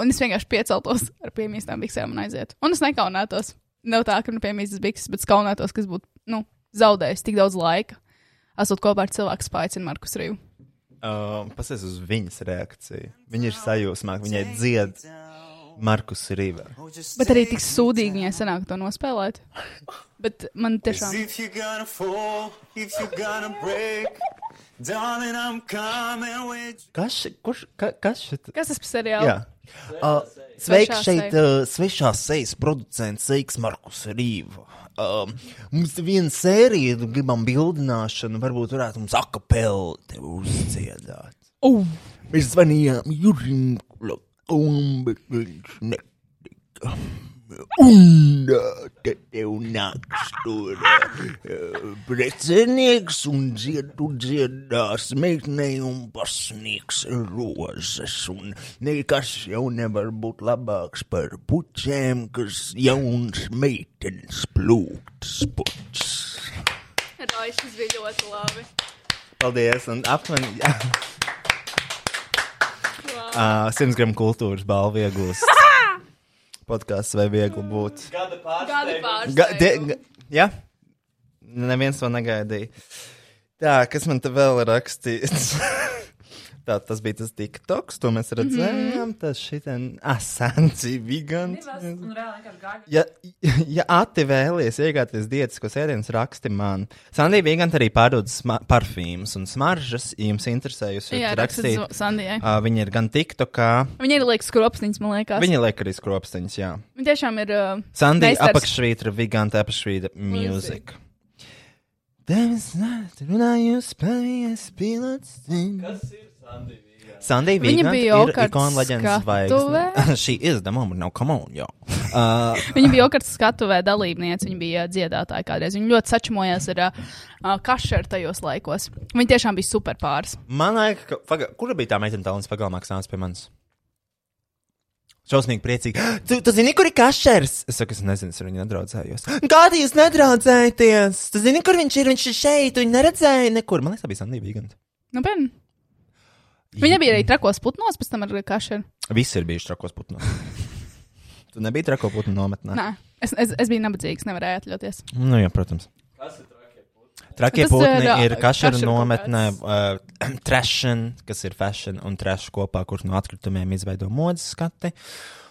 un es vienkārši pieceltos ar piemīstām biksēm un aizietu. Un es nekaunētos. Nav tā, ka man piemīstas bikses, bet es kaunētos, kas būtu nu, zaudējis tik daudz laika. Esot kopā ar cilvēku, paaicina Markus Rīvu. Uh, Pasies uz viņas reakciju. Viņa ir sajūsmā, viņai dzied Markus Rīvā. Bet arī tik sūdīgi viņai sanāk to nospēlēt. Bet man tiešām. If you're gonna fall, if you're gonna break, darling. Kas, kurš, ka, kas šit? Kas tas par seriālu? Jā. Uh, sveiks šeit, uh, svešās sejas producents Seiks Markus Rīva. Um, mums ir viena sērija, nu, gribam bildināšanu, varbūt varētu mums akapeli te uzdziedāt. Uh. Mēs zvanījām Jurim Klokam, bet viņš netika. Un te tev nāks tur uh, precinieks un dziedu dziedās meitnei un pasniegs rozes. Un nekas jau nevar būt labāks par puķēm, kas jauns meitenes plūktas puķis. Šis bija ļoti labi. Paldies, un apmeni. Uh, Simts gramu kultūras balvu iegūst. Podkāsts vai viegli būt. Gada pārsteigums. Ga, de, ga, ja? Neviens to negaidīja. Tā, kas man te vēl ir rakstīts? Tā, tas bija tas TikToks, to mēs redzējām. Mm -hmm. Tas šitam asanci gāja. Ja, ja Ati vēlies iegāties diētiskos ēdienus, raksti man. Sandija Viganta arī pārdod parfīmus un smaržas. Ja jums interesē, jūs Jā, varat rakstīt. Uh, viņa ir gan TikTokā, Viņa ir liekas skropsniņas, man liekas. viņa liek arī skropsteņus, jā. Viņa tiešām ir. Uh, Sandija apakšvītra, Viganta apakšvītra music. Devis nāc, runājot, spēlējies pilots. Kas ir Sandija? Viņa bija ir leģendas skatuvē. She is the moment, now come on, jo. Uh, Viņa bija Okarts skatuvē dalībniece, viņa bija uh, dziedātāja kādreiz. Viņa ļoti sačamojās ar uh, kašeru tajos laikos. Viņa tiešām bija super pāris. Man liekas, ka. Paga, kura bija tā meitene talants pagalmā, kas nāca pie manis? Šausmīgi priecīgi. Tu, tu zini, kur ir kašers? Es saku, es nezinu, es ar viņu nedraudzējos. Kādi jūs nedraudzējaties? Tu zini, kur viņš ir? Viņš ir šeit, viņu neredzēja nekur. Man liekas, tā bija Sandija Viganta. Nu, ben. Viņa bija arī trakos putnos, pēc tam ar kašeru. Visi ir bijuši trakos putnos. tu nebija trako putnu nometnē? Nē, es, es, es biju nabadzīgs, nevarēju atļauties. Nu, jā, protams. Trakie Tas putni ir, ā, ir kašera kašera kaut nometnē, uh, trešana, kas ir fashion un trash kopā, kurš no atkritumiem izveido modes skati.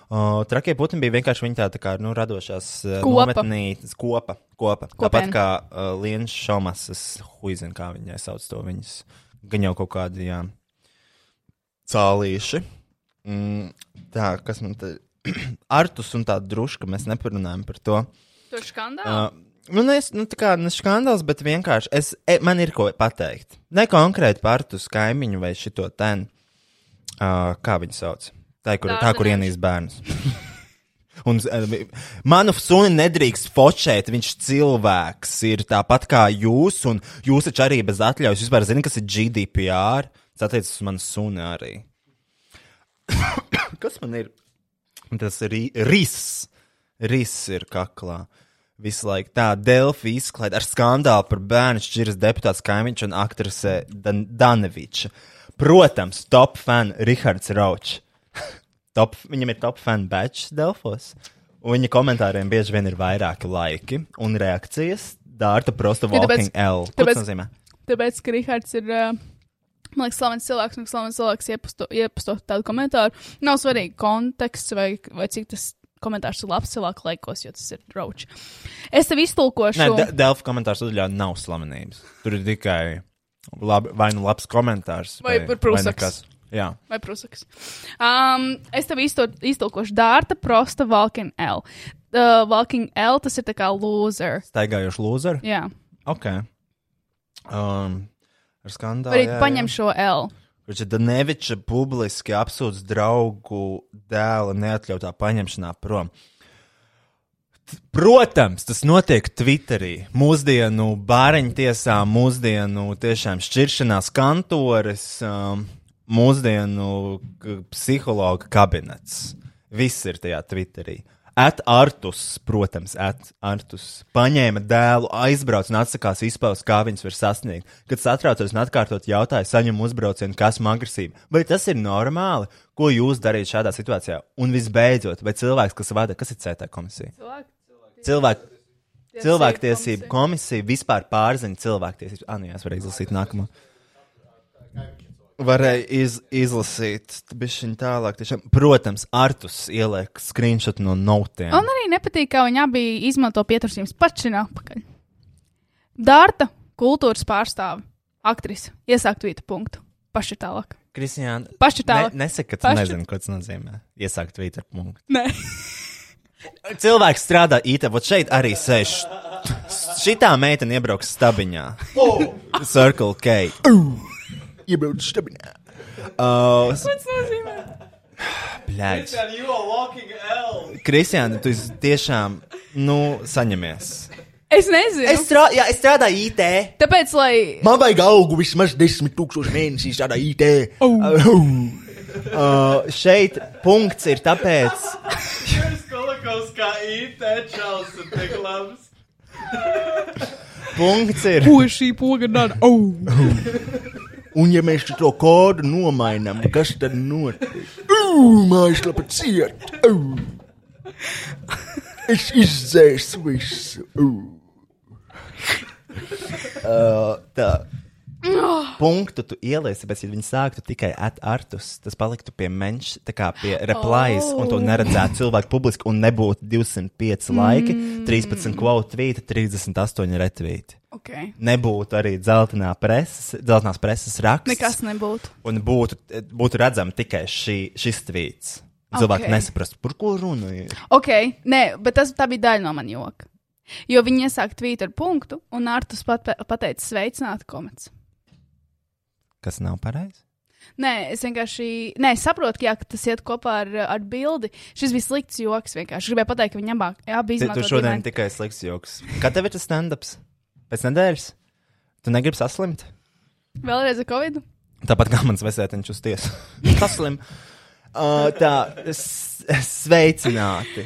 Uh, trakie putni bija vienkārši viņa tā, tā kā nu, radošās uh, Kopa. nometnītes, kopa. kopa. Tāpat Kopiena. kā uh, Lienas Šomas, es huizinu, kā viņai sauc to viņas. Gan jau kaut kādi, jā, cālīši. Mm, tā, kas man te. Artus un tā druška, mēs neparunājam par to. Tur skandāls. Uh, nu, ne, nu, tā kā ne skandāls, bet vienkārši es, e, man ir ko pateikt. Ne konkrēti par tu kaimiņu vai šito ten. Uh, kā viņu sauc? Tā, kur, tā, kur ienīst bērnus. Un uh, manu sunu nedrīkst focēt, viņš cilvēks ir tāpat kā jūs, un jūs taču arī bez atļaujas vispār zināt, kas ir GDPR. Tas attiecas uz manu sunu arī. kas man ir? Tas ir ris. Ris ir kaklā. Visu laiku tā Delfi izklaide ar skandālu par bērnu šķiras deputāts kaimiņš un aktrise Dan Daneviča. Protams, top fan Rihards Raučs. top, viņam ir top fan batch Delfos. Un viņa komentāriem bieži vien ir vairāki laiki un reakcijas. Dārta prosta Ja, tāpēc- walking L. Ko tas nozīmē? Tāpēc, ka Rihards ir. Uh, Man liekas, slavens cilvēks, un slavens cilvēks iepasto, iepasto tādu komentāru. Nav svarīgi konteksts vai, vai cik tas komentārs ir labs cilvēku laikos, jo tas ir rauč. Es tev iztulkošu. Nē, De Delfa komentārs uzļauj nav slavenības. Tur ir tikai labi, vai nu labs komentārs. Vai par prūsakas. nekas. Jā. Vai prusaks. Um, es tev iztul, iztulkošu Dārta Prosta Valking L. Uh, Valking L tas ir tā kā loser. Staigājoši lūzeri? Jā. Ok. Um, ar skandālu. Arī paņem šo L. Kurš ir Daneviča publiski apsūdz draugu dēla neatļautā paņemšanā prom. Protams, tas notiek Twitterī. Mūsdienu bāriņtiesā, mūsdienu tiešām šķiršanās kantores, um, mūsdienu psihologa kabinets. Viss ir tajā Twitterī. At Artus, protams, at Artus paņēma dēlu, aizbrauca un atsakās izpaust, kā viņas var sasniegt. Kad satraucos un atkārtot jautāju, saņemu uzbraucienu, kas man agresīvi. Vai tas ir normāli? Ko jūs darīt šādā situācijā? Un visbeidzot, vai cilvēks, kas vada, kas ir CT komisija? Cilvēku. Cilvēktiesību komisija vispār pārzina cilvēktiesības. Ah, nu jā, es varu izlasīt nākamo. Varēja iz, izlasīt, bija viņa tālāk. Tiešām. Protams, Artus ieliek screenshot no notiem. Man arī nepatīk, kā viņi abi izmanto pieturzīmes pašina apakaļ. Dārta, kultūras pārstāve, aktrise, iesākt vītu punktu. Paši tālāk. Kristiāna, Paši tālāk. Ne, nesaka, ka tu Paši- nezini, ko tas nozīmē. Iesākt Twitter punktu. Nē. Cilvēks strādā IT, vot šeit arī sēž. Šitā meitene iebrauks stabiņā. Circle K. Iebrauc stabiņā. Uh, Ko tas nozīmē? Bļaģis. Kristian, you are walking L. Kristiāna, tu esi tiešām, nu, saņemies. Es nezinu. Es, strā, jā, es strādāju IT. Tāpēc, lai. Man vajag augu vismaz 10 tūkstoši mēnesī strādā IT. Uh, šeit punkts ir tāpēc, Jūs kolekos kā IT čels un tik labs. punkts ir. Ko šī poga dara? Oh. Un ja mēs to kodu nomainām, kas tad notiek? Mājaslapa ciet! Ugh. Es izdzēsu visu! Uh, tā. Punktu tu ieliesi, bet, ja viņi sāktu tikai at artus, tas paliktu pie menš, tā kā pie replies, oh. un to neredzētu cilvēku publiski, un nebūtu 205 laiki, 13 quote tweet, 38 retweet. Okay. Nebūtu arī dzeltenā preses, dzeltenās preses raksts. Nekas nebūtu. Un būtu, būtu redzama tikai šī, šis tvīts. Cilvēki Ok. nesaprastu, par ko runa ir. Ok, nē, bet tas tā bija daļa no manas joka. Jo viņi iesāka tvīt ar punktu, un Artus pat, pateica, sveicināt komats. Kas nav pareizi? Nē, es vienkārši. Nē, es saprotu, ka, jā, ka tas iet kopā ar, ar bildi. Šis bija slikts joks. Vienkārši Es gribēju pateikt, ka viņi abā abi Tu, izmanto. tu šodien dīvaini- tikai slikts joks. Kad tev ir tas stand-ups? Pēc nedēļas? Tu negribi saslimt? Vēlreiz ar Covid. Tāpat kā mans vesētiņš uz tiesu. Saslim. Uh, tā, sveicināti.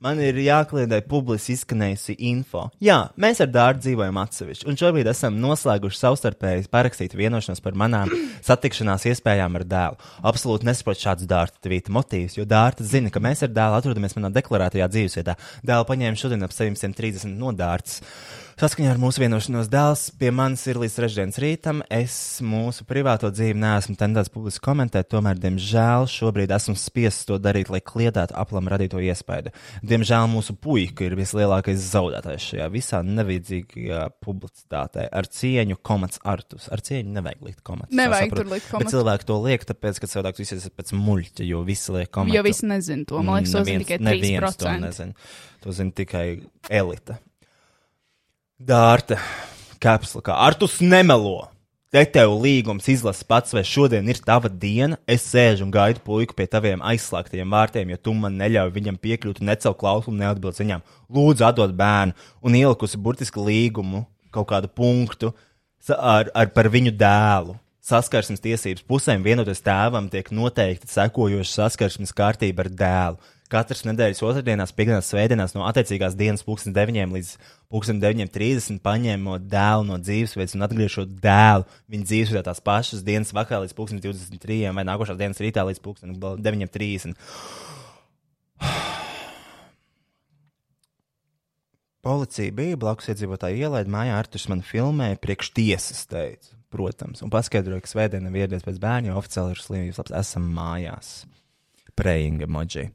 Man ir jākliedē publiski izskanējusi info. Jā, mēs ar Dārdu dzīvojam atsevišķi, un šobrīd esam noslēguši savstarpēji parakstītu vienošanos par manām satikšanās iespējām ar dēlu. Absolūti nesaprotu šādus Dārta tvīta motīvus, jo Dārta zina, ka mēs ar dēlu atrodamies manā deklarētajā dzīvesvietā. Dēlu paņēma šodien ap 730 no Dārtas. Saskaņā ar mūsu vienošanos dēls pie manis ir līdz trešdienas rītam. Es mūsu privāto dzīvi neesmu tendēts publiski komentēt, tomēr, diemžēl, šobrīd esmu spiests to darīt, lai kliedētu aplam radīto iespaidu. Diemžēl mūsu puika ir vislielākais zaudētājs šajā visā nevajadzīgajā publicitātē. Ar cieņu komats artus. Ar cieņu nevajag likt komats. Nevajag tur likt Bet komats. cilvēki to liek, tāpēc, ka cilvēks visi ir pēc muļķa, jo visi liek komatu. Jo visi nezina to. Man liekas, to zina tikai neviens to 3%. nezina. To zina tikai elite. Dārta, kapslakā, Artus nemelo. Te tev līgums izlasa pats, vai šodien ir tava diena. Es sēžu un gaidu puiku pie taviem aizslēgtajiem vārtiem, jo tu man neļauj viņam piekļūt, necel klausu un neatbild ziņām. Lūdzu, atdod bērnu, un ielikusi burtiski līgumu, kaut kādu punktu ar, ar par viņu dēlu. Saskarsmes tiesības pusēm vienoties tēvam tiek noteikti sekojoša saskarsmes kārtība ar dēlu. Katras nedēļas otrdienās, piekdienās, svētdienās no attiecīgās dienas pulksten 9 līdz pulksten 9.30 paņemot dēlu no dzīvesvietas un atgriežot dēlu viņa dzīvesvietā tās pašas dienas vakarā līdz pulksten 23 vai nākošās dienas rītā līdz pulksten 9.30. Policija bija blakus iedzīvotāji ielaida mājā, Artus man filmēja priekš tiesas, teica, protams, un paskaidroja, ka svētdiena nav ieradies pēc bērna, jo oficiāli ir slimības labs, esam mājās. Praying emoji.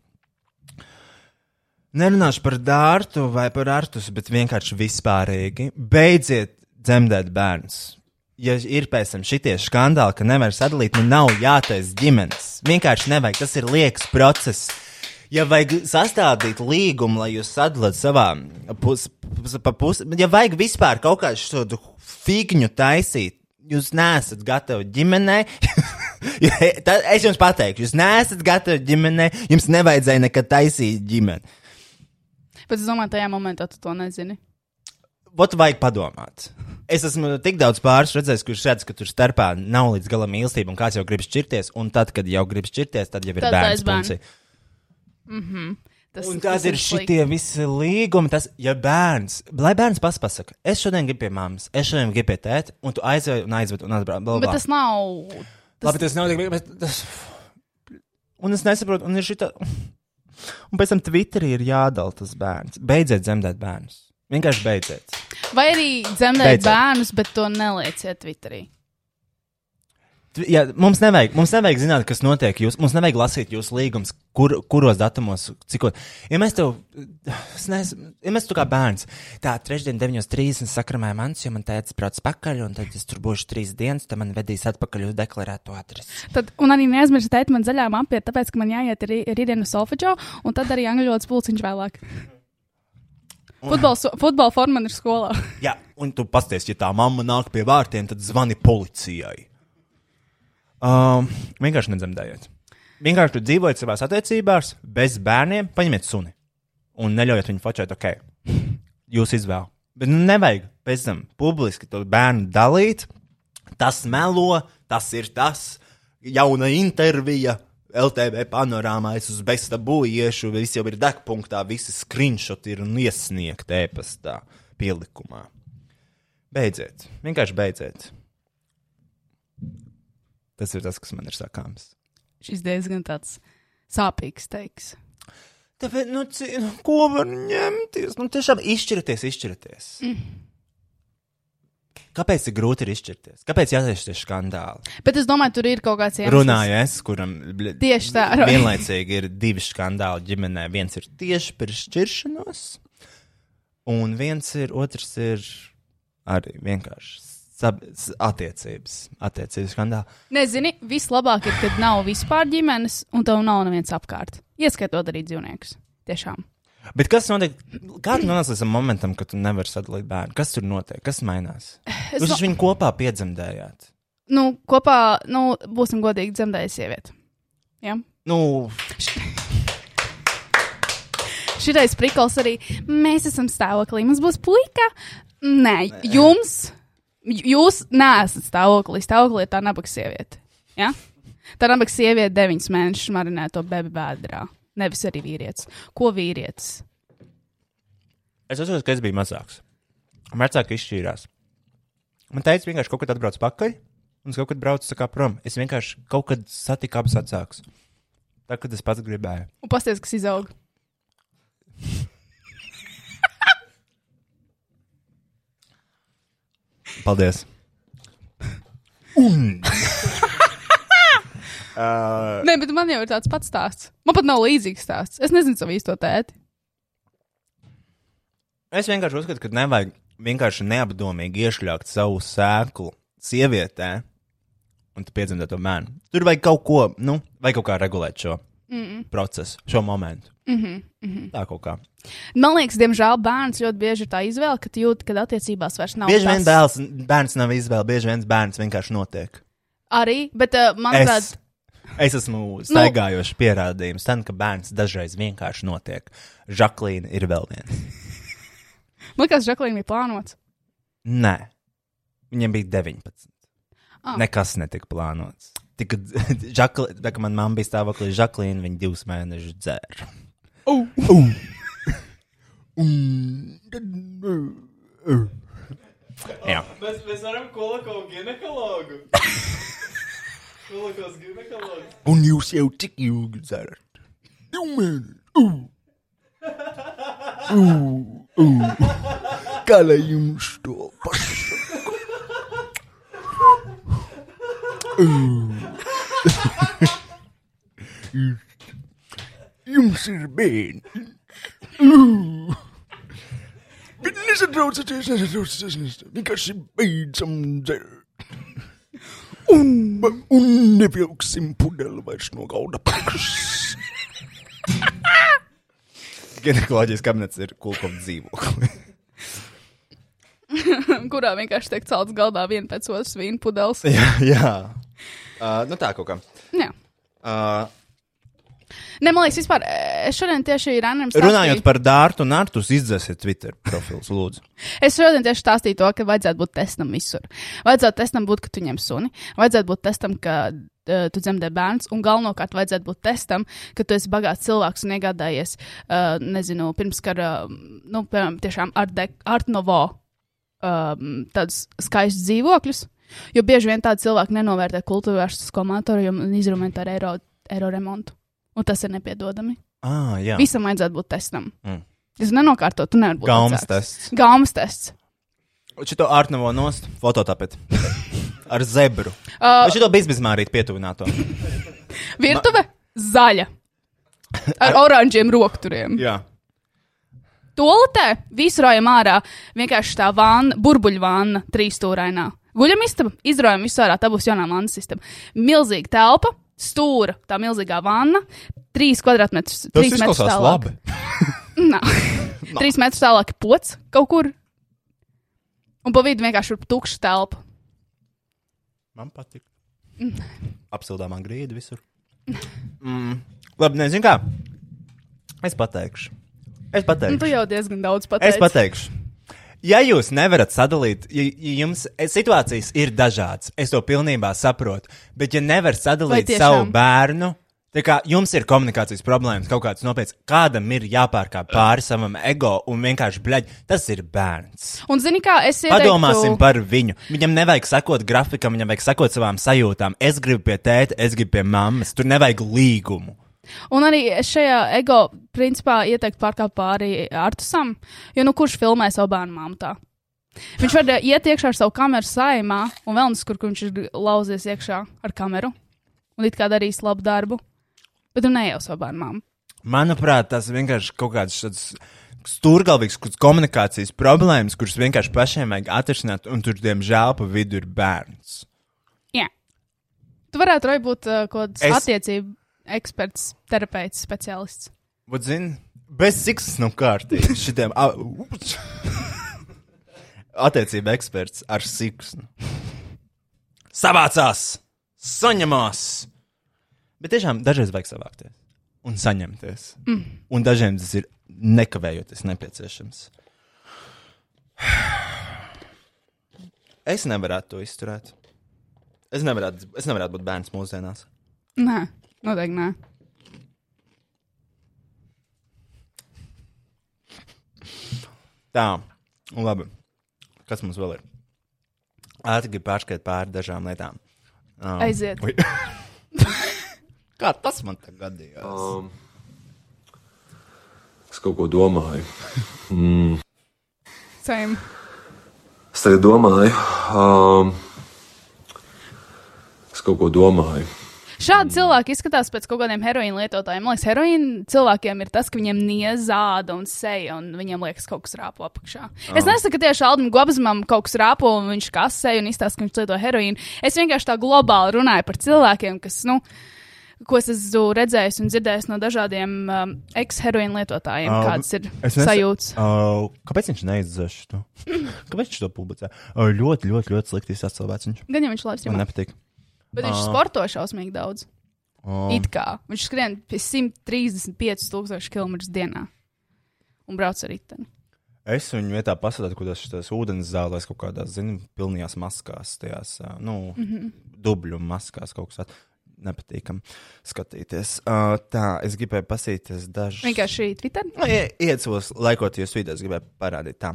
Nerunāšu par dārtu vai par artus, bet vienkārši vispārīgi. Beidziet dzemdēt bērnus. Ja ir pēc tam šitie skandāli, ka nevar sadalīt, nu nav jātaisa ģimenes. Vienkārši nevajag, tas ir liekas process. Ja vajag sastādīt līgumu, lai jūs sadalāt savā pusē, pus, pus, ja vajag vispār kaut kādu tādu figņu taisīt, jūs neesat gatavi ģimenei. Es jums pateikšu, jūs neesat gatavi ģimenei, jums nevajadzēja nekad taisīt ģimeni. Bet es domāju, tajā momentā tu to nezini. Vot vajag padomāt. Es esmu tik daudz pāris redzējis, kurš redz, ka tur starpā nav līdz galam mīlestība, un kāds jau grib šķirties, un tad, kad jau grib šķirties, tad jau ir Tad bērns. bērnu. punci. Mhm. Tas, Un tas tad ir šitie visi līgumi. Tas, ja bērns, lai bērns pats pasaka, es šodien gribu pie mammas, es šodien gribu pie tēta, un tu aizved un aizved un atbrauc. Bet tas nav. Labi, tas nav tik bet tas. Un es nesaprotu, un ir šita. Un pēc tam Twitterī ir jādala tas bērns. Beidziet dzemdēt bērnus. Vienkārši beidziet. Vai arī dzemdēt Beidzot. bērnus, bet to nelieciet Twitterī. Jā, mums, nevajag, mums nevajag zināt, kas notiek. Jūs, mums nevajag lasīt jūsu līgumus, kur, kuros datumos, cik. Ja mēs tev, es nezinu, ja mēs tu kā bērns, tā trešdien, 9.30 sakramēja mans, jo man teica, brauc pakaļ, un tad es tur būšu trīs dienas, tad man vedīs atpakaļ uz deklarēto adresi. Tad, un arī neaizmirstiet teikt man zaļā mapē, tāpēc, ka man jāiet rī- rītdien uz Solfeģo, un tad arī angļu valodas pulciņš vēlāk. Futbola, futbola forma ir skolā. Jā, un tu pasties, ja tā mamma nāk pie vārtiem, tad zvani policijai. Um, vienkārši nedzemdējiet. Vienkārši dzīvojiet savās attiecībās, bez bērniem, paņemiet suni. Un neļaujiet viņu fočēt, ok. Jūs izvēlat. Bet nu, nevajag pēc tam publiski to bērnu dalīt. Tas melo, tas ir tas. Jauna intervija, LTV panorāmā, es uz bestabu iešu, viss jau ir degpunktā, visi screenshoti ir un iesniegt e-pastā, pielikumā. Beidziet, vienkārši beidziet. Tas ir tas, kas man ir sakāms. Šis diezgan tāds sāpīgs teiks. Tāpēc, nu, ci, nu, ko var ņemties? Nu, tiešām izšķirties, izšķirties. Mm. Kāpēc ir grūti ir izšķirties? Kāpēc jāsaka šie skandāli? Bet es domāju, tur ir kaut kāds iemesls. Runāju es, kuram Tieši tā, Roy. vienlaicīgi ir divi skandāli ģimenē. Viens ir tieši par šķiršanos, un viens ir, otrs ir arī vienkārši sab, s- attiecības, attiecības skandāli. Nezini, vislabāk ir, kad nav vispār ģimenes, un tev nav neviens apkārt. Ieskaitot arī dzīvniekus. Tiešām. Bet kas notiek? Kā tu nonāci līdz tam momentam, kad tu nevari sadalīt bērnu? Kas tur notiek? Kas mainās? Es Jūs no- viņu kopā piedzemdējāt. Nu, kopā, nu, būsim godīgi, dzemdēja sieviete. Ja? Nu, Šitais prikals arī. Mēs esam stāvoklī, mums būs puika. Nē, jums, jūs neesat stāvoklī. Stāvoklī ir tā nabaga sieviete. Ja? Tā nabaga sieviete deviņas mēnešus marinē to bebi bēdrā. Nevis arī vīrietis. Ko vīrietis? es atceros, ka es biju mazāks. Vecāki izšķīrās. Man teica, vienkārši kaut kad atbrauc pakaļ, un es kaut kad braucu kā prom. Es vienkārši kaut kad satiku abus vecākus. Tā, kad es pats gribēju. Un pasties, kas izaug. Paldies! Un! uh, Nē, bet man jau ir tāds pats stāsts. Man pat nav līdzīgs stāsts. Es nezinu savu īsto tēti. Es vienkārši uzskatu, ka nevajag vienkārši neapdomīgi iešļaukt savu sēklu sievietē un tu piedzemdēt to bērnu. Tur vajag kaut ko, nu, vajag kaut kā regulēt šo Mm. procesu, šo momentu. Mhm, mhm. Tā kaut kā. Man liekas, diemžēl bērns ļoti bieži ir tā izvēle, ka tu jūti, ka attiecībās vairs nav. Bieži vien tas. bērns, bērns nav izvēle, bieži vien bērns vienkārši notiek. Arī, bet uh, manuprāt, Es, es esmu staigājošs pierādījums tam, ka bērns dažreiz vienkārši notiek. Žaklīna ir vēl viena. man liekas, Žaklīna bija plānots. Nē, viņam bija 19. Ah. Nekas netika plānots. Tika, žakli, tā kā manā mamā bija stāvoklī Žaklīna, viņa divus mēnešus dzēra. Uh. Uh. Jā. Mēs, mēs varam kolekot ginekologu. Kolekos ginekologu. Un jūs jau cik ilgi dzerat? Divu mēnešu. Uh. Uh. Uh. Kā lai jums to pasaku? Uh. Jums ir bērni. Uh. Bet nesatraucieties, nesatraucieties. Vienkārši beidzam dzert. Un, un nevilksim pudeli vairs no galda. Ginekoloģijas kabinets ir kulkova dzīvokli. kurā vienkārši tiek celts galdā viena pēc otras vīna pudeles. jā, jā. Uh, nu tā kaut kā. Jā. Uh, Ne, man liekas, vispār, eh, es šodien tieši Rānam Runājot par dārtu un ārtus, izdzēsiet Twitter profilus, lūdzu. Es šodien tieši stāstīju to, ka vajadzētu būt testam visur. Vajadzētu testam būt, ka tu ņem suni, vajadzētu būt testam, ka uh, tu dzemdē bērns, un galvenokārt vajadzētu būt testam, ka tu esi bagāts cilvēks un iegādājies, uh, nezinu, pirms kara, nu, piemēram, tiešām Art, de, art Novo um, tādus skaistus dzīvokļus. Jo bieži vien tādi cilvēki nenovērtē kultūru vērstus komandoru un instrumentu ar eiro, eiro remontu. Un tas ir nepiedodami. Ah, jā. Visam vajadzētu būt testam. Mm. Es nenokārtotu, tu nevari būt Gaumas tests. Gaumas tests. Šito ārtnavo nost, fototapeti. Ar zebru. Uh, šito bizbizmārīt pietuvināto? Virtuve zaļa. Ar oranžiem rokturiem. Jā. Toaletē visu rājam ārā. Vienkārši tā vāna, burbuļvāna, trīsstūrainā. Guļam istaba, izrājam visu ārā, tā būs jaunā vannas sistēma. Milzīga telpa, stūra, tā milzīgā vanna, trīs kvadrātmetrus. Tas izklausās tālāk. labi. Nā. Trīs metrus tālāk ir pots kaut kur. Un pa vidu vienkārši ir tukša telpa. Man patīk. Mm. Apsildāmā grīda visur. Mm. Labi, nezinu kā. Es pateikšu. Es Nu, pateikšu. tu jau diezgan daudz pateici. Es pateikšu. Ja jūs nevarat sadalīt, ja, ja jums situācijas ir dažādas, es to pilnībā saprotu, bet ja nevar Vai sadalīt tiešām? savu bērnu, kā jums ir komunikācijas problēmas, kaut kāds nopietns, kādam ir jāpārkāp pāri savam ego un vienkārši bļaļ, tas ir bērns. Un zini kā, es ieteiktu... Padomāsim par viņu. Viņam nevajag sekot grafikam, viņam vajag sekot savām sajūtām. Es gribu pie tēta, es gribu pie mammas. Tur nevajag līgumu. Un arī šajā ego principā ieteiktu pārkāpt pāri Artusam, jo nu kurš filmē savu bērnu māmu? Viņš var eh, iet iekšā ar savu kameru saimā, un vēl neskur, kur viņš ir lauzies iekšā ar kameru, un it kā darīs labu darbu, bet tu nejau savu bērnu māmu. Manuprāt, tas vienkārši kaut kāds tāds stūrgalvīgs komunikācijas problēmas, kuras vienkārši pašiem vajag atrisināt, un tur, diemžēl, pa vidu ir bērns. Jā. Tu varētu arī būt uh, kaut kāds es... attiecību eksperts, terapeits, speciālists. Vat zini, bez siksnas nav kārtības šitiem. a- Attiecība eksperts ar siksnu. Savācās, saņemās. Bet tiešām dažreiz vajag savākties un saņemties. Mm. Un dažiem tas ir nekavējoties nepieciešams. Es nevarētu to izturēt. Es nevarētu, es nevarētu būt bērns mūsdienās. Nē, noteikti nē. Tā, un labi. Kas mums vēl ir? Ātri pārskatīt pāri dažām lietām. Um, Aiziet. Kā tas man tagad gadījās? Um, es kaut ko domāju. Mm. Same. Es tagad domāju. Um, es kaut ko domāju. Šādi cilvēki izskatās pēc kaut kādiem heroīna lietotājiem. Man liekas, heroīna cilvēkiem ir tas, ka viņiem niezāda un seja, un viņiem liekas, kaut kas rāpo apakšā. Oh. Es nesaku, ka tieši Aldim Gobsmam kaut kas rāpo, un viņš kasē un izstāsta, ka viņš lieto heroīnu. Es vienkārši tā globāli runāju par cilvēkiem, kas, nu, ko es esmu redzējis un dzirdējis no dažādiem um, ex-heroīna lietotājiem, Um, kādas ir es nesa- sajūtas. Uh, kāpēc viņš neizdzēš to? kāpēc viņš to publicē? Uh, ļoti, ļoti, ļoti slikti izsācis cilvēks. Viņš Gan jau viņš labi man nepatīk. Bet viņš Ā. sporto šausmīgi daudz. Ā. It kā viņš skrien pie 135,000 km dienā un brauc ar riteni. Es viņu vietā pasēdētu kaut kādās ūdens zālēs, kaut kādās, zinu, pilnījās maskās, tajās, nu, mm. -hmm. dubļu maskās kaut kas tāds. Nepatīkam skatīties. Uh, tā, es gribēju pasīties dažus. Vienkārši Twitter. Nu, ie- Iecos, laikot jūs video, es gribēju parādīt tā.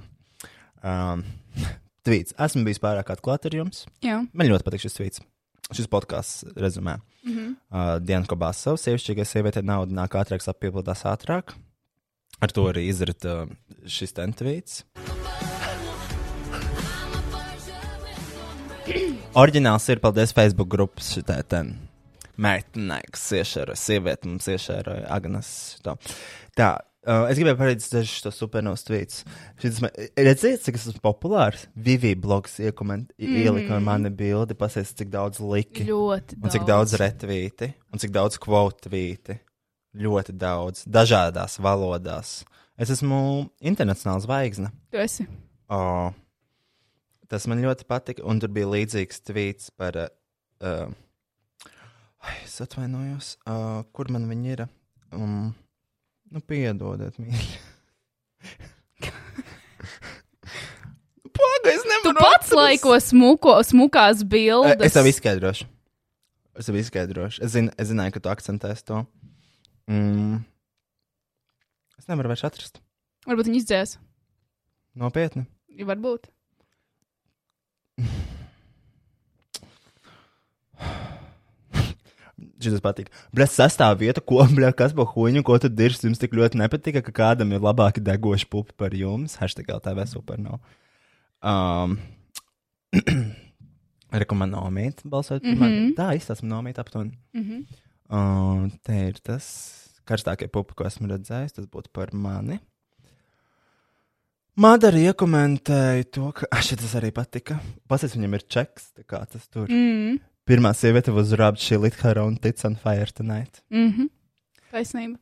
Um, tvīts. Esmu bijis pārāk atklāts ar jums. Jā. Man ļoti patīk šis tvīts. Šis podkāsts rezumē. Mhm. Uh, Diana Kobāsova, sievišķīgai sievietei nauda nāk ātrāk, sapiepildās ātrāk. Ar to arī izrata uh, šis tentvīts. Oriģināls ir paldies Facebook grupas šitai ten. Meitenei, kas iešēra sievieti, mums iešēra Agnes. To. Tā, uh, es gribēju parādīt dažus tos supernos tvītus. Šis Redziet, cik es esmu populārs. Vivi blogs iekoment, mm. Ielika ar mani bildi, pasies, cik daudz liki. Ļoti Un cik daudz. daudz retvīti, un cik daudz kvotvīti. Ļoti daudz, dažādās valodās. Es esmu internacionāls zvaigzne. Tu esi. O, tas man ļoti patika, un tur bija līdzīgs tvīts par. Uh, ai, es atvainojos, uh, kur man viņi ir. Um, nu, piedodiet, mīļi. Pagaid, es Tu nevaru. pats atrast. laiko smuko, smukās bildes. Es tev izskaidrošu. Es tev izskaidrošu. Es, zin, es zināju, ka tu akcentēsi to. Mm. Es nevaru vairs atrast. Varbūt viņi izdzēs. Nopietni. Varbūt. Šis patīk. Brīdis sastāv vieta, ko, bļā, kas par huņu, ko tu dirzi. Jums tik ļoti nepatika, ka kādam ir labāki degoši pupi par jums. Hashtag LTV super nav. Um, Rekomendāmīt balsot par mani. Mhm. Tā izstāsta nomīt aptuveni. Mhm. Un te ir tas karstākie pupi, ko esmu redzējis. Tas būtu par mani. Madara iekomentēja to, ka ah, šis arī patika. Pasēc viņam ir čeks, tā kā tas tur. Mm. Pirmā sieviete was rubbed, she lit her own tits on fire tonight. Mhm. Taisnība.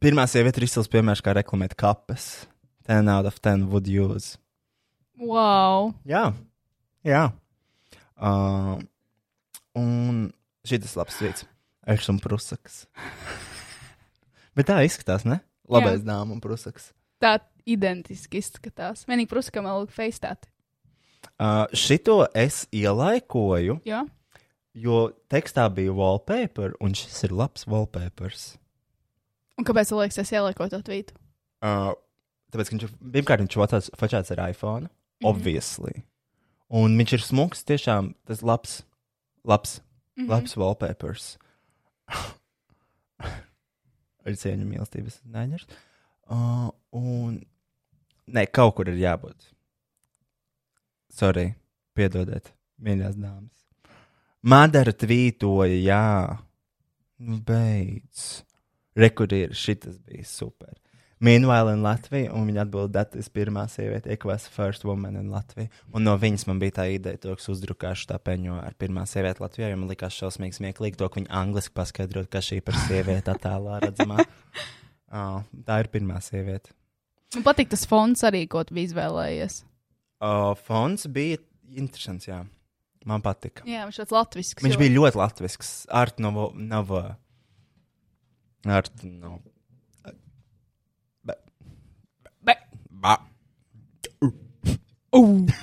Pirmā sieviete ir izcils piemērs, kā reklamēt kapes. 10 out of 10 would use. Wow. Jā, jā. Uh, un šis labs vietas. Ers un prusaks. Bet tā izskatās, ne? Labais dāmas un prusaks. Tā identiski izskatās. Vienīgi prusakam vēl feistēti. Uh, šito es ielaikoju, Jā. jo tekstā bija wallpaper, un šis ir labs wallpapers. Un kāpēc tu liekas, es ielieku to tvītu? Uh, tāpēc, ka viņš ir, pirmkārt, viņš ir fočēts ar iPhone, mm. -hmm. obviously. Un viņš ir smuks, tiešām tas labs, labs, mm. -hmm. labs wallpapers. ar cieņu mīlestības neņers. Uh, un, nē, kaut kur ir jābūt. Sorry, piedodiet, mīļās dāmas. Madara tvītoja, jā, nu beidz. Rekurīri, šitas bija super. Meanwhile, in Latviju, un viņa atbildēja, that is pirmā sieviete, was first woman in Latviju. Un no viņas man bija tā ideja, to, ka es uzdrukāšu tā peņu ar pirmā sievieti Latvijā, jo man likās šausmīgi smieklīgi to, ka viņa angliski paskaidrot, ka šī par sievieti attēlā redzamā. Oh, tā ir pirmā sieviete. Man patīk tas fons arī, ko tu izvēlējies. Uh, fons bija interesants, jā. Man patika. Jā, viņš tāds latvisks. Viņš jo- bija ļoti latvisks. Art novo, novo. Art no. Be. Be. Ba.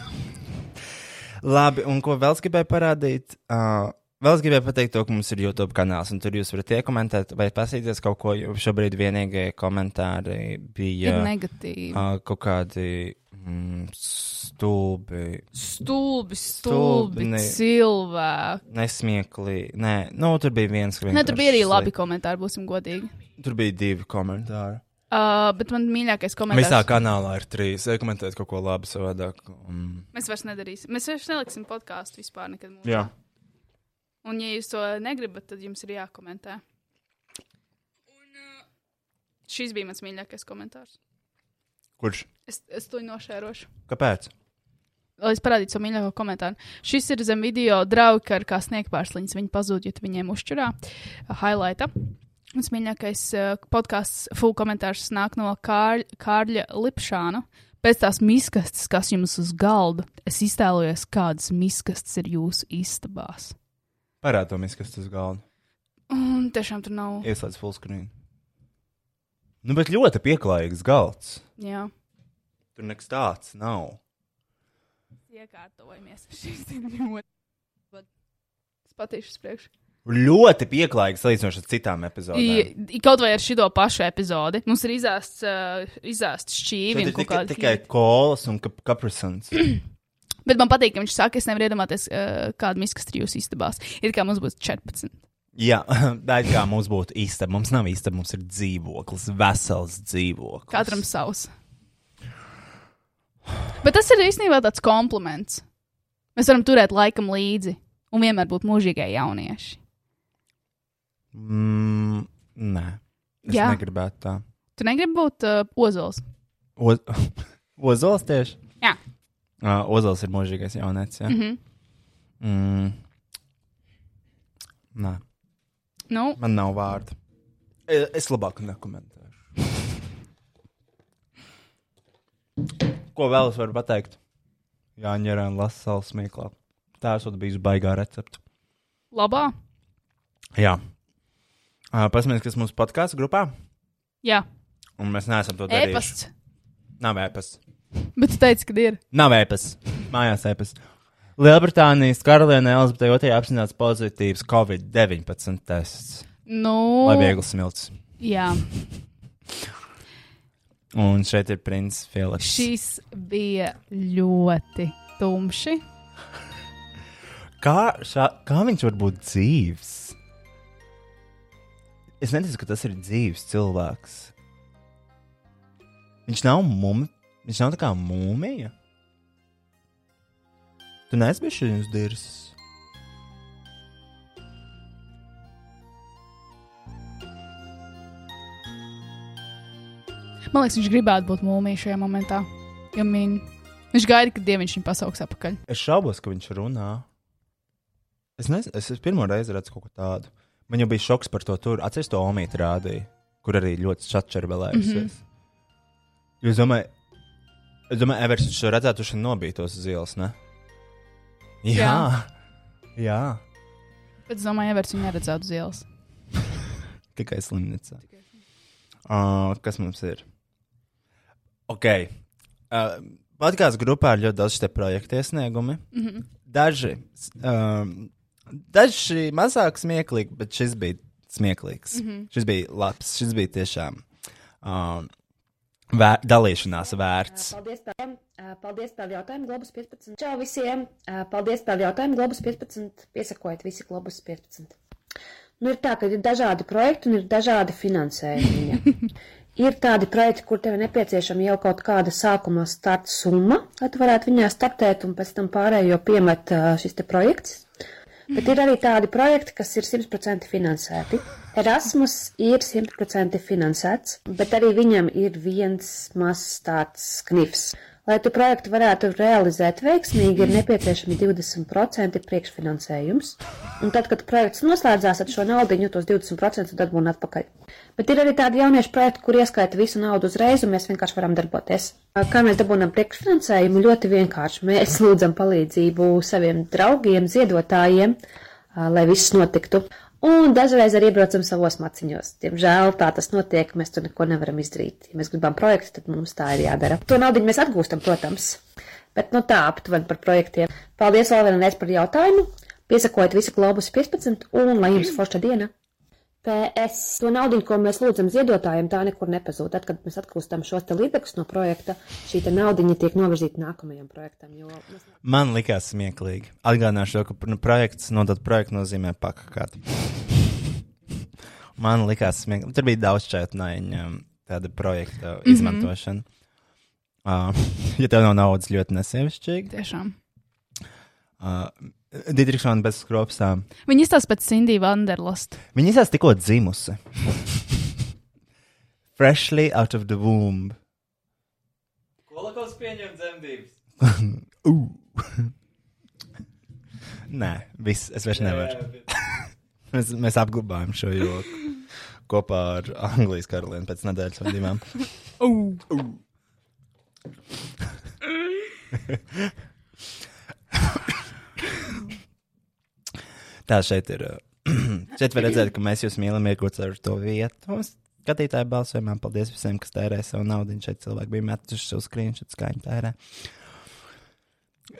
Labi, un ko vēl gribēju parādīt? Uh, vēl es gribēju pateikt to, ka mums ir YouTube kanāls, un tur jūs varat iekomentēt vai pasīties kaut ko, šobrīd vienīgie komentāri bija Ir negatīvi. Uh, kaut kādi mm, stulbi. Stulbi, stulbi ne- cilvēki. Nesmieklīgi. Nē, nu, tur bija viens. ka Ne, tur bija arī labi komentāri, būsim godīgi. Tur bija divi komentāri. Uh, bet man mīļākais komentārs. Visā kanālā ir trīs. Iekomentēt kaut ko labu savādāk. Un... Mēs vairs nedarīsim. Mēs vairs neliksim podkāstu vispār nekad. Mūžā. Jā. Un, ja jūs to negribat, tad jums ir jākomentē. Un, uh, šis bija mans mīļākais komentārs. Kurš? Es, es to nošērošu. Kāpēc? Lai es parādītu savu mīļāko komentāru. Šis ir zem video draugi, ar kā sniegpārsliņas. Viņi pazūd, ja viņiem uzšķirā. Highlighta. Mans mīļākais uh, podkāsts, full komentārs nāk no Kār Kārļa Lipšāna. Pēc tās miskastes, kas jums uz galda, es iztēlojos, kādas miskastes ir jūsu istabās. Parādi to miskas uz galda. Un tiešām tur nav. Ieslēdz fullscreen. Nu, bet ļoti pieklājīgs galds. Jā. Tur nekas tāds nav. Iekārtojamies. Ir ļoti. Es patīšu uz priekšu. Ļoti pieklājīgs salīdzinoši ar citām epizodēm. I, kaut vai ar šo pašu epizodi. Mums ir izāsts, uh, izāsts šķīvi. Tikai, tikai kolas un kap kaprisons. Bet man patīk, ka viņš saka, es nevaru iedomāties, uh, kāda miskasta jūs istabās. Ir kā mums būs 14. Jā, tā ir kā mums būtu istaba. Mums nav istaba, mums ir dzīvoklis, vesels dzīvoklis. Katram savs. Bet tas ir īstenībā tāds kompliments. Mēs varam turēt laikam līdzi un vienmēr būt mūžīgai jaunieši. Mm, nē, es Jā. negribētu tā. Tu negribi būt uh, ozols? Oz... Ozols tieši? Jā. Uh, Ozols ir mūžīgais jaunietis. Ja? Mhm. mm. Nē, Nu, man nav vārdu. E- Es labāk nekomentēšu. Ko vēl es varu pateikt? Jā, ņērēn lasa salas smieklā. Tā esot bijusi baigā recepte. labā. Jā. Uh, Pasmēģiniet, kas mūsu podkāstu grupā. Jā, Un mēs neesam to darījuši. e-pasts. Nav e-pasts. Bet tu teici, ka ir. Nav e-pasts. Mājās e-pasts. Lielbritānijas karalienē Elizabetei II apzināts pozitīvs Covid-19 tests. Nu, Lai viegls smilts. Jā, Un šeit ir princis Filips. šis bija ļoti tumši. Kā, šā, kā viņš var būt dzīves? Es neticu, ka tas ir dzīves cilvēks. Viņš nav mūmija. Viņš nav tā kā mūmija. Tu neesi bijis šīs dirzas. Man liekas, viņš gribētu būt mūmija šajā momentā. Jo min, viņš gaida, kad dieviņš viņu pasauks atpakaļ. Es šaubos, ka viņš runā. Es nezinu, es, es pirmo reizi redzu kaut ko tādu. Man jau bija šoks par to tur. Atcerieties, to omīti rādīja, kur arī ļoti čatčerbelējusies. Mm. -hmm. Jūs domājat, es domāju, Evers, viņš to redzētu, viņš nobītos uz ielas, ne? Jā. Jā. Jā. Bet es domāju, Everts viņu neredzētu uz ielas. Tikai slimnīcā. Uh, kas mums ir? Ok. Uh, Podkāstu grupā ir ļoti daudz šie projektu iesniegumi. Mhm. Daži, um, daži mazāk smieklīgi, bet šis bija smieklīgs. Mhm. Šis bija labs. Šis bija tiešām um, vēr, dalīšanās vērts. Paldies par, paldies par jautājumu, Globus 15. Čau visiem! Paldies par jautājumu, Globus 15. Piesakojiet visi Globus 15. Nu, ir tā, ka ir dažādi projekti un ir dažādi finansējumi. ir tādi projekti, kur tev ir nepieciešama jau kaut kāda sākuma starta summa, lai tu varētu viņā startēt un pēc tam pārējo piemet šis te projekts. Bet ir arī tādi projekti, kas ir 100% finansēti. Erasmus ir 100% finansēts, bet arī viņam ir viens mazs tāds knifs. Lai tu projektu varētu realizēt veiksmīgi, ir nepieciešami 20% priekšfinansējums. Un tad, kad projekts noslēdzās, tad šo naudu, tos 20% dabūna atpakaļ. Bet ir arī tādi jauniešu projekti, kur ieskaita visu naudu uzreiz, un mēs vienkārši varam darboties. Kā mēs dabūjam priekšfinansējumu? Ļoti vienkārši. Mēs lūdzam palīdzību saviem draugiem, ziedotājiem, lai viss notiktu. Un dažreiz arī iebraucam savos maciņos. Diemžēl tā tas notiek, mēs tur neko nevaram izdarīt. Ja mēs gribam projektu, tad mums tā ir jādara. To naudu mēs atgūstam, protams. Bet nu tā aptuveni par projektiem. Paldies vēl vienreiz par jautājumu. Piesakojiet visu globus 15 un lai jums forša diena. PS. To naudu, ko mēs lūdzam ziedotājiem, tā nekur nepazūd. Tad, kad mēs atgūstam šos līdzekļus no projekta, šī te naudiņa tiek novirzīta nākamajam projektam. Jo mēs Man likās smieklīgi. Atgādināšu to, ka projekts nodot projektu nozīmē pakāpju. Man likās smieklīgi. Tur bija daudz čētnaiņa tāda projekta Mhm. izmantošana. Uh, ja tev nav naudas, ļoti nesievišķīgi. Tiešām. Uh, Didriksona bez skropstām. Viņa izstāsta pēc Cindy Vanderlust. Viņa izsaka tikko dzimusi. Freshly out of the womb. Kolakos pieņem dzemdības. uh. Nē, viss, es vairs nevaru. mēs, mēs apglabājam šo joku kopā ar Anglijas karalieni pēc nedēļas vai divām. Uh. Tā šeit ir. uh, šeit var redzēt, ka mēs jūs mīlam iegūt ar to vietu. Un Skatītāju balsojumā paldies visiem, kas tērē savu naudu. Šeit cilvēki bija metuši savu screenshot, kā viņi tērē.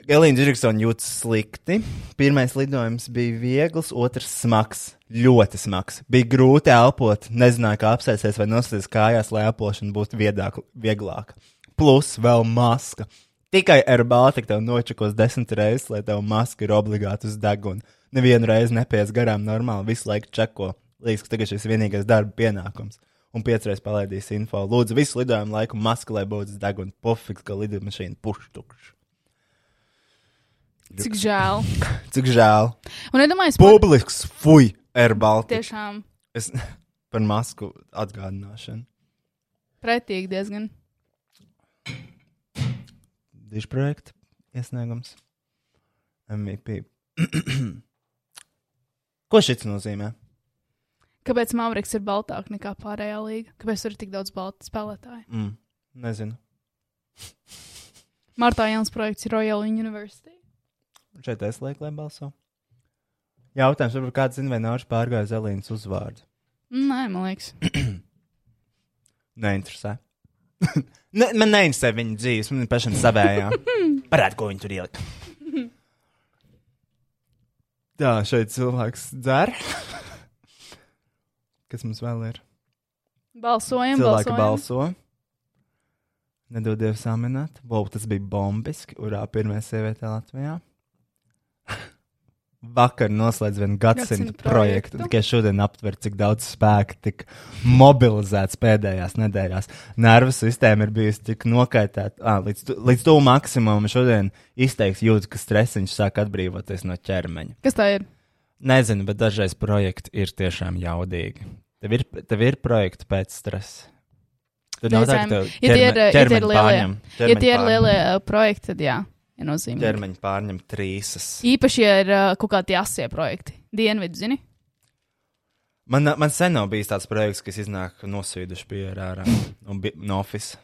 Elīna Džeksona jūtas slikti. Pirmais lidojums bija viegls, otrs smags. Ļoti smags. Bija grūti elpot. Nezināju, kā apsēsties vai nosēsties kājās, lai elpošana būtu viedāk, vieglāka. Plus vēl maska. Tikai ar Baltiku tev nočakos desmit reizes, lai tev maska ir obligāti uz deguna. Nevienu reizi nepies garām normāli, visu laiku čeko. Liekas, ka tagad šis vienīgais darba pienākums. Un piecreiz palaidīs info. Lūdzu, visu lidojumu laiku maska, lai būtu uz deguna. Pofiks, ka lidmašīna puštukša. Cik žēl. Cik žēl. Un iedomājieties, Publisks, fuj, Air Baltica. Tiešām. Es par masku atgādināšanu. pretīgi diezgan. Dižu projekta iesniegums. MVP. Ko šis nozīmē? Kāpēc Mavrika ir baltāka nekā pārējā līga? Kāpēc tur ir tik daudz baltu spēlētāju? Mm, nezinu. Martā Jānis projekts ir Royal University. Šeit es lieku, lai balso. Jautājums, varbūt kāds zina, vai Nārs pārgāja Zelīnas uzvārdu. Nē, man liekas. Neinteresē. ne, man neinteresē viņa dzīves, man ir pašam savējā. Parādi, ko viņi tur ielika. Tā, šeit cilvēks dzer. Kas mums vēl ir? Balsojam, Cilvēki balsojam. balso. Nedodies saminēt. Wow, tas bija bombiski. Urā, pirmā sieviete Latvijā. Vakar noslēdz vienu gadsimtu projektu. projektu. Tikai šodien aptver, cik daudz spēka tika mobilizēts pēdējās nedēļās. Nervu sistēma ir bijusi tik nokaitēta ah, līdz, tu- līdz tuvu maksimumam. Šodien izteikti jūt, ka stresiņš sāk atbrīvoties no ķermeņa. Kas tā ir? Nezinu, bet dažreiz projekti ir tiešām jaudīgi. Tev ir, tev ir projekti pēc stresa. Tad nav tā, ka tev ja tie ir, ķerme- ja tie ir lielie, pārņem- ja tie ir lielie uh, projekti, tad jā, nozīmīgi. Ķermeņa pārņem trīsas. Īpaši, ja ir uh, kaut kādi asie projekti. Dienvidu, zini? Man, man sen nav bijis tāds projekts, kas iznāk nosvīduši pie ārā no, bi- no office.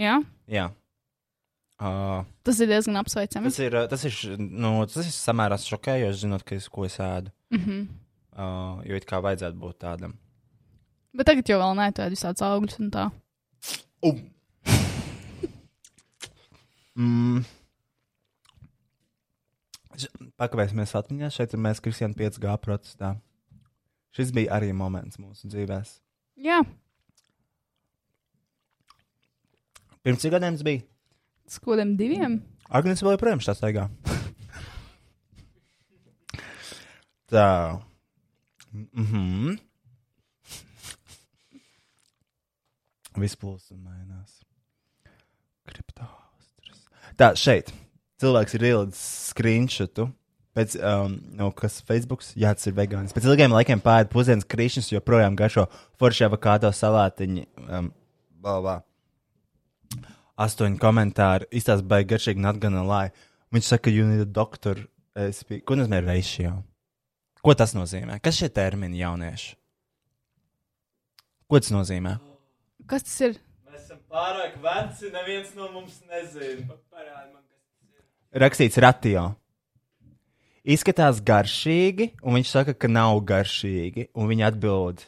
Jā, Jā. Uh, tas ir diezgan apsveicami. tas ir, tas ir, nu, tas ir samērā šokējoši, zinot, ka es, ko es ēdu. Mhm. Uh, jo it kā vajadzētu būt tādam. Bet tagad jau vēl nē, tu ēd visādus augļus un tā. Mm. Pakavēsimies atmiņā. Šeit ir mēs, Kristiāna 5G protestā. Šis bija arī moments mūsu dzīvēm. Jā, Pirms cik gadiem tas bija? kādiem diviem. Agnēs vēl joprojām šā staigā. Tā. Mhm. Viss plūs un mainās. Kriptoastras. Tā, šeit. Cilvēks ir ielicis screenshotu. Pēc, um, no kas Facebook, jā, tas ir vegāns. Pēc ilgiem laikiem pāri pusdienas krīšņus joprojām garšo forši avokādo salātiņi. Um, balvā. Astoņi komentāri. Izstāsta baigi garšīgi, not gonna lie. Viņš saka, you need a doctor. SP. Ko nozīmē ratio? Ko tas nozīmē? Kas šie termini jaunieši? Ko tas nozīmē? Kas tas ir? Mēs esam pārāk veci, neviens no mums nezina. Parādi man, Rakstīts ratio. Izskatās garšīgi, un viņš saka, ka nav garšīgi, un viņa atbild.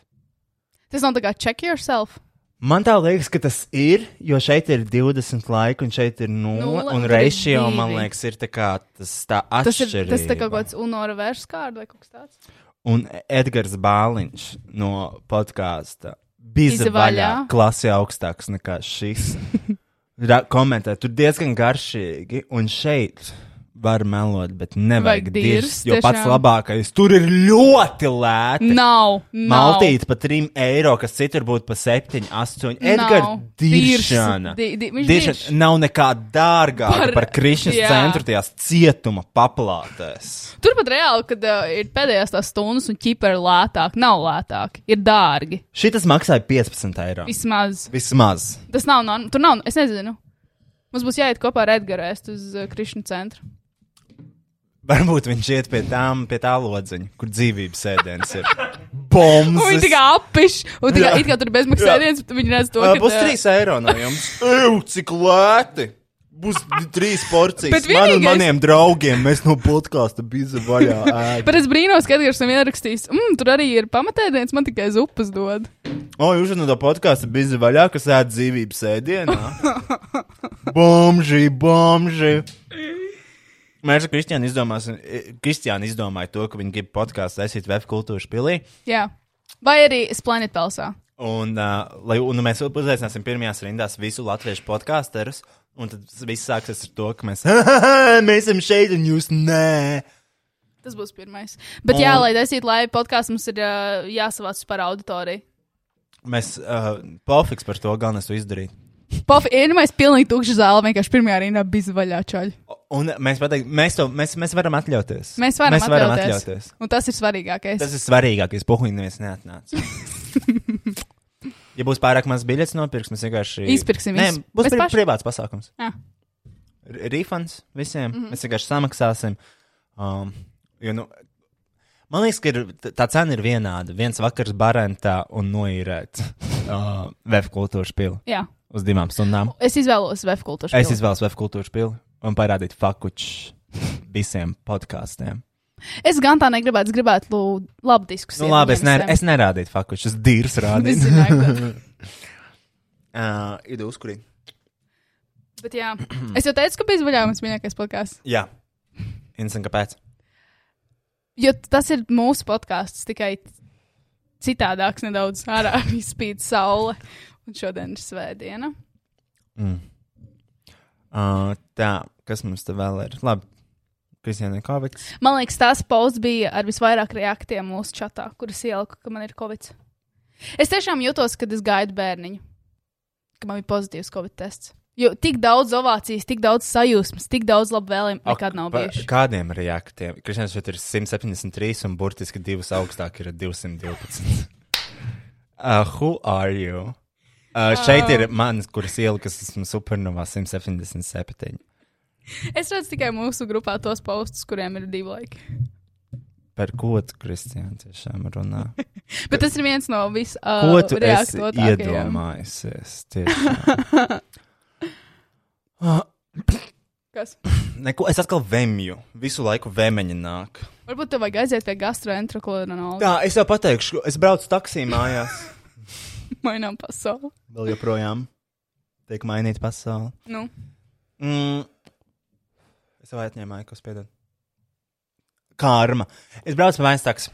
Tas nav tā kā check yourself. Man tā liekas, ka tas ir, jo šeit ir 20 laika, un šeit ir 0, Nulle, un ratio, man liekas, ir tā kā tas tā Tas ir, atšķirība. tas ir tā kā kaut kāds unora vērts kārds vai kaut kas tāds. Un Edgars Bāliņš no podkāsta bija vaļā. vaļā. Klasi augstāks nekā šis. Ra komentē, tur diezgan garšīgi, un šeit var melot, bet nevajag dirst. Jo pats tiešām. labākais tur ir ļoti lēti. Nav, nav. Maltīt par 3 eiro, kas citur būtu par 7, 8. Edgars, Nav. diršana. Di- di- Diršana dirš. nav nekā dārgāka par, Par- Krišņas jā. centru tajās cietuma paplātēs. Turpat reāli, kad uh, ir pēdējās tās stundas un ķipari ir lētāk, nav lētāk, ir dārgi. Šitas maksāja 15 eiro. Vismaz. Vismaz. Tas nav, norm- tur nav, es nezinu. Mums būs jāiet kopā ar Edgars uz uh, Krišņa centru. Varbūt viņš iet pie, tām, pie tā lodziņa, kur dzīvības ēdiens ir. Un Bombs! viņi tikai apiš, un tikai, Jā. it kā tur bezmaksas ēdiens, bet viņi redz to, ka... Būs uh, 3 eiro no jums. Eju, cik lēti! Būs 3 porcijas. Bet Man un vienīgais- maniem draugiem mēs no podkāsta bijām vaļā. Bet es brīnos, ka Edgars tam ierakstīs, mm, tur arī ir pamatēdiens, man tikai zupas dod. O, jūs no tā podkāsta bijāt vaļā, kas ēd dzīvības ēdienā. Bomži, bomži! Mēs ar Kristiānu izdomāsim, Kristiāna izdomāja to, ka viņi grib podkāstu taisīt web kultūras pilī. Jā. Vai arī Splanet Pelsā. Un, uh, lai, un mēs uzaicināsim pirmajās rindās visu latviešu podkāsterus. Un tad viss sāksies ar to, ka mēs, mēs esam šeit un jūs nē. Tas būs pirmais. Bet Un- jā, lai taisītu laivu podkāstu, mums ir uh, jāsavāc par auditoriju. Mēs uh, pofiks par to galvenais to izdarīt. Pofi, iedomājieties, pilnīgi tukša zāle, vienkārši pirmajā rindā bija vaļā čaļi. Un mēs, pateikt, mēs, to, mēs, mēs varam atļauties. Mēs varam, mēs varam atļauties. atļauties. Un tas ir svarīgākais. Tas ir svarīgākais. Puhuļi neviens neatnāca. ja būs pārāk maz biļets nopirks, mēs vienkārši. Izpirksim Nē, būs pri paši- privāts pasākums. Jā. Refunds visiem. Mm Mhm. -hmm. Mēs vienkārši samaksāsim. Um, jo, nu, man liekas, ka ir, tā cena ir vienāda. Viens vakars barentā un noīrēt uh, VF kultūras pili. Jā. Uz divām stundām. Es izvēlos VF kultūras. Es pili. izvēlos VF kultūras pili un parādīt fakuču visiem podkāstiem. Es gan tā negribētu, es gribētu labu diskusiju. Nu, labi, es, ne, es šis dīrs Es rādīja. zināju, uh, Idu uzkurīt. Bet jā, es jau teicu, ka bija mans mīļākais podkāsts. Jā. Instant, kāpēc? Jo tas ir mūsu podkāsts, tikai citādāks nedaudz. Ārā spīd saule, un šodien ir svētdiena. Mm. Uh, tā, kas mums te vēl ir? Labi. Kristiāna Kovics. Man liekas, tas posts bija ar visvairāk reaktiem mūsu čatā, kuras ieliku, ka man ir covid. Es tiešām jutos, kad es gaidu bērniņu, ka man bija pozitīvs covid tests. Jo tik daudz ovācijas, tik daudz sajūsmas, tik daudz labu vēlējumu nekad nav bijuši. Kādiem reaktiem? Kristiāns šeit ir 173 un burtiski divas augstāk ir 212. Uh, who are you? Uh, šeit ir mans, kuras ielikas, esmu supernovā 177. Es redzu tikai mūsu grupā tos postus, kuriem ir divi laiki. Par ko tu, Kristiāna, tiešām runā? Bet tas ir viens no vis, uh, Ko tu esi reaktotākajiem. Kas? Neko, es atkal vēmju. Visu laiku vēmeņi nāk. Varbūt tev vajag aiziet pie gastroenterologa. Tā, es jau pateikšu, es braucu taksī mājās. Mainām pasauli. Vēl joprojām tiek mainīta pasaule. Nu. Mm. Es jau atņēmu aiku, spiedot. Kārma. Es braucu pie mājas taks.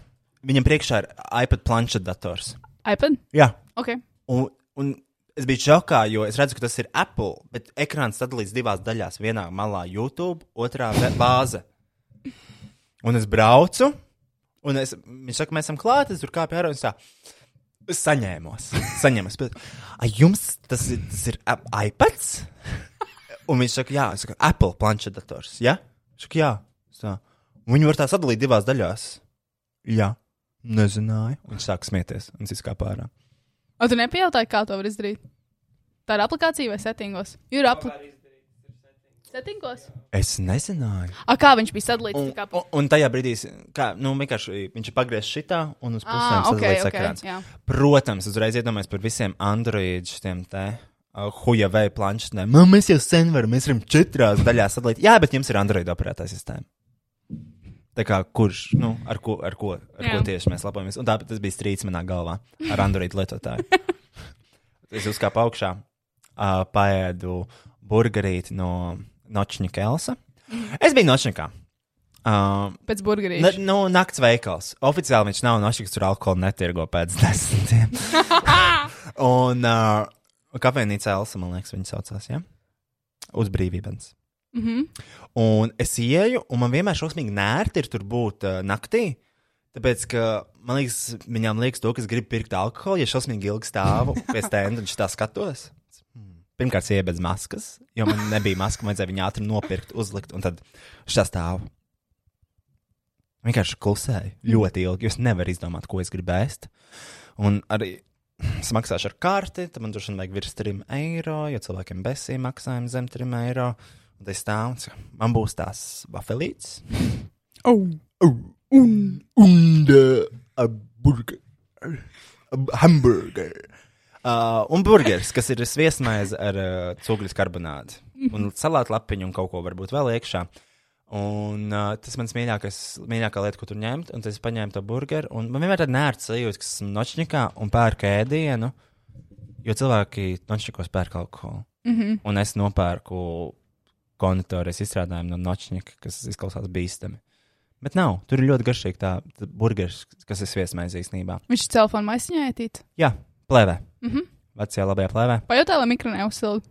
Viņam priekšā ir iPad planšetdators. iPad? Jā. Ok. Un, un es biju šokā, jo es redzu, ka tas ir Apple, bet ekrāns sadalīts divās daļās. Vienā malā YouTube, otrā bāze. Un es braucu, un es, viņš saka, mēs esam klāti, es tur kāpju ārā un tā. Saņēmos. Saņēmos. Bet, "Ai, jums tas ir, tas ir iPads? Un viņš saka, jā, es saku, Apple planšetdators. Jā, viņš saka, jā. Tā. Un Viņi var tā sadalīt divās daļās. Jā, nezināju. Viņš sāk smieties un kāpju ārā. O, tu nepajautāji, kā to var izdarīt? Tā ir aplikācija vai settingos? Jo Ir aplikācija. Settingos? Es nezināju. A, kā viņš bija sadalīts? Un, Kā... un, un tajā brīdī, kā, nu, viņš ir pagriezts šitā un uz pusēm Ā, ok, sadalīts ok, ekrāns. jā. Protams, uzreiz iedomājos par visiem Android šiem te. Uh, Huawei planšetēm. Mēs jau sen varam, mēs varam četrās daļās sadalīt. Jā, bet jums ir Android operētā sistēma. Kā kurš, nu, ar ko, ar ko, ar Jā. ko tieši mēs lepojamies. Un tāpēc tas bija strīds manā galvā ar Android lietotāju. es uzkāpu augšā, uh, paēdu burgerīti no Nočņika Elsa. Es biju Nočņikā. Uh, Pēc burgerīša. Nu, nakts veikals. Oficiāli viņš nav nošķīgs, tur alkoholu netirgo pēc desmitiem. un uh, kafejnīca Elsa, man liekas, viņa saucās, ja? Uz brīvības. Mhm. Un es ieju, un man vienmēr šausmīgi nērti ir tur būt uh, naktī. Tāpēc, ka man liekas, viņām liekas, to, ka es gribu pirkt alkoholu, ja šausmīgi ilgi stāvu pie stenda un tā skatos. Pirmkārt, iebēdz maskas, jo man nebija maska, man vajadzēja viņu ātri nopirkt, uzlikt, un tad šā stāvu. Vienkārši klusēju ļoti ilgi, jo es nevaru izdomāt, ko es gribu ēst. Un arī es maksāšu ar karti, tad man droši vien vajag virs 3 eiro, jo cilvēkiem besī maksājumi zem 3 eiro. Un tas saka, man būs tās vafelītes. Oh. Un, un uh, burger. Hamburger. Uh, un burgeris, kas ir sviestmaize ar uh, cūgaļas karbonādi. Un salātu lapiņu un kaut ko varbūt vēl iekšā. Un uh, tas mans mīļākais, mīļākā lieta, ko tur ņemt, un tad es paņēmu to burgeru. Un man vienmēr ir nērts sajūta, ka esmu nočņikā un pērku ēdienu, jo cilvēki nočņikos pērk alkoholu. Mhm. Un es nopērku konditorijas izstrādājumu no nočņika, kas izklausās bīstami. Bet nav, tur ir ļoti garšīgi tā tā burgeris, kas ir sviestmaize īstenībā. Viņš ir telefona maisiņā ietīt. Jā, plēvē. Mhm. Vecajā labajā plēvē. Pajautā, lai mikro neuzsilda.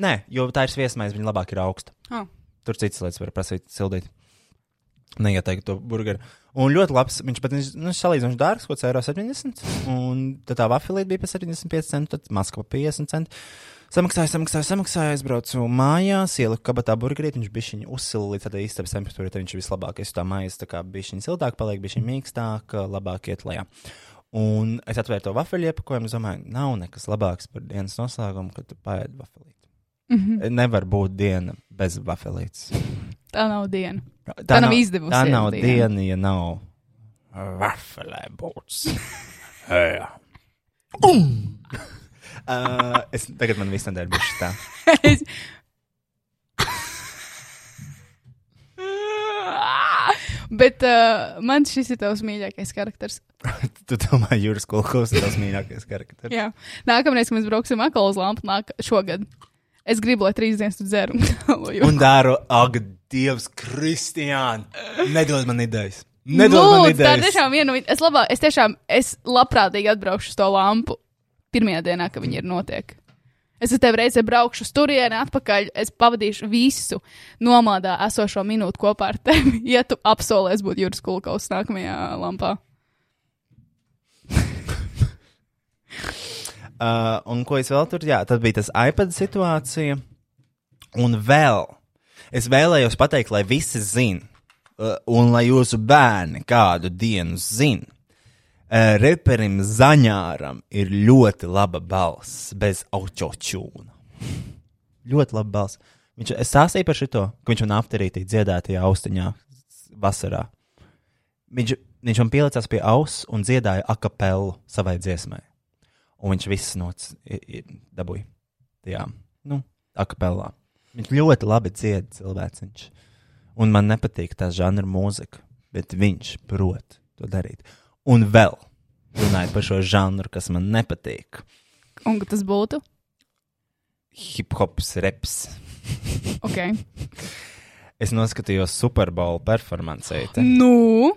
Nē, jo tā ir sviestmaize, viņa labāk ir augsta. Ah. Tur citas lietas var prasīt, sildīt. Neieteiktu to burgeru. Un ļoti labs. Viņš pat viņš, nu, salīdzinoši dārgs, kaut kāds eiro 70. Un tad tā vafilīte bija par 75 centus, tad maska par 50 centus. Samaksāju, samaksāju, samaksāju, aizbraucu mājās, ieliku kabatā burgerīti. Viņš bija viņa uzsila līdz tādai istabas temperatūrai, tad viņš ir vislabākais. Tā mājas tā kā bija viņa siltāk, paliek bija viņa mīkstāk, labāk iet lejā. Un es atvēru to vafeļu iepakojumu, domāju, nav nekas labāks par dienas noslēgumu, kad tu paēdi vafelīti. Mhm. Nevar būt diena bez vafelītes. Tā nav diena. Tā, tā nav izdevusies. Tā nav diena. diena, ja nav vafelē būs. Jā. Uh, es tagad man viss nedēļa būs tā. Bet uh, man šis ir tavs mīļākais karakters. Tu domā, Juris Kulkovs ir tas mīļākais karakters. Jā. Nākamreiz, kad mēs brauksim atkal uz lampu, nāk šogad. Es gribu, lai trīs dienas tu dzeru. Un daru, ak, Dievs, Kristiāna, nedod man idejas. Nedod man Lūdzu, tā ir idejas. tiešām viena no. Es, labā, es tiešām, es labprātīgi atbraukšu uz to lampu pirmajā dienā, kad viņi ir notiek. Es ar tevi reizē braukšu uz turieni, atpakaļ. Es pavadīšu visu nomādā esošo minūtu kopā ar tevi. Ja tu apsolēsi būt Juris Kulkaus nākamajā lampā. Uh, un ko es vēl tur, jā, tad bija tas iPad situācija. Un vēl, es vēlējos pateikt, lai visi zinātu, uh, un lai jūsu bērni kādu dienu zinātu. Uh, reperim Zaņāram ir ļoti laba balss, bez autotune. ļoti laba balss. Viņš, es stāstīju par šo, ka viņš man aptarītī dziedātajā austiņā vasarā. Viņš, viņš man pielicās pie auss un dziedāja akapelu savai dziesmai. Un viņš viss nots dabūja. Jā, nu, akapelā. Viņš ļoti labi dzied cilvēciņš. Un man nepatīk tā žanra mūzika, bet viņš prot to darīt. Un vēl runājot par šo žanru, kas man nepatīk. Un tas būtu? Hip hops, reps. Ok. Es noskatījos Superbowl performancē. Nu,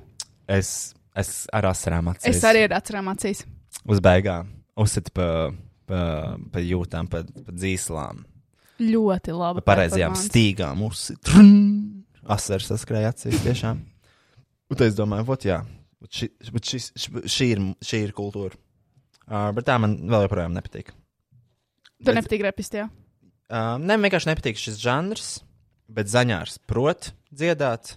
Es, es ar asarām acīs. es arī ar atcerām acīs. Uz beigām. Uzsit pa, pa, pa jūtām, pa, pa dzīslām. Ļoti labi. Pa pareizajām stīgām. Uzsit. Asars saskrēja acīs tiešām. Un tad es domāju, vot jā. Bet Ši, bet šis, šī, ir, šī ir kultūra. Uh, bet tā man vēl joprojām nepatīk. Tev nepatīk repist, jā. Uh, ne, vienkārši nepatīk šis žanrs, bet zaņārs prot dziedāt.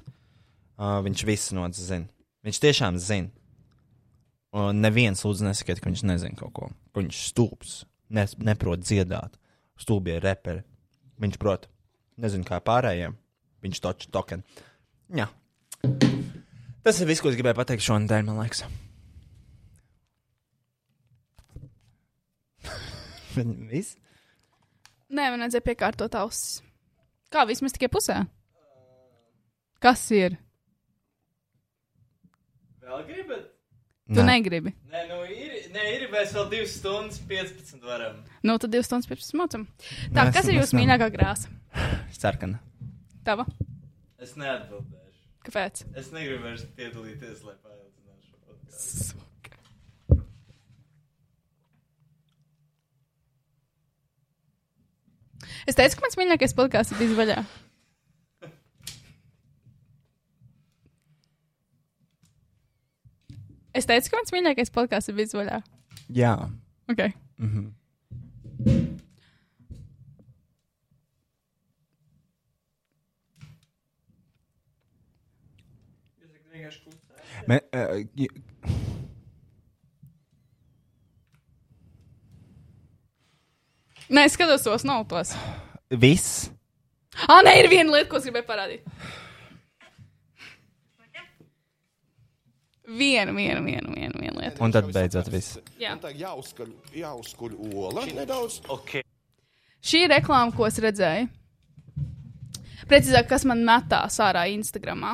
Uh, viņš visu nodzina. Viņš tiešām zina. Un neviens lūdzu nesakiet, ka viņš nezina kaut ko. Ka viņš stulbs, ne, neprot dziedāt. Stulbie reperi. Viņš prot. Nezinu, kā pārējiem. Viņš toč token. Jā. Tas ir viss, ko es gribēju pateikt šonadēļ, man liekas. Viss? Nē, man vajadzēja piekārtot ausis. Kā vismaz tikai pusē? Kas ir? Vēl gribat? Tu Nē. negribi. Nē, nu ir, nē, ir mēs vēl 2 stundas 15 varam. Nu, tad 2 stundas pirms mocam. Tā, Mēs- kas ir mēs jūsu nav. mīļākā krāsa? Sarkana. Tava? Es neatbildēšu. Kāpēc? Es negribu vairs piedalīties, lai paildzinātu šo podkāstu. Es teicu, ka mans mīļākais podkāsts ir bijis vaļā. Es teicu, ka mans mīļākais podkāsts ir bijis vaļā. Jā. Ok. Mhm. Me, uh, j- Nē, es skatos tos nautos. viss. Ah, nē, ir viena lieta, ko es gribēju parādīt. Vienu, vienu, vienu, vienu, vienu lietu. Un tad beidzot viss. Jā. Tā jāuzskaļ, jāuzkuļ ola nedaudz. Okay. Šī ir reklāma, ko es redzēju. Precīzāk, kas man metās ārā Instagramā.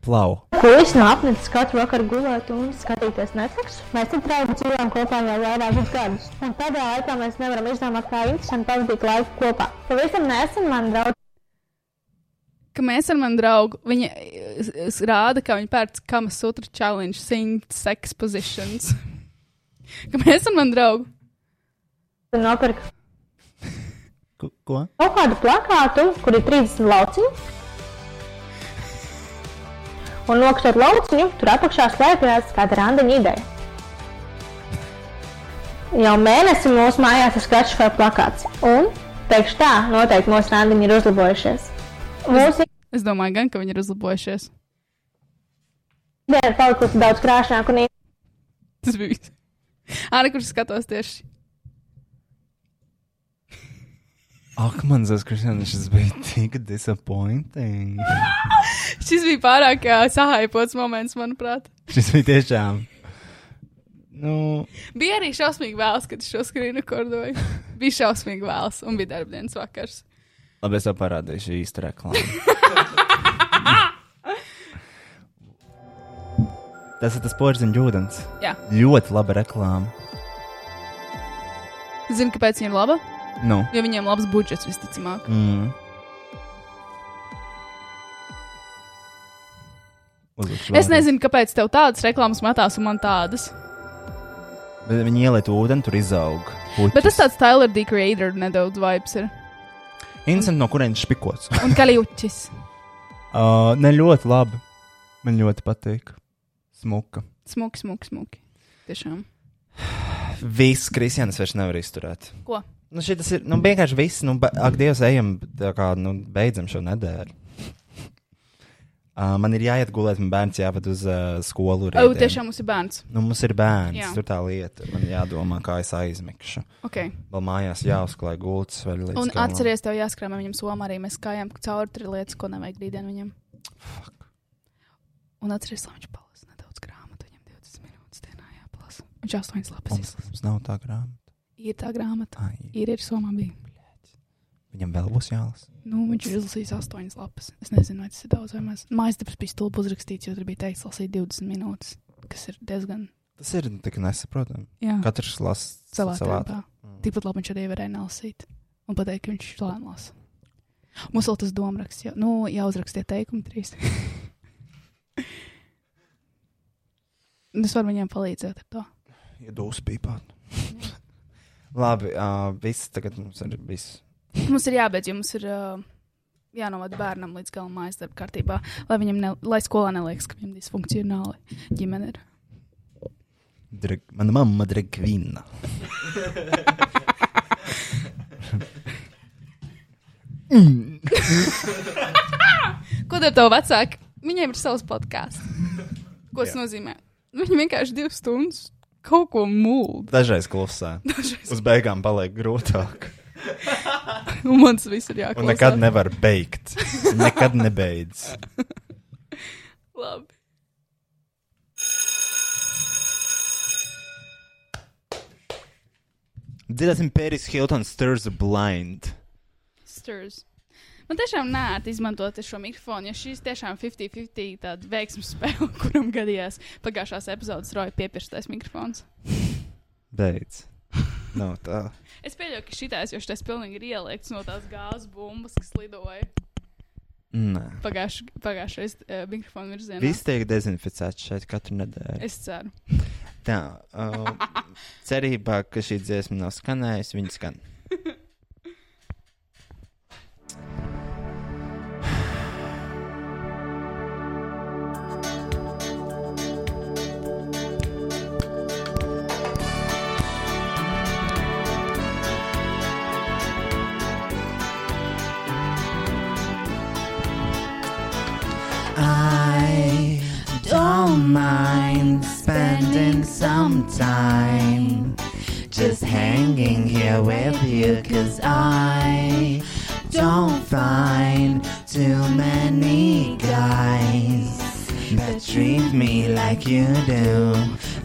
Plau. Ko es no apnicis katru vakaru gulēt un skatīties Netflix? Mēs tam draugi dzīvojam kopā jau vairākus gadus. Un tādā laikā mēs nevaram izdomāt, kā interesanti pavadīt laiku kopā. Pavisam nesen man draugi Ka mēs ar mani draugu, viņa rāda, ka viņa pērc Kama Sutra challenge sing sex positions. ka mēs ar mani draugu. nopirka Ko? ko? kaut kādu plakātu, kur ir 30 lauciņi. Un nokrāsot lauciņu, tur apakšā slēpjas kāda randiņa ideja. Jau mēnesi mūsu mājās ir skats vai plakāts. Un, teikšu tā, noteikti mūsu randiņi ir uzlabojušies. Mūsu Es domāju, gan, ka viņi ir uzlabojušies. ideja ir palikusi daudz krāšņāka un Tas bija viss. Arī kurš skatos tieši. Ak, man zina, Kristian, šis bija tik disappointing. šis bija pārāk uh, sahaipots moments, manuprāt. šis bija tiešām. Nu... Bija arī šausmīgi vēls, kad šo skrīnu kordoju. bija šausmīgi vēls un bija darbdienas vakars. Labi, es tev parādīšu īstu reklāmu. Tas ir tas porziņš ūdens. Jā. Ļoti laba reklāma. Zini, kāpēc viņa ir laba? Nu. Jo viņiem ir labs budžets, visticamāk. Mm. Es nezinu, kāpēc tev tādas reklāmas metās un man tādas. Bet viņi ieliet ūdeni, tur izaug. puķis. Bet tas tāds Tyler D. Creator nedaudz vibes ir. Interesanti, no kurienes špikots. Un kaļuķis. uh, ne ļoti labi. Man ļoti patīk. Smuka. Smuki, smuki, smuki. Tiešām. Viss, Kristians, vairs nevar izturēt. Ko? Nu, šis ir nu, vienkārši viss. Nu, ak, Dievs, ejam, kā nu, beidzam šo nedēļu. Uh, man ir jāiet gulēt, man bērns jāved uz uh, skolu. O, rītdien. tiešām mums ir bērns. Nu, mums ir bērns. Jā. Tur tā lieta. Man jādomā, kā es aizmigšu. Ok. Vēl mājās jāuzklāj gultas Un atceries, tev jāskrāmē viņam somā arī mēs kājām cauri ir lietas, ko nevajag rītdien viņam. Un atceries, lai viņš palasa nedaudz grāmatu, viņam 20 minūtes dienā jāpalasa. Viņš 8 lapas mums nav tā grāmata. Ir tā grāmata. Ai. Ir, ir somā bija. Viņam vēl būs jālasa. Nu, viņš ir izlasījis 8 lapas. Es nezinu, vai tas ir daudz vai maz. Mājas darbs bija stulbi uzrakstīts, jo tur bija teikts lasīt 20 minūtes, kas ir diezgan Tas ir tik nesaprotami. Katrs lasa savā savā tempā. Tikpat labi viņš arī varēja nelasīt un pateikt, ka viņš lēni lasa. Mums vēl tas domāraksts, jau, nu, jāuzrakstiet teikumu trīs. es varu viņiem palīdzēt ar to. Ja dūs pīpāt. Labi, uh, viss tagad mums ir viss. Mums ir jābeidz, jo mums ir uh, jānovad bērnam līdz galam mājas darba kārtībā, lai viņam, ne, lai skolā neliekas, ka viņam disfunkcionāli ģimene ir. Drag, mana mamma ir kvina. Mm. Ko dara tev vecāki? Viņiem ir savs podkāsts. Ko tas nozīmē? Viņi vienkārši divas stundas kaut ko mūld. Dažreiz klusē. Dažreiz. Uz beigām paliek grūtāk. Un tas viss ir jāklausās. Un nekad nevar beigt. Nekad nebeidz. Labi. Dzirdēsim, Pēris Hiltons stirs blind. Stirs. Man tiešām nērti izmantot šo mikrofonu, jo šīs tiešām 50-50 tāda veiksmes spēle, kuram gadījās pagājušās epizodes roja piepirstais mikrofons. Beidz. Nav tā. Es pieļauju, ka šitais, jo šis pilnīgi ir ieliekts no tās gāzes bumbas, kas lidoja Nē. pagājuš, pagājušais uh, mikrofonu virzienā. Viss tiek dezinficēts šeit katru nedēļu. Es ceru. Tā, uh, cerībā, ka šī dziesma nav skanējusi, viņa skan. Mind spending some time just hanging here with you, cause I don't find too many guys that treat me like you do.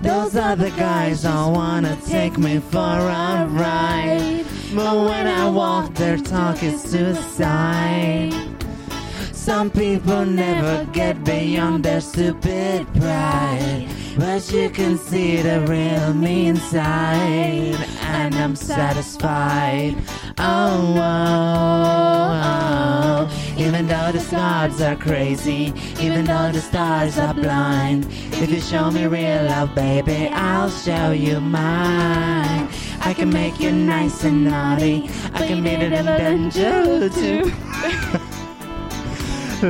Those the guys that wanna take me for a ride. But when I walk, their talk is suicide. Some people never get beyond their stupid pride. But you can see the real me inside, and I'm satisfied. Oh, oh, oh. even though the stars are crazy, even though the stars are blind. If you show me real love, baby, I'll show you mine. I can make you nice and naughty. I can it in danger too.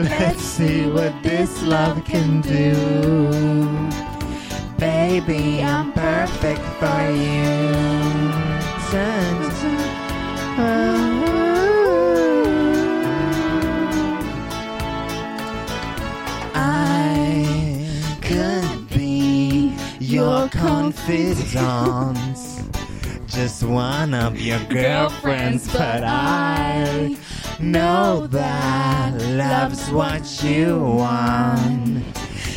Let's see what this love can do. Baby, I'm perfect for you. I could be your confidant. Just one of your girlfriends, but I know that love's what you want.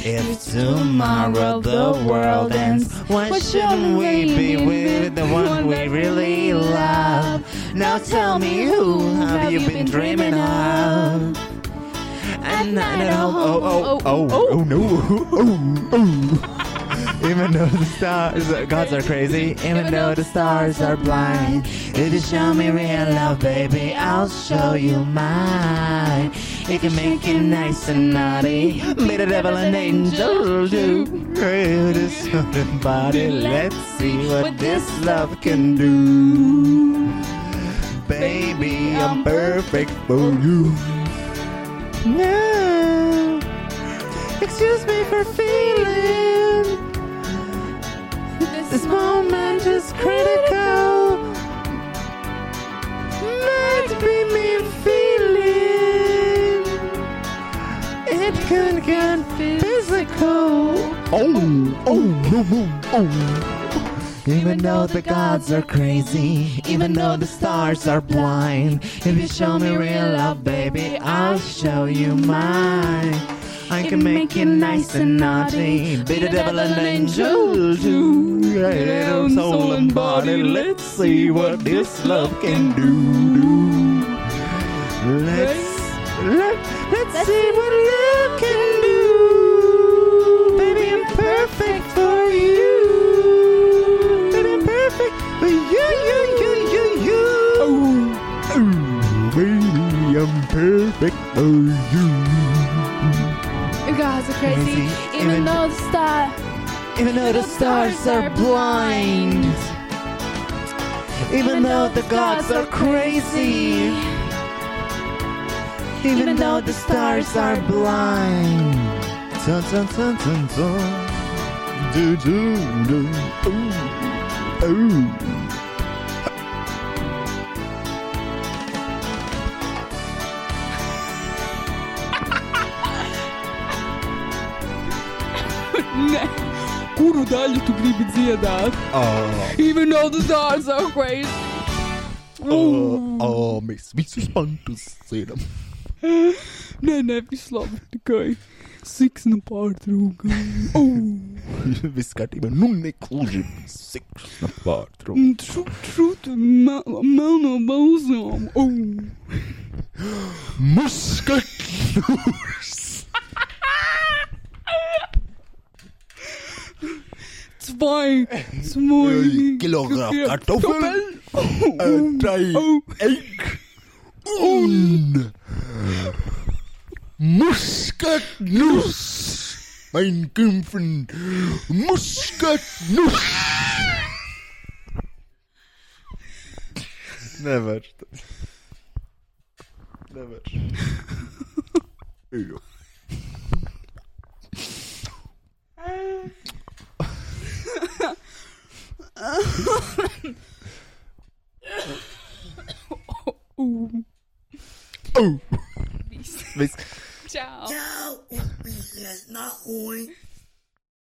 If tomorrow the world ends, why shouldn't we be with the one we really love? Now tell me who have you been dreaming of? Night at home. Oh, oh, oh, oh, no. Oh, oh. Even though the stars, gods are crazy, even though the stars are blind. If you show me real love, baby, I'll show you mine. It can make you nice and naughty, be the devil and angel do. Hey, this body, let's see what this love can do. Baby, I'm perfect for you. No, excuse me for feeling. This moment is critical. Might be me feeling. It could get physical. Oh, oh, no, no, oh. Even though the gods are crazy, even though the stars are blind, if you show me real love, baby, I'll show you mine. I can make you nice and naughty, be the devil and angel too. Little soul and body, let's see what this love can do. do. Let's let, let's see what love can do. Baby, I'm perfect for you. Baby, I'm perfect for you, you, you, you, you. Oh, oh, baby, I'm perfect for you. Guys are even though the star, Even though the stars are blind, even though the gods are crazy, even though the stars are blind. Dun, dun, dun, dun, dun. Do, do, do. Ooh, ooh. Kuru daļu tu gribi dziedāt? Oh. Even though the stars are crazy. Oh, oh, mēs visus pantus zinām. Nē, nē, viss labi. Tikai siksna pārtrūka. Oh. Viss kārtībā, nu nekluži siksna pārtrūka. Un Šut, šut, mel- melno balzām. Oh. Muskatnūrs. Zwei, zwei Kilogramm Kartoffeln, äh, drei Egg. Und Muskatnuss. Mein Kämpfen Muskatnuss. Nevar. Nevar. Jo. Oh. Oh. Viss. Viss. Čau. Čau, un pīsies nahoj.